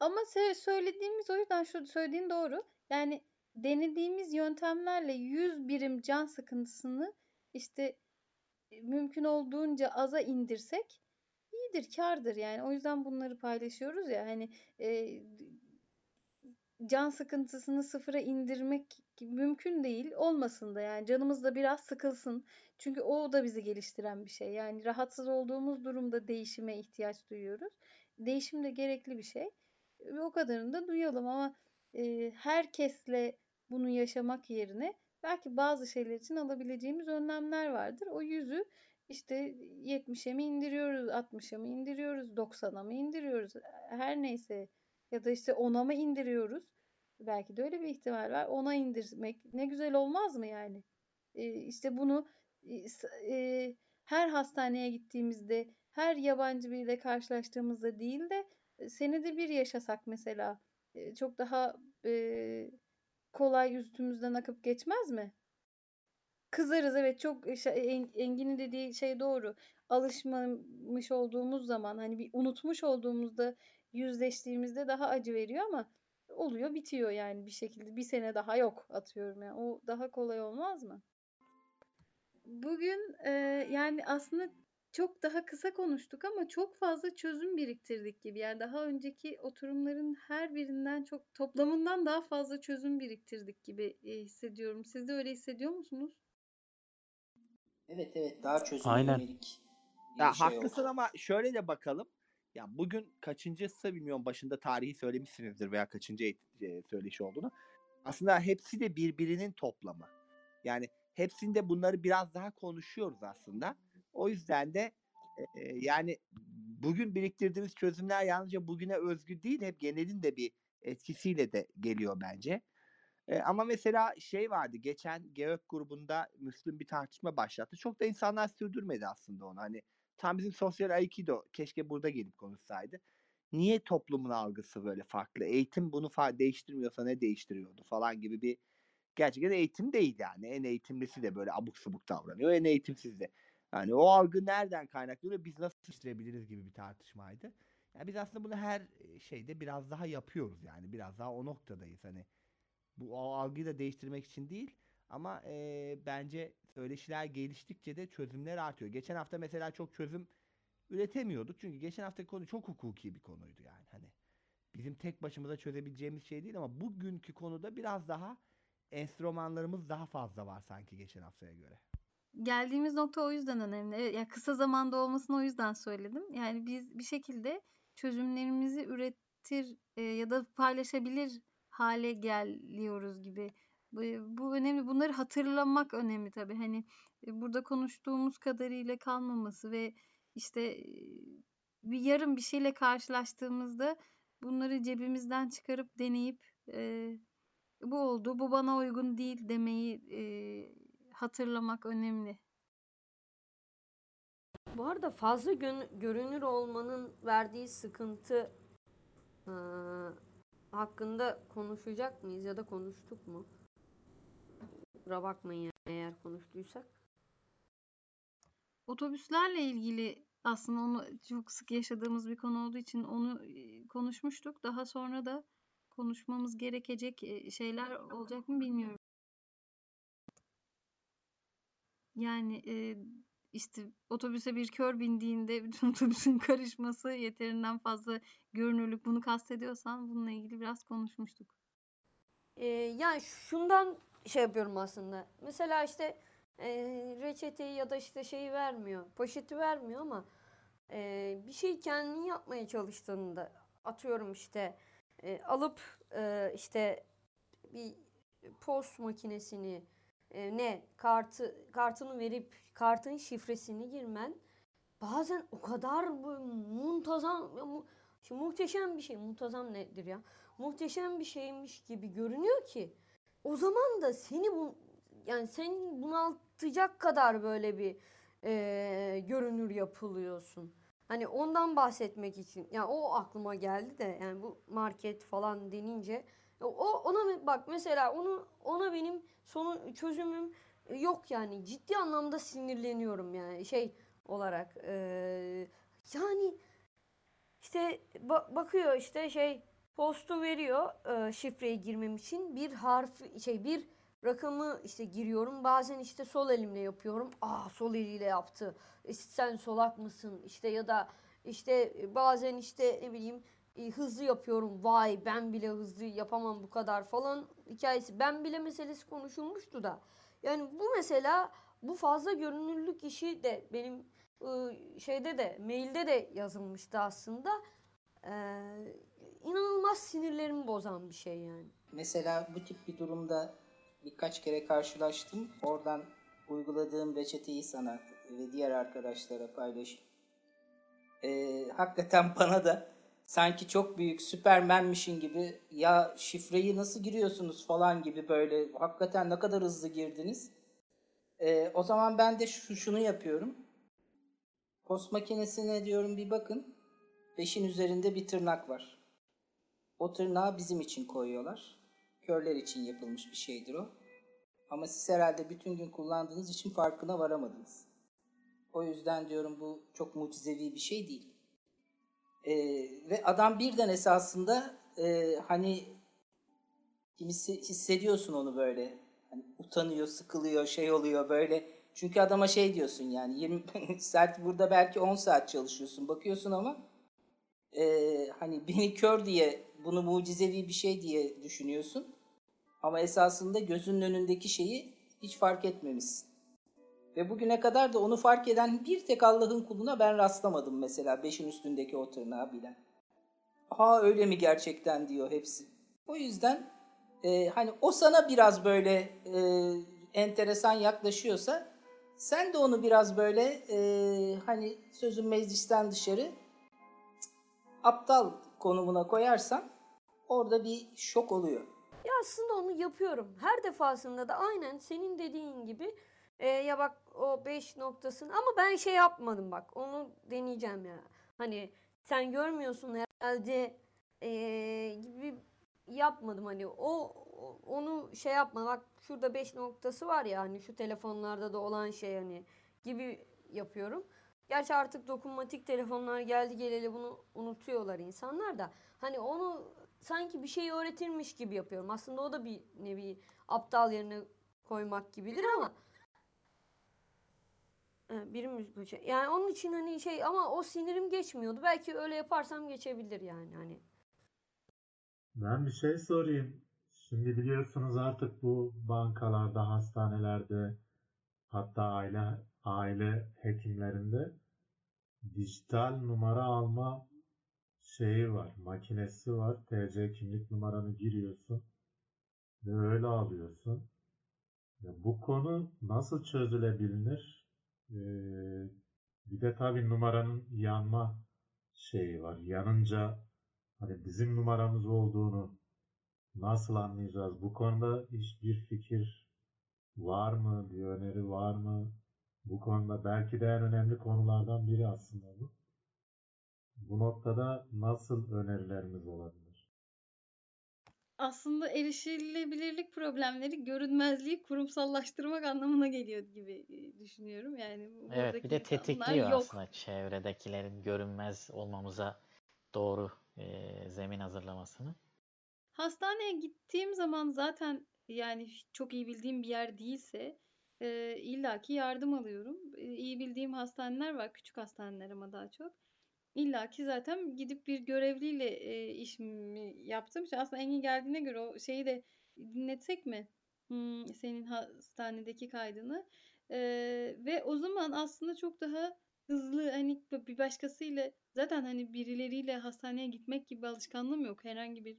Ama söylediğimiz o yüzden şu söylediğin doğru. Yani denediğimiz yöntemlerle 100 birim can sıkıntısını işte mümkün olduğunca aza indirsek iyidir, kârdır yani. O yüzden bunları paylaşıyoruz ya hani e, can sıkıntısını sıfıra indirmek mümkün değil. Olmasın da yani canımız da biraz sıkılsın. Çünkü o da bizi geliştiren bir şey. Yani rahatsız olduğumuz durumda değişime ihtiyaç duyuyoruz. Değişim de gerekli bir şey. O kadarını da duyalım ama e, herkesle bunu yaşamak yerine belki bazı şeyler için alabileceğimiz önlemler vardır. O yüzü işte 70'e mi indiriyoruz, 60'a mı indiriyoruz, 90'a mı indiriyoruz, her neyse ya da işte 10'a mı indiriyoruz? Belki de öyle bir ihtimal var. 10'a indirmek ne güzel olmaz mı yani? Ee, işte bunu e, her hastaneye gittiğimizde, her yabancı biriyle karşılaştığımızda değil de senede bir yaşasak mesela çok daha e, kolay üstümüzden akıp geçmez mi? Kızarız evet çok Engin'in dediği şey doğru. Alışmamış olduğumuz zaman hani bir unutmuş olduğumuzda yüzleştiğimizde daha acı veriyor ama oluyor bitiyor yani bir şekilde. Bir sene daha yok atıyorum yani. O daha kolay olmaz mı? Bugün e, yani aslında çok daha kısa konuştuk ama çok fazla çözüm biriktirdik gibi. Yani daha önceki oturumların her birinden çok toplamından daha fazla çözüm biriktirdik gibi hissediyorum. Siz de öyle hissediyor musunuz? Evet evet daha çözüme Aynen. yönelik bir Ya şey haklısın oldu. ama şöyle de bakalım. Ya bugün kaçıncısı bilmiyorum başında tarihi söylemişsinizdir veya kaçıncı eğit- e, söyleşi olduğunu. Aslında hepsi de birbirinin toplamı. Yani hepsinde bunları biraz daha konuşuyoruz aslında. O yüzden de e, e, yani bugün biriktirdiğimiz çözümler yalnızca bugüne özgü değil, hep genelin de bir etkisiyle de geliyor bence. E, ama mesela şey vardı geçen GEOK grubunda Müslüm bir tartışma başlattı. Çok da insanlar sürdürmedi aslında onu. Hani tam bizim sosyal aikido keşke burada gelip konuşsaydı. Niye toplumun algısı böyle farklı? Eğitim bunu fa- değiştirmiyorsa ne değiştiriyordu falan gibi bir gerçekten eğitim değil yani. En eğitimlisi de böyle abuk subuk davranıyor. En eğitimsiz de. Yani o algı nereden kaynaklanıyor? Biz nasıl değiştirebiliriz gibi bir tartışmaydı. Yani biz aslında bunu her şeyde biraz daha yapıyoruz yani. Biraz daha o noktadayız. Hani bu algıyı da değiştirmek için değil ama e, bence söyleşiler geliştikçe de çözümler artıyor. Geçen hafta mesela çok çözüm üretemiyorduk. Çünkü geçen hafta konu çok hukuki bir konuydu yani. Hani bizim tek başımıza çözebileceğimiz şey değil ama bugünkü konuda biraz daha enstrümanlarımız daha fazla var sanki geçen haftaya göre. Geldiğimiz nokta o yüzden önemli. Evet, ya kısa zamanda olmasını o yüzden söyledim. Yani biz bir şekilde çözümlerimizi takdir e, ya da paylaşabilir hale geliyoruz gibi. Bu, bu önemli. Bunları hatırlamak önemli tabii. Hani e, burada konuştuğumuz kadarıyla kalmaması ve işte e, bir yarın bir şeyle karşılaştığımızda bunları cebimizden çıkarıp deneyip e, bu oldu, bu bana uygun değil demeyi e, hatırlamak önemli. Bu arada fazla gön- görünür olmanın verdiği sıkıntı hakkında konuşacak mıyız ya da konuştuk mu? Kusura bakmayın yani eğer konuştuysak. Otobüslerle ilgili aslında onu çok sık yaşadığımız bir konu olduğu için onu e, konuşmuştuk. Daha sonra da konuşmamız gerekecek e, şeyler olacak mı bilmiyorum. Yani e, işte otobüse bir kör bindiğinde bütün otobüsün karışması yeterinden fazla görünürlük bunu kastediyorsan bununla ilgili biraz konuşmuştuk. Ee, yani şundan şey yapıyorum aslında. Mesela işte e, reçeteyi ya da işte şeyi vermiyor, poşeti vermiyor ama e, bir şey kendin yapmaya çalıştığında atıyorum işte e, alıp e, işte bir post makinesini e, ne kartı kartını verip kartın şifresini girmen bazen o kadar bu muntazam ya muhteşem bir şey muntazam nedir ya muhteşem bir şeymiş gibi görünüyor ki o zaman da seni bu yani seni bunaltacak kadar böyle bir e, görünür yapılıyorsun. Hani ondan bahsetmek için yani o aklıma geldi de yani bu market falan denince o ona bak mesela onu ona benim sonu çözümüm yok yani. Ciddi anlamda sinirleniyorum yani şey olarak. E, yani işte ba- bakıyor işte şey postu veriyor e, şifreyi girmem için. Bir harf şey bir rakamı işte giriyorum. Bazen işte sol elimle yapıyorum. Aa sol eliyle yaptı. E, sen solak mısın? İşte ya da işte bazen işte ne bileyim e, hızlı yapıyorum vay ben bile hızlı yapamam bu kadar falan hikayesi ben bile meselesi konuşulmuştu da yani bu mesela bu fazla görünürlük işi de benim e, şeyde de mailde de yazılmıştı aslında Ee, inanılmaz sinirlerimi bozan bir şey yani. Mesela bu tip bir durumda birkaç kere karşılaştım. Oradan uyguladığım reçeteyi sana ve diğer arkadaşlara paylaşayım. Ee, hakikaten bana da sanki çok büyük süpermenmişin gibi ya şifreyi nasıl giriyorsunuz falan gibi böyle hakikaten ne kadar hızlı girdiniz. Ee, o zaman ben de şu, şunu yapıyorum. Post makinesine diyorum bir bakın. Beşin üzerinde bir tırnak var. O tırnağı bizim için koyuyorlar. Körler için yapılmış bir şeydir o. Ama siz herhalde bütün gün kullandığınız için farkına varamadınız. O yüzden diyorum bu çok mucizevi bir şey değil. Ee, ve adam birden esasında e, hani kimisi hissediyorsun onu böyle. Hani utanıyor, sıkılıyor, şey oluyor böyle. Çünkü adama şey diyorsun yani 20 saat burada belki 10 saat çalışıyorsun. Bakıyorsun ama e, hani beni kör diye bunu mucizevi bir şey diye düşünüyorsun. Ama esasında gözünün önündeki şeyi hiç fark etmemişsin. Ve bugüne kadar da onu fark eden bir tek Allah'ın kuluna ben rastlamadım mesela beşin üstündeki o tırnağı bilen. Ha öyle mi gerçekten diyor hepsi. O yüzden e, hani o sana biraz böyle e, enteresan yaklaşıyorsa sen de onu biraz böyle e, hani sözün meclisten dışarı aptal konumuna koyarsan orada bir şok oluyor. Ya aslında onu yapıyorum. Her defasında da aynen senin dediğin gibi e, ya bak o 5 noktasını ama ben şey yapmadım bak onu deneyeceğim ya. Hani sen görmüyorsun herhalde e, gibi yapmadım hani o onu şey yapma bak şurada 5 noktası var ya hani şu telefonlarda da olan şey hani gibi yapıyorum. Gerçi artık dokunmatik telefonlar geldi geleli bunu unutuyorlar insanlar da. Hani onu sanki bir şey öğretirmiş gibi yapıyorum. Aslında o da bir nevi aptal yerine koymak gibidir ama birimiz bu şey. Yani onun için hani şey ama o sinirim geçmiyordu. Belki öyle yaparsam geçebilir yani hani. Ben bir şey sorayım. Şimdi biliyorsunuz artık bu bankalarda, hastanelerde, hatta aile aile hekimlerinde dijital numara alma şeyi var, makinesi var. TC kimlik numaranı giriyorsun ve öyle alıyorsun. Ya bu konu nasıl çözülebilir? Ee, bir de tabii numaranın yanma şeyi var. Yanınca hani bizim numaramız olduğunu nasıl anlayacağız? Bu konuda hiçbir fikir var mı? Bir öneri var mı? Bu konuda belki de en önemli konulardan biri aslında bu. Bu noktada nasıl önerilerimiz olabilir? Aslında erişilebilirlik problemleri görünmezliği kurumsallaştırmak anlamına geliyor gibi e, düşünüyorum. Yani Evet, bir de tetikliyor yok. aslında çevredekilerin görünmez olmamıza doğru e, zemin hazırlamasını. Hastaneye gittiğim zaman zaten yani çok iyi bildiğim bir yer değilse e, illaki yardım alıyorum. E, iyi bildiğim hastaneler var, küçük hastaneler ama daha çok. İlla ki zaten gidip bir görevliyle e, işimi yaptım. İşte aslında Engin geldiğine göre o şeyi de dinletsek mi? Hmm, senin hastanedeki kaydını. E, ve o zaman aslında çok daha hızlı hani bir başkasıyla zaten hani birileriyle hastaneye gitmek gibi alışkanlığım yok. Herhangi bir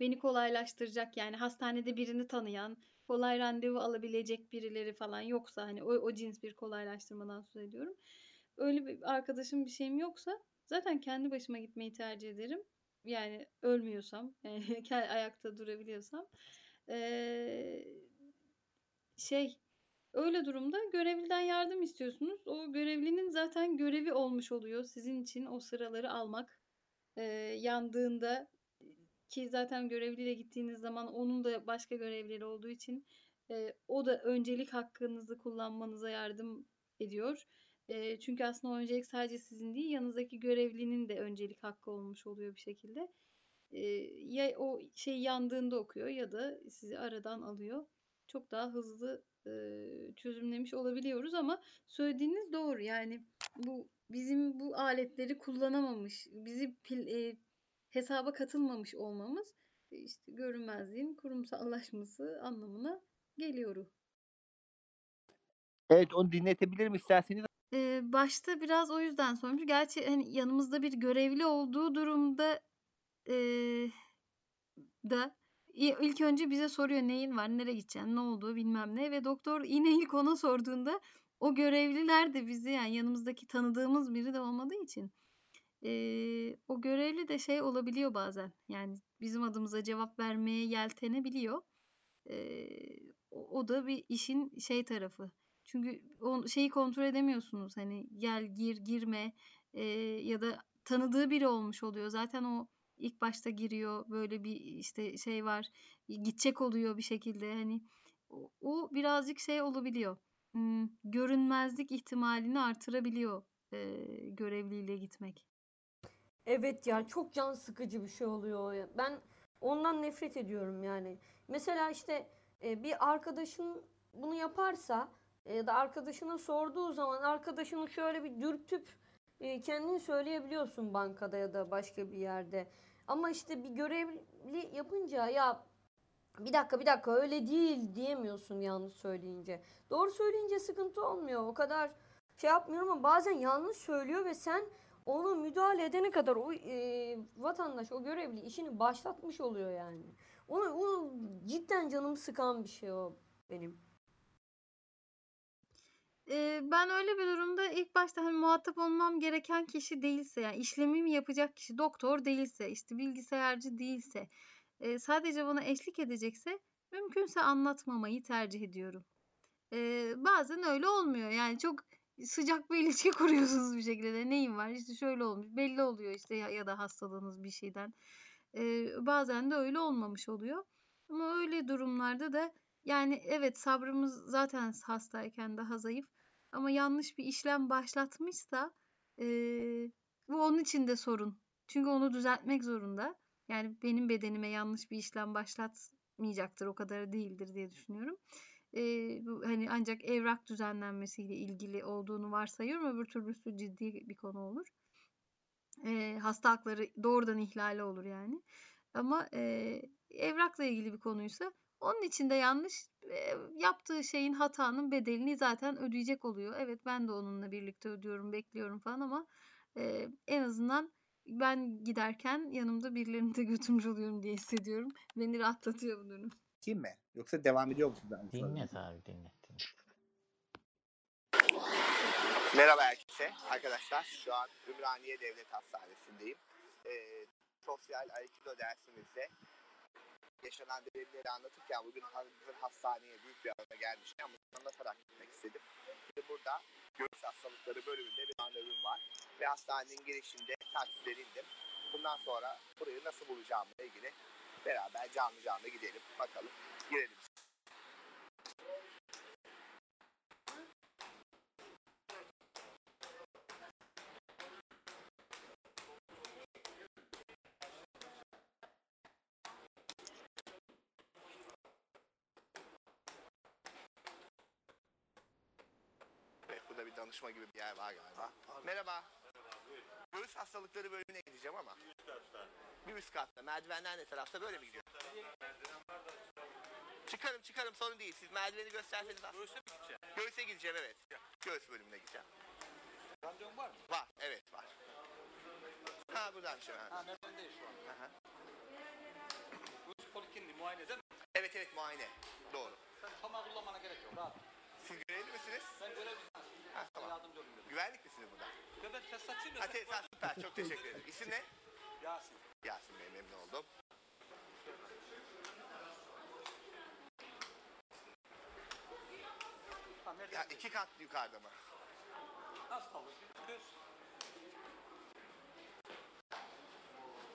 beni kolaylaştıracak yani hastanede birini tanıyan, kolay randevu alabilecek birileri falan yoksa hani o, o cins bir kolaylaştırmadan söz ediyorum. Öyle bir arkadaşım bir şeyim yoksa zaten kendi başıma gitmeyi tercih ederim. Yani ölmüyorsam, yani ayakta durabiliyorsam. Ee, şey öyle durumda görevliden yardım istiyorsunuz. O görevlinin zaten görevi olmuş oluyor sizin için o sıraları almak. Ee, yandığında ki zaten görevliyle gittiğiniz zaman onun da başka görevleri olduğu için e, o da öncelik hakkınızı kullanmanıza yardım ediyor. E, çünkü aslında o öncelik sadece sizin değil, yanınızdaki görevlinin de öncelik hakkı olmuş oluyor bir şekilde. E, ya o şey yandığında okuyor ya da sizi aradan alıyor. Çok daha hızlı e, çözümlemiş olabiliyoruz ama söylediğiniz doğru. Yani bu bizim bu aletleri kullanamamış, bizi pil, e, hesaba katılmamış olmamız işte görünmezliğin kurumsallaşması anlamına geliyor. Evet onu dinletebilirim isterseniz. Ee, başta biraz o yüzden sormuş. Gerçi hani yanımızda bir görevli olduğu durumda ee, da ilk önce bize soruyor neyin var, nereye gideceksin, ne olduğu bilmem ne ve doktor yine ilk ona sorduğunda o görevliler de bizi yani yanımızdaki tanıdığımız biri de olmadığı için ee, o görevli de şey olabiliyor bazen. Yani bizim adımıza cevap vermeye yeltenebiliyor. Ee, o, o da bir işin şey tarafı. Çünkü o şeyi kontrol edemiyorsunuz. Hani gel gir girme ee, ya da tanıdığı biri olmuş oluyor. Zaten o ilk başta giriyor. Böyle bir işte şey var. Gidecek oluyor bir şekilde. Hani o, o birazcık şey olabiliyor. Hmm, görünmezlik ihtimalini artırabiliyor ee, görevliyle gitmek. Evet ya çok can sıkıcı bir şey oluyor. Ben ondan nefret ediyorum yani. Mesela işte e, bir arkadaşın bunu yaparsa e, ya da arkadaşına sorduğu zaman arkadaşını şöyle bir dürtüp e, kendini söyleyebiliyorsun bankada ya da başka bir yerde. Ama işte bir görevli yapınca ya bir dakika bir dakika öyle değil diyemiyorsun yanlış söyleyince. Doğru söyleyince sıkıntı olmuyor. O kadar şey yapmıyorum ama bazen yanlış söylüyor ve sen onu müdahale edene kadar o e, vatandaş, o görevli işini başlatmış oluyor yani. Onu, o cidden canımı sıkan bir şey o benim. Ee, ben öyle bir durumda ilk başta hani muhatap olmam gereken kişi değilse yani işlemimi yapacak kişi doktor değilse işte bilgisayarcı değilse e, sadece bana eşlik edecekse mümkünse anlatmamayı tercih ediyorum. Ee, bazen öyle olmuyor yani çok sıcak bir ilişki kuruyorsunuz bir şekilde neyin var işte şöyle olmuş belli oluyor işte ya, ya da hastalığınız bir şeyden. Ee, bazen de öyle olmamış oluyor. Ama öyle durumlarda da yani evet sabrımız zaten hastayken daha zayıf ama yanlış bir işlem başlatmışsa eee, bu onun için de sorun. Çünkü onu düzeltmek zorunda. Yani benim bedenime yanlış bir işlem başlatmayacaktır, o kadar değildir diye düşünüyorum. Eee, bu hani ancak evrak düzenlenmesiyle ilgili olduğunu varsayıyorum. Öbür türlüsü ciddi bir konu olur. Eee, hasta hakları doğrudan ihlali olur yani. Ama eee, evrakla ilgili bir konuysa onun için de yanlış yaptığı şeyin hatanın bedelini zaten ödeyecek oluyor. Evet ben de onunla birlikte ödüyorum, bekliyorum falan ama eee, en azından ben giderken yanımda birilerini de götürmüş oluyorum diye hissediyorum. Beni rahatlatıyor bu durum. Kim mi? Yoksa devam ediyor musun? Ben Dinlet abi dinlet. dinlet. Merhaba herkese. Arkadaşlar şu an Ümraniye Devlet Hastanesi'ndeyim. Ee, sosyal Aikido dersimizde yaşanan deneyimleri anlatırken bugün hastaneye büyük bir arada gelmişken bunu anlatarak gitmek istedim. Şimdi burada göğüs hastalıkları bölümünde bir randevum var. Ve hastanenin girişinde taksiden indim. Bundan sonra burayı nasıl bulacağımla ilgili beraber canlı canlı gidelim. Bakalım girelim. Evet, burada bir danışma gibi bir yer var galiba. Merhaba. Göğüs hastalıkları bölümüne gideceğim ama. Bir üst katta. Merdivenler ne tarafta böyle mi gidiyor? Çıkarım çıkarım sorun değil. Siz merdiveni gösterseniz aslında. Göğüse mi gideceğim? Göğüse gideceğim evet. Göğüs bölümüne gideceğim. Randevun var mı? Var evet var. Ha buradaymış hemen. Ha neredeyiz şu an? Aha. Göğüs polikliniği muayene değil mi? Evet evet muayene. Doğru. Sen tamam kullanmana gerek yok. Rahat. Siz görevli misiniz? Ben görevliyim. Ha tamam. Yardımcı olayım dedim. Güvenlik misiniz burada? Ya ben tesisatçıyım da Ha sen- tesisat süper çok teşekkür ederim. İsim ne? Yasin. Yasin Bey memnun oldum. Nerede? Ya iki kat yukarıda mı?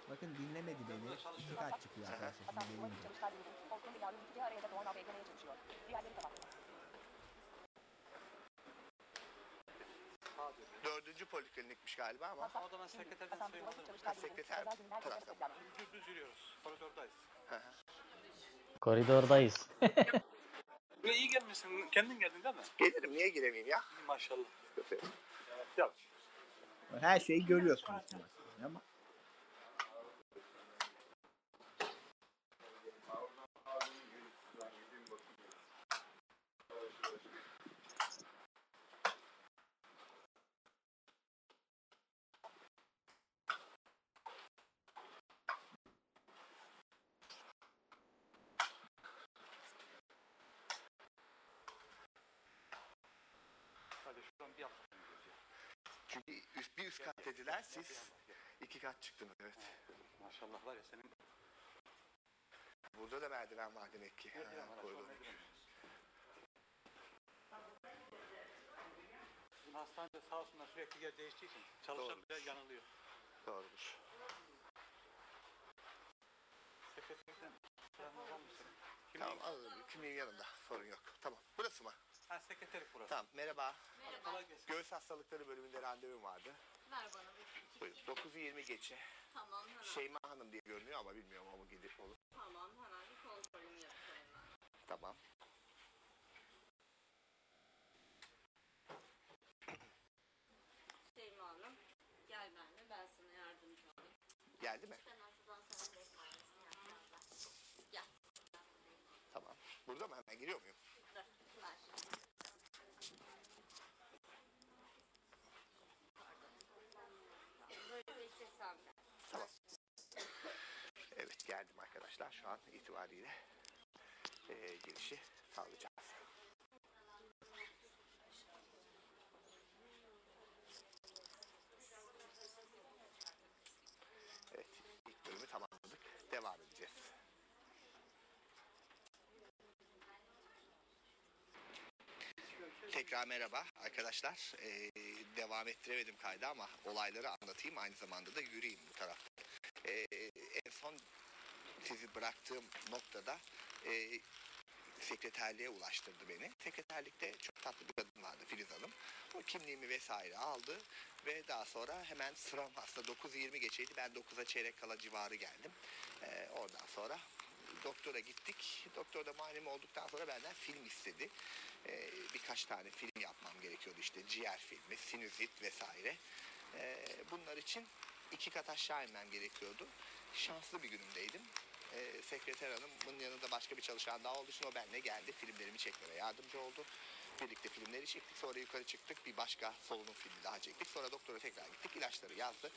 Bakın dinlemedi beni. İki kat çıkıyor arkadaşlar. Şimdi gelince. Dördüncü poliklinikmiş galiba ama. O zaman sekreterden alırım. Ha, sekreter bu tarafta mı? Düz düz yürüyoruz. Koridordayız. Hı hı. Koridordayız. Buraya iyi gelmişsin. Kendin geldin değil mi? Gelirim niye giremeyeyim ya? Maşallah. Yap. Her şeyi görüyorsunuz ama. Hadi şuradan bir yapalım. Çünkü üst, bir üst kat dediler siz iki kat çıktınız evet. Maşallah var ya senin. Burada da merdiven var demek ki. Ha, koridor. Bizim hastanede sağ olsunlar sürekli yer değiştiği için çalışan bile yanılıyor. Doğrudur. Sekreterden yanılır mısın? Tamam alırım. Kimliğim yanımda. Sorun yok. Tamam. Burası mı? Ha sekreterlik burası. Tamam. Merhaba. Kolay gelsin. Göğüs hastalıkları bölümünde randevum vardı. Ver bana bir Buyurun. 9'u 20 geçe. Tamam hemen. Şeyma Hanım diye görünüyor ama bilmiyorum ama gidip olur. Tamam hemen bir kontrolümü yapayım ben. Tamam. Şeyma Hanım gel benimle ben sana yardımcı olayım. Geldi mi? Ben sana yapacağım ben. Gel. Tamam. Burada mı? Hemen giriyor muyum? Dur ver. Böyle beklesem de. Tamam. Evet geldim arkadaşlar. Şu an itibariyle eee, girişi sağlayacağız. Evet ilk bölümü tamamladık. Devam edeceğiz. Tekrar merhaba arkadaşlar. Ee, devam ettiremedim kaydı ama olayları anlatayım aynı zamanda da yürüyeyim bu tarafta. Ee, en son sizi bıraktığım noktada e, sekreterliğe ulaştırdı beni. Sekreterlikte çok tatlı bir kadın vardı Filiz Hanım. O kimliğimi vesaire aldı ve daha sonra hemen sıram aslında 9.20 geçeydi. Ben 9'a çeyrek kala civarı geldim. Ee, oradan sonra doktora gittik. Doktor da muayenemi olduktan sonra benden film istedi. Ee, birkaç tane film yapmam gerekiyordu işte ciğer filmi, sinüzit vesaire. Ee, bunlar için iki kat aşağı inmem gerekiyordu. Şanslı bir günümdeydim. Ee, sekreter hanımın yanında başka bir çalışan daha olduğu için o benimle geldi. Filmlerimi çekmeme yardımcı oldu. Birlikte filmleri çektik. Sonra yukarı çıktık. Bir başka solunum filmi daha çektik. Sonra doktora tekrar gittik. ilaçları yazdı.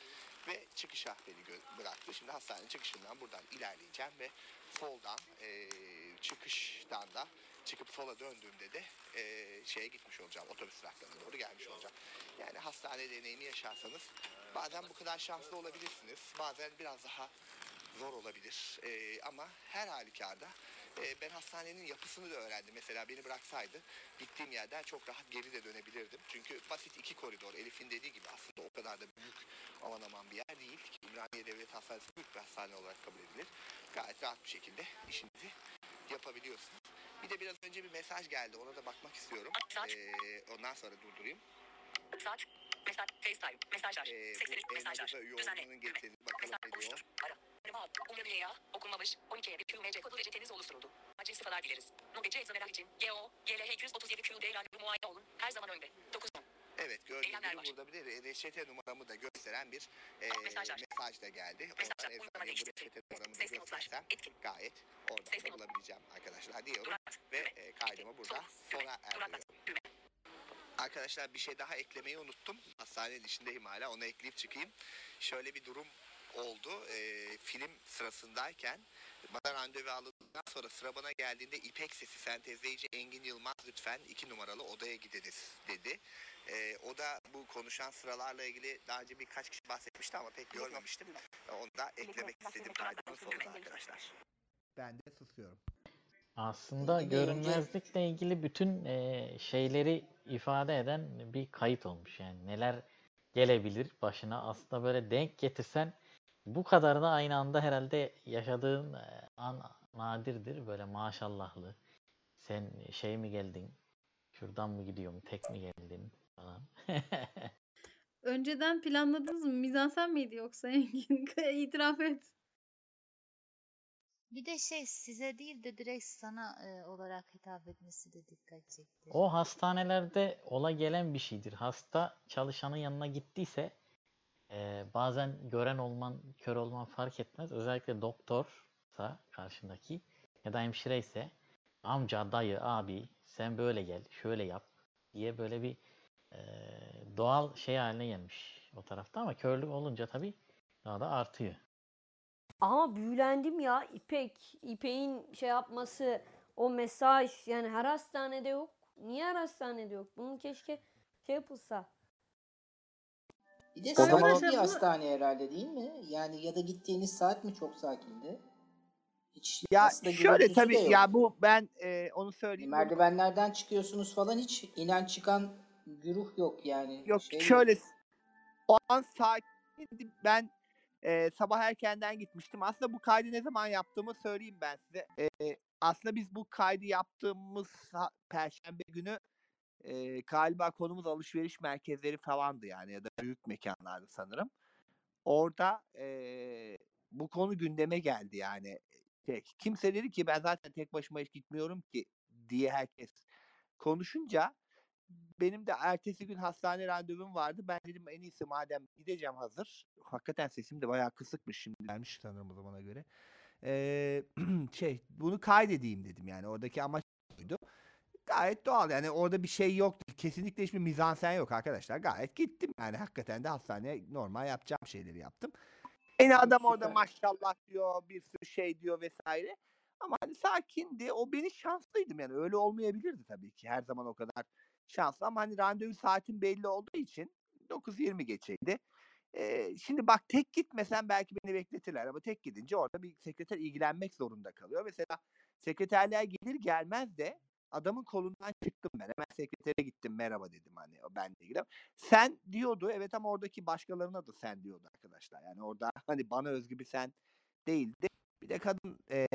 Ve çıkışa beni bıraktı. Şimdi hastanenin çıkışından buradan ilerleyeceğim ve soldan eee, çıkıştan da çıkıp sola döndüğümde de eee, şeye gitmiş olacağım. Otobüs duraklarına doğru gelmiş olacağım. Yani hastane deneyimi yaşarsanız bazen bu kadar şanslı olabilirsiniz. Bazen biraz daha zor olabilir. Ee, ama her halükarda e, ben hastanenin yapısını da öğrendim. Mesela beni bıraksaydı gittiğim yerden çok rahat geri de dönebilirdim. Çünkü basit iki koridor. Elif'in dediği gibi aslında o kadar da büyük aman aman bir yer değil. Ki Ümraniye Devlet Hastanesi büyük bir hastane olarak kabul edilir. Gayet rahat bir şekilde işinizi yapabiliyorsunuz. Bir de biraz önce bir mesaj geldi. Ona da bakmak istiyorum. Ee, ondan sonra durdurayım. Saat. Mesaj. FaceTime. Mesajlar. Ee, bu Mesajlar. Düzenle. bakalım ne diyor. Ara. Arama ad. Umre ya. Okunmamış. 12'ye bir QMC kodu reçeteniz oluşturuldu. Acil sıfalar dileriz. Nobeci eczaneler için. GO. GLH 237 QD randevu muayene olun. Her zaman önde. 9 Evet gördüğünüz gibi var. burada bir de reçete numaramı da gösteren bir e, Mesajlar. mesaj da geldi. Mesajlar. Oradan eczaneye bu reçete numaramı da göstersem gayet oradan Sesli bulabileceğim arkadaşlar diyorum. Durak. Ve e, kaydımı burada sona erdiriyorum. Arkadaşlar bir şey daha eklemeyi unuttum. Hastanenin içindeyim hala. Onu ekleyip çıkayım. Şöyle bir durum oldu. E, film sırasındayken bana randevu aldıktan sonra sıra bana geldiğinde İpek Sesi sentezleyici Engin Yılmaz lütfen iki numaralı odaya gideriz dedi. E, o da bu konuşan sıralarla ilgili daha önce birkaç kişi bahsetmişti ama pek görmemiştim. Onu da eklemek istedim kaydımın sonunda arkadaşlar. Ben de susuyorum. Aslında görünmezlikle ilgili bütün eee, şeyleri ifade eden bir kayıt olmuş yani neler gelebilir başına aslında böyle denk getirsen bu kadarını aynı anda herhalde yaşadığın eee, an nadirdir böyle maşallahlı sen şey mi geldin şuradan mı gidiyorum tek mi geldin falan Önceden planladınız mı? Mizansen miydi yoksa Engin? İtiraf et. Bir de şey size değil de direkt sana e, olarak hitap etmesi de dikkat çekti. O hastanelerde ola gelen bir şeydir. Hasta çalışanın yanına gittiyse eee, bazen gören olman, kör olman fark etmez. Özellikle doktorsa karşındaki ya da hemşire ise amca, dayı, abi sen böyle gel, şöyle yap diye böyle bir eee, doğal şey haline gelmiş o tarafta ama körlük olunca tabii daha da artıyor. Ama büyülendim ya İpek. İpek'in şey yapması, o mesaj yani her hastanede yok. Niye her hastanede yok? Bunun keşke şey yapılsa. Bir de sakin bir hastane herhalde değil mi? Yani ya da gittiğiniz saat mi çok sakindi? Hiç Ya şöyle tabii yok. ya bu ben e, onu söyleyeyim. Merdivenlerden çıkıyorsunuz falan hiç inen çıkan güruh yok yani. Yok Şey şöyle o an sakindi. Ben e, sabah erkenden gitmiştim. Aslında bu kaydı ne zaman yaptığımı söyleyeyim ben size. E, aslında biz bu kaydı yaptığımız perşembe günü e, galiba konumuz alışveriş merkezleri falandı yani ya da büyük mekanlardı sanırım. Orada e, bu konu gündeme geldi yani. Şey, kimse dedi ki ben zaten tek başıma hiç gitmiyorum ki diye herkes konuşunca benim de ertesi gün hastane randevum vardı. Ben dedim en iyisi madem gideceğim hazır. Hakikaten sesim de bayağı kısıkmış şimdi gelmiş sanırım o zamana göre. Ee, şey bunu kaydedeyim dedim yani oradaki amaç buydu. Gayet doğal yani orada bir şey yoktu. Kesinlikle hiçbir mizansen yok arkadaşlar. Gayet gittim yani hakikaten de hastaneye normal yapacağım şeyleri yaptım. Yine adam orada maşallah diyor bir sürü şey diyor vesaire. Ama hani sakindi. O beni şanslıydım yani. Öyle olmayabilirdi tabii ki. Her zaman o kadar şanslı. Ama hani randevu saatim belli olduğu için 9.20 geçeydi. Ee, şimdi bak tek gitmesem belki beni bekletirler ama tek gidince orada bir sekreter ilgilenmek zorunda kalıyor. Mesela sekreterler gelir gelmez de adamın kolundan çıktım ben. Hemen sekretere gittim merhaba dedim hani o benle ilgili. Sen diyordu evet ama oradaki başkalarına da sen diyordu arkadaşlar. Yani orada hani bana özgü bir sen değildi. Bir de kadın e,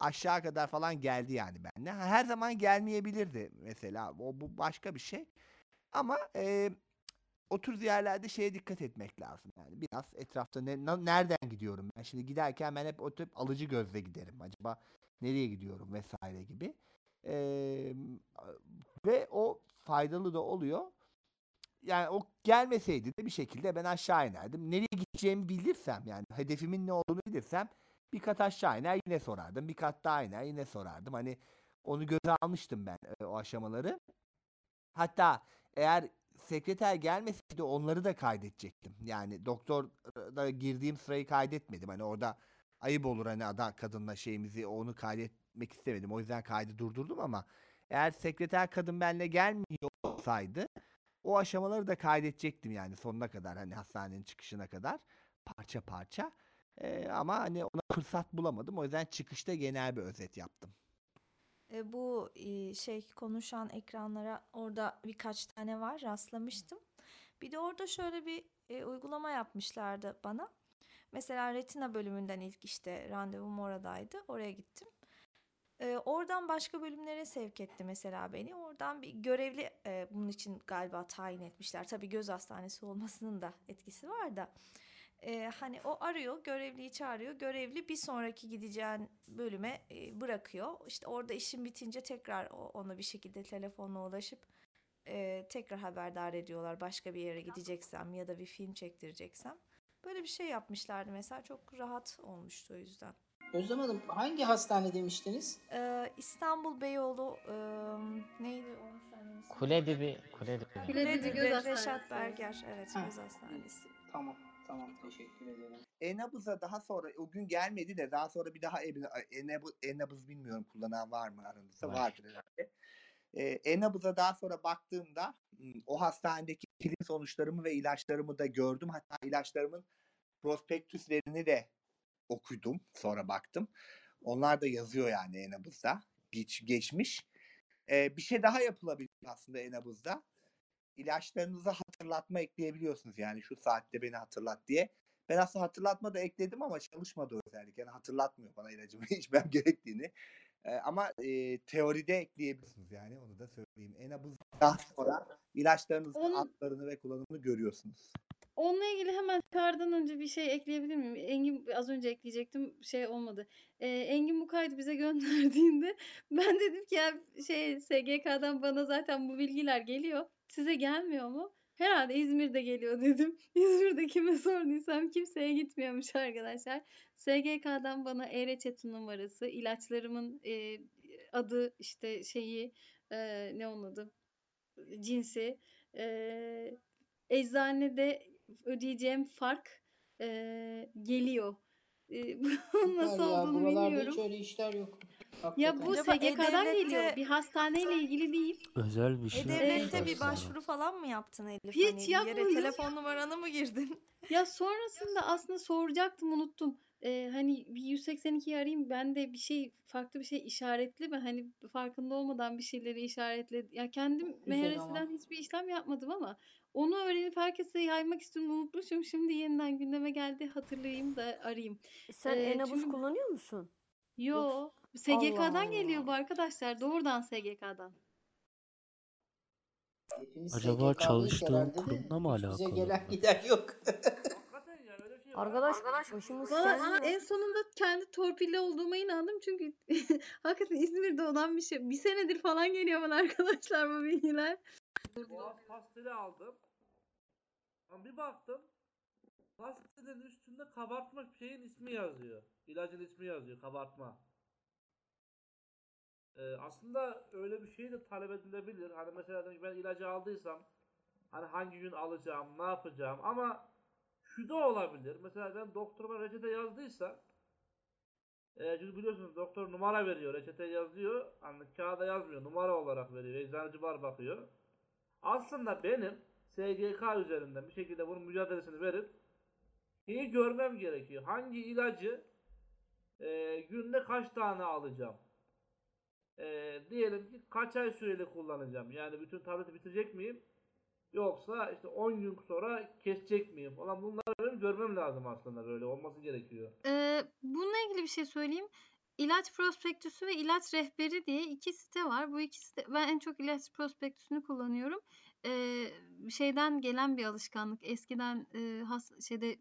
aşağı kadar falan geldi yani benimle. Ha, Her zaman gelmeyebilirdi mesela. O bu başka bir şey. Ama e, o tür yerlerde şeye dikkat etmek lazım. Yani biraz etrafta ne, nereden gidiyorum ben? Şimdi giderken ben hep o tip alıcı gözle giderim. Acaba nereye gidiyorum vesaire gibi. E, ve o faydalı da oluyor. Yani o gelmeseydi de bir şekilde ben aşağı inerdim. Nereye gideceğimi bilirsem yani hedefimin ne olduğunu bilirsem bir kat aşağı iner yine sorardım. Bir kat daha iner yine sorardım. Hani onu göze almıştım ben e, o aşamaları. Hatta eğer sekreter gelmeseydi onları da kaydedecektim. Yani doktorda girdiğim sırayı kaydetmedim. Hani orada ayıp olur hani ada kadınla şeyimizi onu kaydetmek istemedim. O yüzden kaydı durdurdum ama eğer sekreter kadın benimle gelmiyor olsaydı o aşamaları da kaydedecektim yani sonuna kadar hani hastanenin çıkışına kadar parça parça. Ee, ama hani ona fırsat bulamadım. O yüzden çıkışta genel bir özet yaptım. E, bu şey konuşan ekranlara orada birkaç tane var rastlamıştım. Bir de orada şöyle bir e, uygulama yapmışlardı bana. Mesela retina bölümünden ilk işte randevum oradaydı. Oraya gittim. E, oradan başka bölümlere sevk etti mesela beni. Oradan bir görevli e, bunun için galiba tayin etmişler. Tabii göz hastanesi olmasının da etkisi var da. E, hani o arıyor, görevliyi çağırıyor. Görevli bir sonraki gideceğin bölüme e, bırakıyor. İşte orada işin bitince tekrar ona bir şekilde telefonla ulaşıp e, tekrar haberdar ediyorlar. Başka bir yere gideceksem ya da bir film çektireceksem. Böyle bir şey yapmışlardı mesela. Çok rahat olmuştu o yüzden. Özlem Hanım hangi hastane demiştiniz? Ee, İstanbul Beyoğlu e, neydi o hastanenin? Kule dibi, kule dibi. Kule dibi Reşat. Berger. Evet Ha. göz hastanesi. Tamam tamam teşekkür ederim. Enabız'a daha sonra o gün gelmedi de daha sonra bir daha Enabız, Enabız bilmiyorum kullanan var mı aranızda Var. vardır herhalde. Ee, Enabız'a daha sonra baktığımda m, o hastanedeki film sonuçlarımı ve ilaçlarımı da gördüm. Hatta ilaçlarımın prospektüslerini de okudum. Sonra baktım. Onlar da yazıyor yani Enabız'da. Geç, geçmiş. Ee, bir şey daha yapılabilir aslında Enabız'da. İlaçlarınıza hatırlatma ekleyebiliyorsunuz yani şu saatte beni hatırlat diye. Ben aslında hatırlatma da ekledim ama çalışmadı özellik. Yani hatırlatmıyor bana ilacımı içmem gerektiğini. Ee, ama e, teoride ekleyebiliyorsunuz yani onu da söyleyeyim. Enabız daha sonra ilaçlarınızın Onun- adlarını ve kullanımını görüyorsunuz. Onunla ilgili hemen çıkardan önce bir şey ekleyebilir miyim? Engin az önce ekleyecektim şey olmadı. Ee, Engin bu kaydı bize gönderdiğinde ben dedim ki ya şey SGK'dan bana zaten bu bilgiler geliyor. Size gelmiyor mu? Herhalde İzmir'de geliyor dedim. İzmir'de kime sorduysam kimseye gitmiyormuş arkadaşlar. SGK'dan bana e-reçete numarası, ilaçlarımın e, adı işte şeyi e, ne onun adı? cinsi, e, eczanede ödeyeceğim fark e, geliyor. E, bunun nasıl ya olduğunu bilmiyorum. hiç öyle işler yok. Ya Hakikaten. bu Acaba SGK'dan E-Devlet'te geliyor. Bir hastaneyle ilgili değil. Özel bir şey E-Devlet'te bir başvuru falan mı yaptın Elif? Hiç Hani bir yere yapmadım. telefon numaranı mı girdin? Ya sonrasında aslında soracaktım unuttum. Ee, hani bir 182'yi arayayım ben de bir şey farklı bir şey işaretli mi? Hani farkında olmadan bir şeyleri işaretle. Ya kendim Çok güzel ama. MHRS'den hiçbir işlem yapmadım ama onu öğrenip herkese yaymak istedim unutmuşum. Şimdi yeniden gündeme geldi hatırlayayım da arayayım. Sen Ee, Enabuz çünkü kullanıyor musun? yo Yoksa- Allah SGK'dan geliyor Allah. bu arkadaşlar. Doğrudan SGK'dan. Hepimiz Acaba SGK'lıyız çalıştığın herhalde de kurumla mı bize alakalı? gelen giden yok. Var. Arkadaş başımız Valla kendi en sonunda kendi torpilli olduğuma inandım çünkü hakikaten İzmir'de olan bir şey. Bir senedir falan geliyor bana arkadaşlar bu bilgiler. Boğaz pastili aldım. Ama bir baktım. Pastilin üstünde kabartma şeyin ismi yazıyor. İlacın ismi yazıyor kabartma. Ee, aslında öyle bir şey de talep edilebilir. Hani mesela ben ilacı aldıysam hani hangi gün alacağım, ne yapacağım ama şu da olabilir. Mesela ben doktoruma reçete yazdıysa e, çünkü biliyorsunuz doktor numara veriyor, reçete yazıyor. Hani kağıda yazmıyor, numara olarak veriyor. Eczacı var bakıyor. Aslında benim SGK üzerinden bir şekilde bunun mücadelesini verip şeyi görmem gerekiyor. Hangi ilacı e, günde kaç tane alacağım? E, diyelim ki kaç ay süreli kullanacağım? Yani bütün tableti bitirecek miyim? Yoksa işte 10 gün sonra kesecek miyim falan bunları benim görmem lazım aslında böyle olması gerekiyor. Ee, bununla ilgili bir şey söyleyeyim. İlaç prospektüsü ve ilaç rehberi diye iki site var. Bu iki site, ben en çok ilaç prospektüsünü kullanıyorum. Ee, şeyden gelen bir alışkanlık. Eskiden e, has, şeyde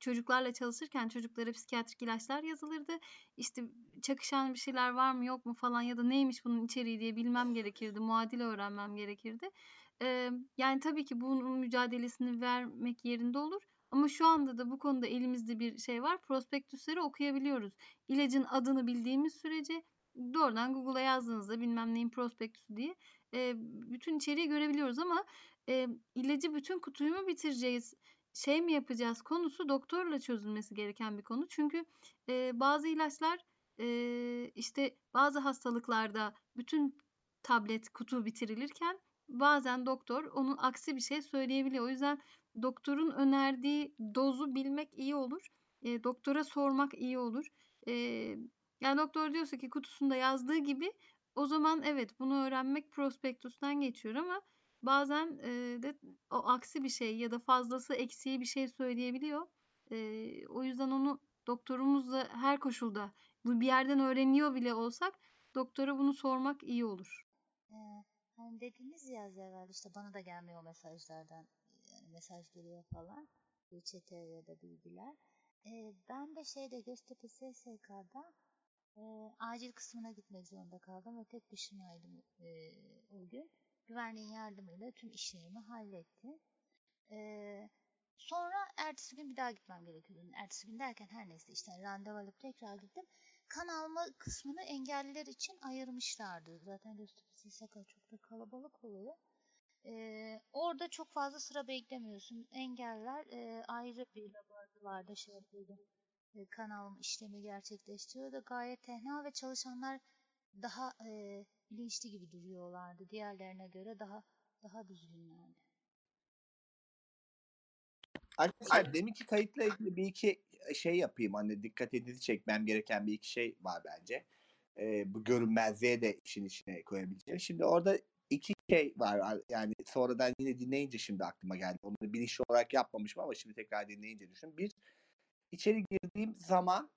çocuklarla çalışırken çocuklara psikiyatrik ilaçlar yazılırdı. İşte çakışan bir şeyler var mı yok mu falan ya da neymiş bunun içeriği diye bilmem gerekirdi. Muadil öğrenmem gerekirdi. Ee, yani tabii ki bunun mücadelesini vermek yerinde olur. Ama şu anda da bu konuda elimizde bir şey var. Prospektüsleri okuyabiliyoruz. İlacın adını bildiğimiz sürece doğrudan Google'a yazdığınızda bilmem neyin prospektüsü diye e, bütün içeriği görebiliyoruz ama e, ilacı bütün kutuyu mu bitireceğiz, şey mi yapacağız konusu doktorla çözülmesi gereken bir konu. Çünkü e, bazı ilaçlar e, işte bazı hastalıklarda bütün tablet kutu bitirilirken bazen doktor onun aksi bir şey söyleyebiliyor. O yüzden doktorun önerdiği dozu bilmek iyi olur. E, doktora sormak iyi olur. E, yani doktor diyorsa ki kutusunda yazdığı gibi o zaman evet bunu öğrenmek prospektüsten geçiyor ama bazen e, de o aksi bir şey ya da fazlası eksiği bir şey söyleyebiliyor. E, o yüzden onu doktorumuzla her koşulda bu bir yerden öğreniyor bile olsak doktora bunu sormak iyi olur. Hani dediniz ya az evvel işte bana da gelmiyor mesajlardan yani mesaj geliyor falan reçete ya da bilgiler. Ee, ben de şeyde Göztepe SSK'da e, acil kısmına gitmek zorunda kaldım ve tek başımaydım e, o gün. Güvenliğin yardımıyla tüm işlerimi hallettim. Ee, sonra ertesi gün bir daha gitmem gerekiyordu. Ertesi gün derken her neyse işte randevu alıp tekrar gittim. Kan alma kısmını engelliler için ayırmışlardı. Zaten Göztepe SSK çok da kalabalık oluyor. Ee, orada çok fazla sıra beklemiyorsun. Engeller e, ayrı bir laboratuvarda şey yapıyordu. E, kan alma işlemi gerçekleştiriyordu. Gayet tenha ve çalışanlar daha e, bilinçli gibi duruyorlardı. Diğerlerine göre daha daha düzgünlerdi. Arkadaşlar deminki kayıtla ilgili bir iki şey yapayım. Hani dikkatinizi çekmem gereken bir iki şey var bence. Ee, bu görünmezliğe de işin içine koyabileceğim. Şimdi orada iki şey var. Yani sonradan yine dinleyince şimdi aklıma geldi. Onları bilinçli olarak yapmamışım ama şimdi tekrar dinleyince düşün. Bir, içeri girdiğim zaman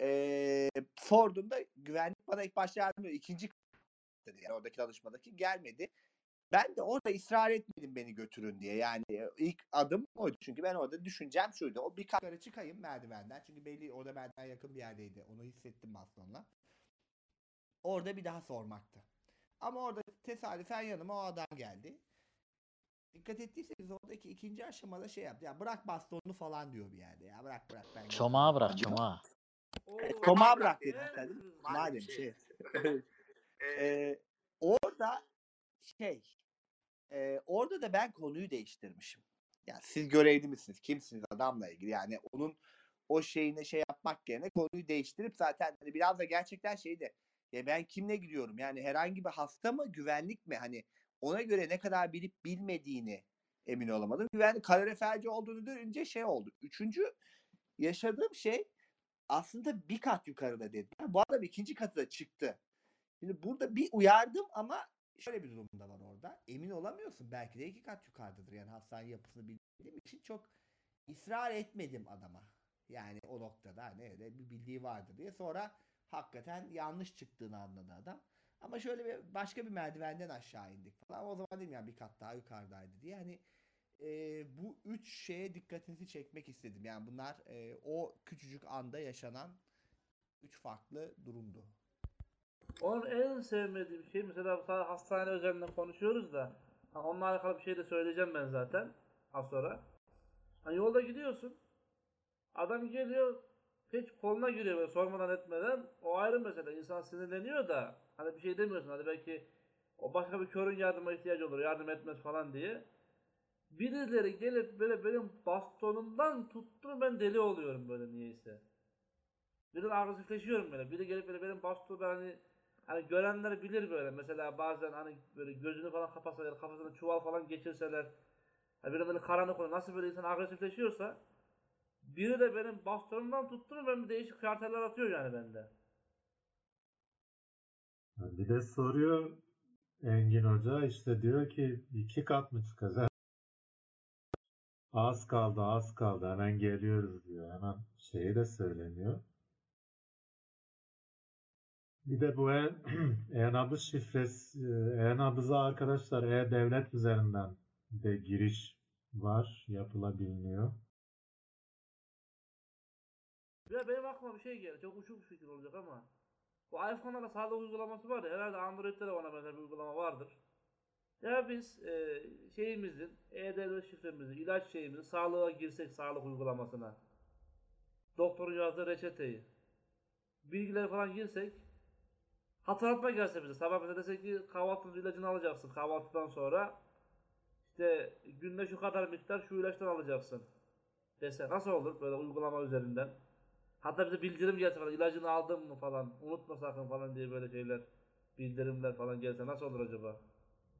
eee sorduğumda güvenlik bana ilk başta yardım ediyor. İkinci dedi. Yani oradaki danışmadaki gelmedi. Ben de orada ısrar etmedim beni götürün diye. Yani ilk adım oydu. Çünkü ben orada düşüncem şuydu. O bir yukarı çıkayım merdivenden. Çünkü belli orada merdiven yakın bir yerdeydi. Onu hissettim bastonla. Orada bir daha sormaktı. Ama orada tesadüfen yanıma o adam geldi. Dikkat ettiyseniz oradaki ikinci aşamada şey yaptı. Ya bırak bastonunu falan diyor bir yerde. Ya bırak bırak ben Çomağı bırak çomağı. Çomağı bırak dedi? Madem şey. Ee, orada şey e, orada da ben konuyu değiştirmişim. Yani siz görevli misiniz? Kimsiniz adamla ilgili? Yani onun o şeyine şey yapmak yerine konuyu değiştirip zaten hani biraz da gerçekten şeyde ya ben kimle gidiyorum? Yani herhangi bir hasta mı, güvenlik mi? Hani ona göre ne kadar bilip bilmediğini emin olamadım. Güvenlik kaloriferci olduğunu görünce şey oldu. Üçüncü yaşadığım şey aslında bir kat yukarıda dediler. Bu adam ikinci katıda çıktı. Şimdi burada bir uyardım ama şöyle bir durum da var orada. Emin olamıyorsun. Belki de iki kat yukarıdadır. Yani hastane yapısını bildiğim için çok ısrar etmedim adama. Yani o noktada hani öyle bir bildiği vardır diye. Sonra hakikaten yanlış çıktığını anladı adam. Ama şöyle bir başka bir merdivenden aşağı indik falan. O zaman dedim ya bir kat daha yukarıdaydı diye. Hani e, bu üç şeye dikkatinizi çekmek istedim. Yani bunlar e, o küçücük anda yaşanan üç farklı durumdu. Onun en sevmediğim şey mesela sadece hastane üzerinden konuşuyoruz da ha, onunla alakalı bir şey de söyleyeceğim ben zaten az sonra. Hani yolda gidiyorsun. Adam geliyor hiç koluna giriyor böyle sormadan etmeden. O ayrı mesele. İnsan sinirleniyor da hani bir şey demiyorsun. Hadi belki o başka bir körün yardıma ihtiyacı olur. Yardım etmez falan diye. Birileri gelip böyle benim bastonumdan tuttu ben deli oluyorum böyle niyeyse. Birden agresifleşiyorum böyle. Biri gelip böyle benim bastonum hani hani görenler bilir böyle. Mesela bazen hani böyle gözünü falan kapatsalar, kafasına çuval falan geçirseler. Hani böyle, böyle karanlık oluyor. Nasıl böyle insan agresifleşiyorsa biri de benim bastonumdan tuttu mu ben değişik karteller atıyor yani bende. Bir de soruyor Engin Hoca işte diyor ki iki kat mı çıkacak? Az kaldı az kaldı hemen geliyoruz diyor. Hemen şeyi de söyleniyor. Bir de bu e- e-nabız şifresi, e-nabıza arkadaşlar e-devlet üzerinden de giriş var, yapılabiliyor. Ya benim aklıma bir şey geldi. Çok uçuk bir fikir olacak ama. Bu iPhone'larda sağlık uygulaması var ya. Herhalde Android'de de ona benzer bir uygulama vardır. Ya biz e, şeyimizin, e-devlet şifremizin, ilaç şeyimizin sağlığa girsek sağlık uygulamasına. Doktorun yazdığı reçeteyi. Bilgileri falan girsek. Hatırlatma gelse bize. Sabah mesela dese ki kahvaltı ilacını alacaksın kahvaltıdan sonra. İşte günde şu kadar miktar şu ilaçtan alacaksın. Dese nasıl olur böyle uygulama üzerinden? Hatta bize bildirim gelse falan ilacını aldın mı falan unutma sakın falan diye böyle şeyler bildirimler falan gelse nasıl olur acaba?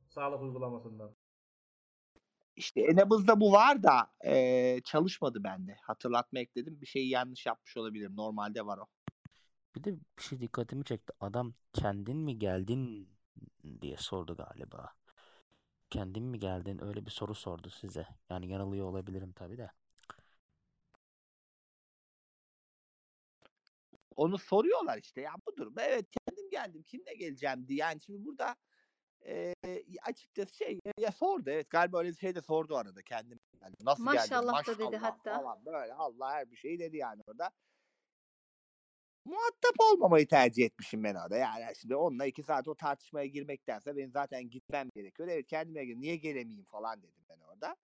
Sağlık uygulamasından. İşte Enables'da bu var da eee, çalışmadı bende. Hatırlatma ekledim. Bir şeyi yanlış yapmış olabilirim. Normalde var o. Bir de bir şey dikkatimi çekti. Adam kendin mi geldin diye sordu galiba. Kendin mi geldin? Öyle bir soru sordu size. Yani yanılıyor olabilirim tabii de. Onu soruyorlar işte ya bu durumda. Evet kendim geldim. Kimle geleceğim diye. Yani şimdi burada eee, açıkçası şey ya sordu. Evet galiba öyle bir şey de sordu arada kendim geldim. Nasıl geldin? Maşallah da dedi Maşallah hatta. falan böyle Allah her bir şey dedi yani orada. Muhatap olmamayı tercih etmişim ben orada. Yani şimdi onunla iki saat o tartışmaya girmektense benim zaten gitmem gerekiyor. Evet kendime gel niye gelemeyeyim falan dedim ben orada.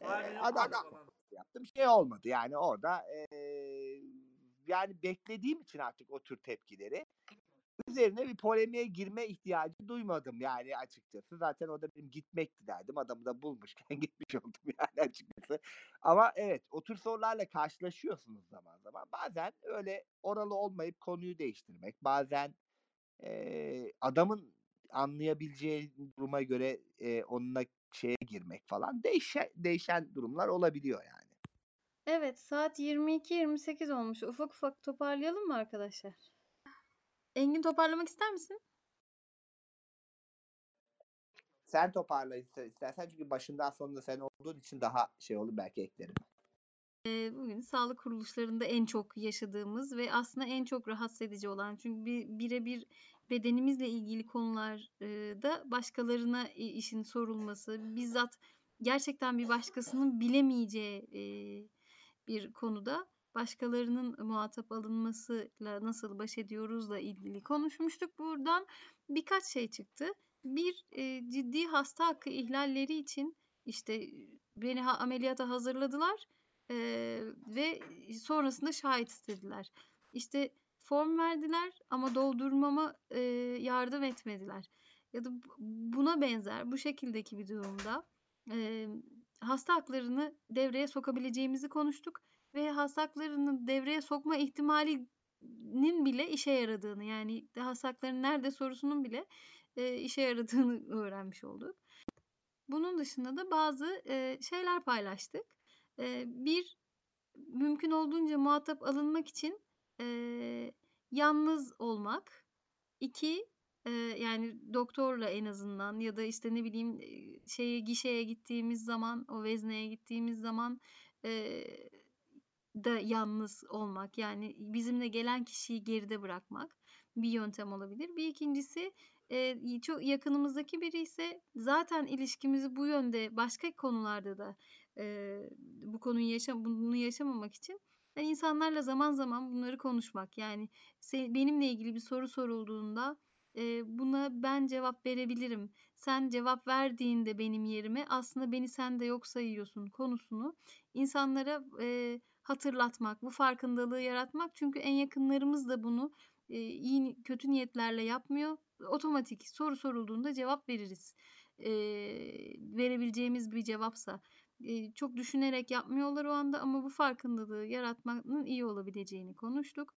Yok adam mu falan. yaptım şey olmadı yani orada eee, yani beklediğim için artık o tür tepkileri üzerine bir polemiğe girme ihtiyacı duymadım yani açıkçası. Zaten o da benim gitmekti derdim. Adamı da bulmuşken gitmiş oldum yani açıkçası. Ama evet o tür sorularla karşılaşıyorsunuz zaman zaman. Bazen öyle oralı olmayıp konuyu değiştirmek. Bazen eee, adamın anlayabileceği duruma göre eee, onunla şeye girmek falan değişen, değişen durumlar olabiliyor yani. Evet saat 22.28 olmuş. Ufak ufak toparlayalım mı arkadaşlar? Engin toparlamak ister misin? Sen toparla iste- istersen çünkü başından sonunda sen olduğun için daha şey olur belki eklerim. Bugün sağlık kuruluşlarında en çok yaşadığımız ve aslında en çok rahatsız edici olan çünkü bir birebir bedenimizle ilgili konularda başkalarına işin sorulması, bizzat gerçekten bir başkasının bilemeyeceği bir konuda başkalarının muhatap alınmasıyla nasıl baş ediyoruzla ilgili konuşmuştuk. Buradan birkaç şey çıktı. Bir eee, ciddi hasta hakkı ihlalleri için işte beni ha- ameliyata hazırladılar. Eee, ve sonrasında şahit istediler. İşte form verdiler ama doldurmama eee, yardım etmediler. Ya da bu- buna benzer bu şekildeki bir durumda eee, hasta haklarını devreye sokabileceğimizi konuştuk ve hasta haklarını devreye sokma ihtimalinin bile işe yaradığını yani hasta haklarının nerede sorusunun bile eee, işe yaradığını öğrenmiş olduk. Bunun dışında da bazı eee, şeyler paylaştık. Eee, bir mümkün olduğunca muhatap alınmak için eee, yalnız olmak. İki eee, yani doktorla en azından ya da işte ne bileyim eee, şeye gişeye gittiğimiz zaman o vezneye gittiğimiz zaman eee, da yalnız olmak yani bizimle gelen kişiyi geride bırakmak bir yöntem olabilir. Bir ikincisi eee, çok yakınımızdaki biri ise zaten ilişkimizi bu yönde başka konularda da eee, bu konuyu yaşam bunu yaşamamak için yani insanlarla zaman zaman bunları konuşmak. Yani se- benimle ilgili bir soru sorulduğunda eee, buna ben cevap verebilirim. Sen cevap verdiğinde benim yerime aslında beni sen de yok sayıyorsun konusunu insanlara eee, hatırlatmak, bu farkındalığı yaratmak. Çünkü en yakınlarımız da bunu eee, iyi kötü niyetlerle yapmıyor. Otomatik soru sorulduğunda cevap veririz. Eee, verebileceğimiz bir cevapsa. Eee, çok düşünerek yapmıyorlar o anda ama bu farkındalığı yaratmanın iyi olabileceğini konuştuk.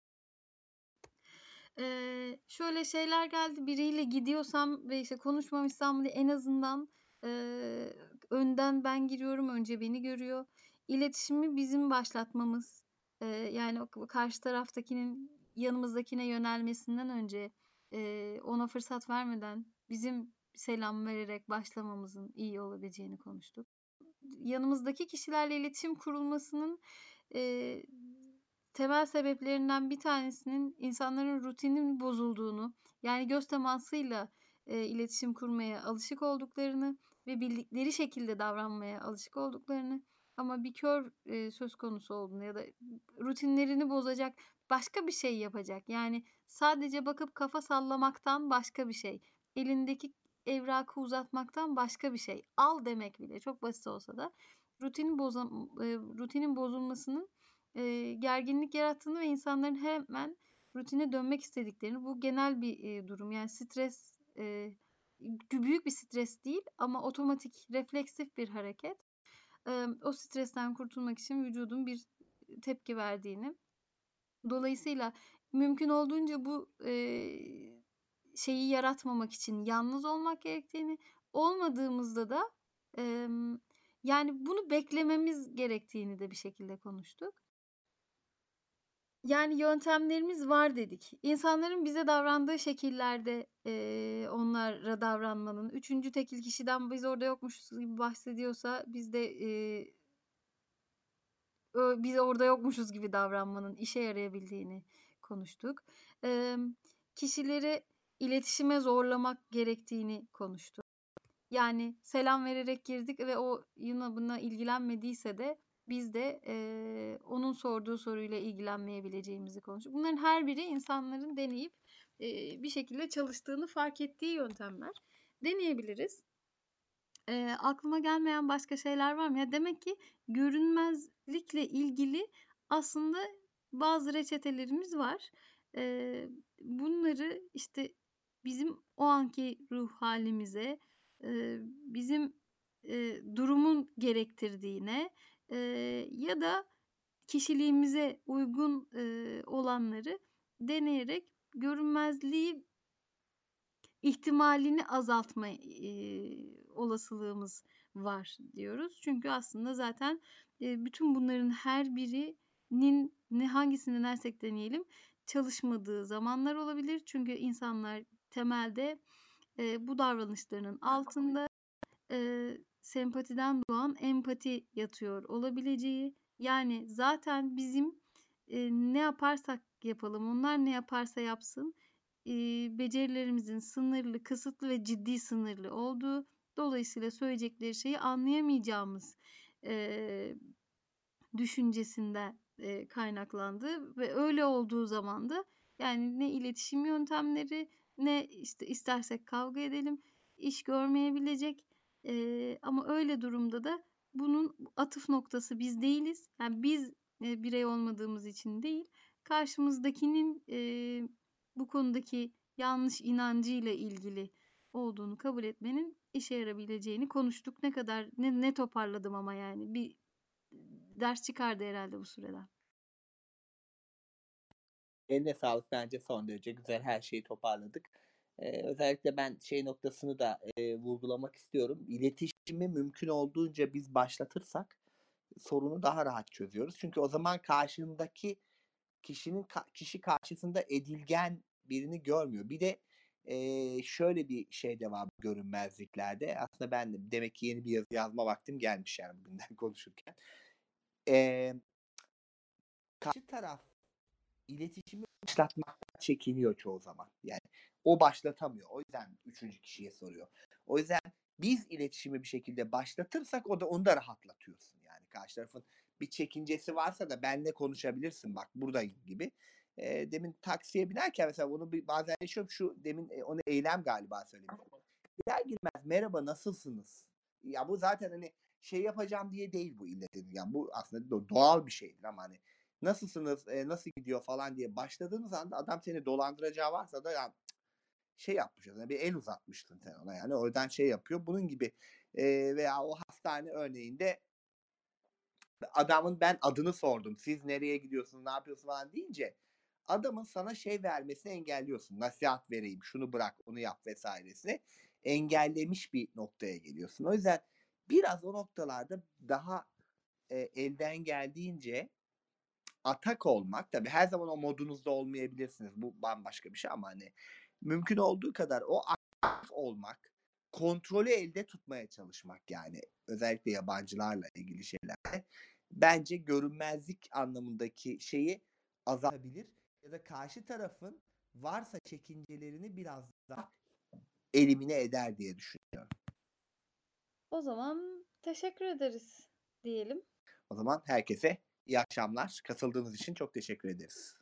Eee, şöyle şeyler geldi. Biriyle gidiyorsam ve işte konuşmamışsam diye en azından eee, önden ben giriyorum, önce beni görüyor. İletişimi bizim başlatmamız, eee, yani o karşı taraftakinin yanımızdakine yönelmesinden önce eee, ona fırsat vermeden bizim selam vererek başlamamızın iyi olabileceğini konuştuk. Yanımızdaki kişilerle iletişim kurulmasının eee, temel sebeplerinden bir tanesinin insanların rutinin bozulduğunu, yani göz temasıyla eee, iletişim kurmaya alışık olduklarını ve bildikleri şekilde davranmaya alışık olduklarını ama bir kör eee, söz konusu olduğunu ya da rutinlerini bozacak başka bir şey yapacak. Yani sadece bakıp kafa sallamaktan başka bir şey. Elindeki evrakı uzatmaktan başka bir şey. Al demek bile çok basit olsa da rutinin bozam, eee, rutinin bozulmasının eee, gerginlik yarattığını ve insanların hemen rutine dönmek istediklerini bu genel bir e, durum. Yani stres e, büyük bir stres değil ama otomatik refleksif bir hareket. O stresten kurtulmak için vücudun bir tepki verdiğini. Dolayısıyla mümkün olduğunca bu şeyi yaratmamak için yalnız olmak gerektiğini, olmadığımızda da yani bunu beklememiz gerektiğini de bir şekilde konuştuk. Yani yöntemlerimiz var dedik. İnsanların bize davrandığı şekillerde e, onlara davranmanın, üçüncü tekil kişiden biz orada yokmuşuz gibi bahsediyorsa biz de e, biz orada yokmuşuz gibi davranmanın işe yarayabildiğini konuştuk. E, kişileri iletişime zorlamak gerektiğini konuştuk. Yani selam vererek girdik ve o yine buna ilgilenmediyse de biz de e, onun sorduğu soruyla ilgilenmeyebileceğimizi konuştuk. Bunların her biri insanların deneyip bir şekilde çalıştığını fark ettiği yöntemler. Deneyebiliriz. E, aklıma gelmeyen başka şeyler var mı? Ya demek ki görünmezlikle ilgili aslında bazı reçetelerimiz var. E, bunları işte bizim o anki ruh halimize, e, bizim e, durumun gerektirdiğine e, ya da kişiliğimize uygun e, olanları deneyerek görünmezliği ihtimalini azaltma e, olasılığımız var diyoruz. Çünkü aslında zaten e, bütün bunların her birinin ne hangisini denersek deneyelim çalışmadığı zamanlar olabilir. Çünkü insanlar temelde e, bu davranışlarının altında e, sempatiden doğan empati yatıyor olabileceği. Yani zaten bizim e, ne yaparsak yapalım, onlar ne yaparsa yapsın e, becerilerimizin sınırlı, kısıtlı ve ciddi sınırlı olduğu, dolayısıyla söyleyecekleri şeyi anlayamayacağımız e, düşüncesinde e, kaynaklandı ve öyle olduğu zaman da yani ne iletişim yöntemleri ne işte istersek kavga edelim iş görmeyebilecek e, ama öyle durumda da bunun atıf noktası biz değiliz. Yani biz e, birey olmadığımız için değil karşımızdakinin e, bu konudaki yanlış inancıyla ilgili olduğunu kabul etmenin işe yarabileceğini konuştuk. Ne kadar ne, ne toparladım ama yani bir ders çıkardı herhalde bu süreden. Eline sağlık bence son derece güzel her şeyi toparladık. Ee, özellikle ben şey noktasını da e, vurgulamak istiyorum. İletişimi mümkün olduğunca biz başlatırsak sorunu daha rahat çözüyoruz. Çünkü o zaman karşındaki kişinin kişi karşısında edilgen birini görmüyor. Bir de e, şöyle bir şey de var görünmezliklerde. Aslında ben de demek ki yeni bir yazı yazma vaktim gelmiş yani bugünden konuşurken. E, karşı taraf iletişimi başlatmaktan çekiniyor çoğu zaman. Yani o başlatamıyor. O yüzden üçüncü kişiye soruyor. O yüzden biz iletişimi bir şekilde başlatırsak o da onu da rahatlatıyorsun. Karşı tarafın bir çekincesi varsa da benle konuşabilirsin bak buradayım gibi. E, demin taksiye binerken mesela bunu bir, bazen yaşıyorum şu demin e, onu eylem galiba söylemiştim. Girer girmez merhaba nasılsınız? Ya bu zaten hani şey yapacağım diye değil bu ille Yani bu aslında doğal bir şeydir ama hani nasılsınız, e, nasıl gidiyor falan diye başladığınız anda adam seni dolandıracağı varsa da ya, şey yapmış. Yani bir el uzatmıştın sen ona yani. O yüzden şey yapıyor. Bunun gibi e, veya o hastane örneğinde adamın ben adını sordum. Siz nereye gidiyorsunuz, ne yapıyorsunuz falan deyince adamın sana şey vermesini engelliyorsun. Nasihat vereyim, şunu bırak, onu yap vesairesini engellemiş bir noktaya geliyorsun. O yüzden biraz o noktalarda daha e, elden geldiğince atak olmak tabi her zaman o modunuzda olmayabilirsiniz. Bu bambaşka bir şey ama hani mümkün olduğu kadar o aktif olmak, kontrolü elde tutmaya çalışmak yani özellikle yabancılarla ilgili şeylerde bence görünmezlik anlamındaki şeyi azaltabilir ya da karşı tarafın varsa çekincelerini biraz daha elimine eder diye düşünüyorum. O zaman teşekkür ederiz diyelim. O zaman herkese iyi akşamlar. Katıldığınız için çok teşekkür ederiz.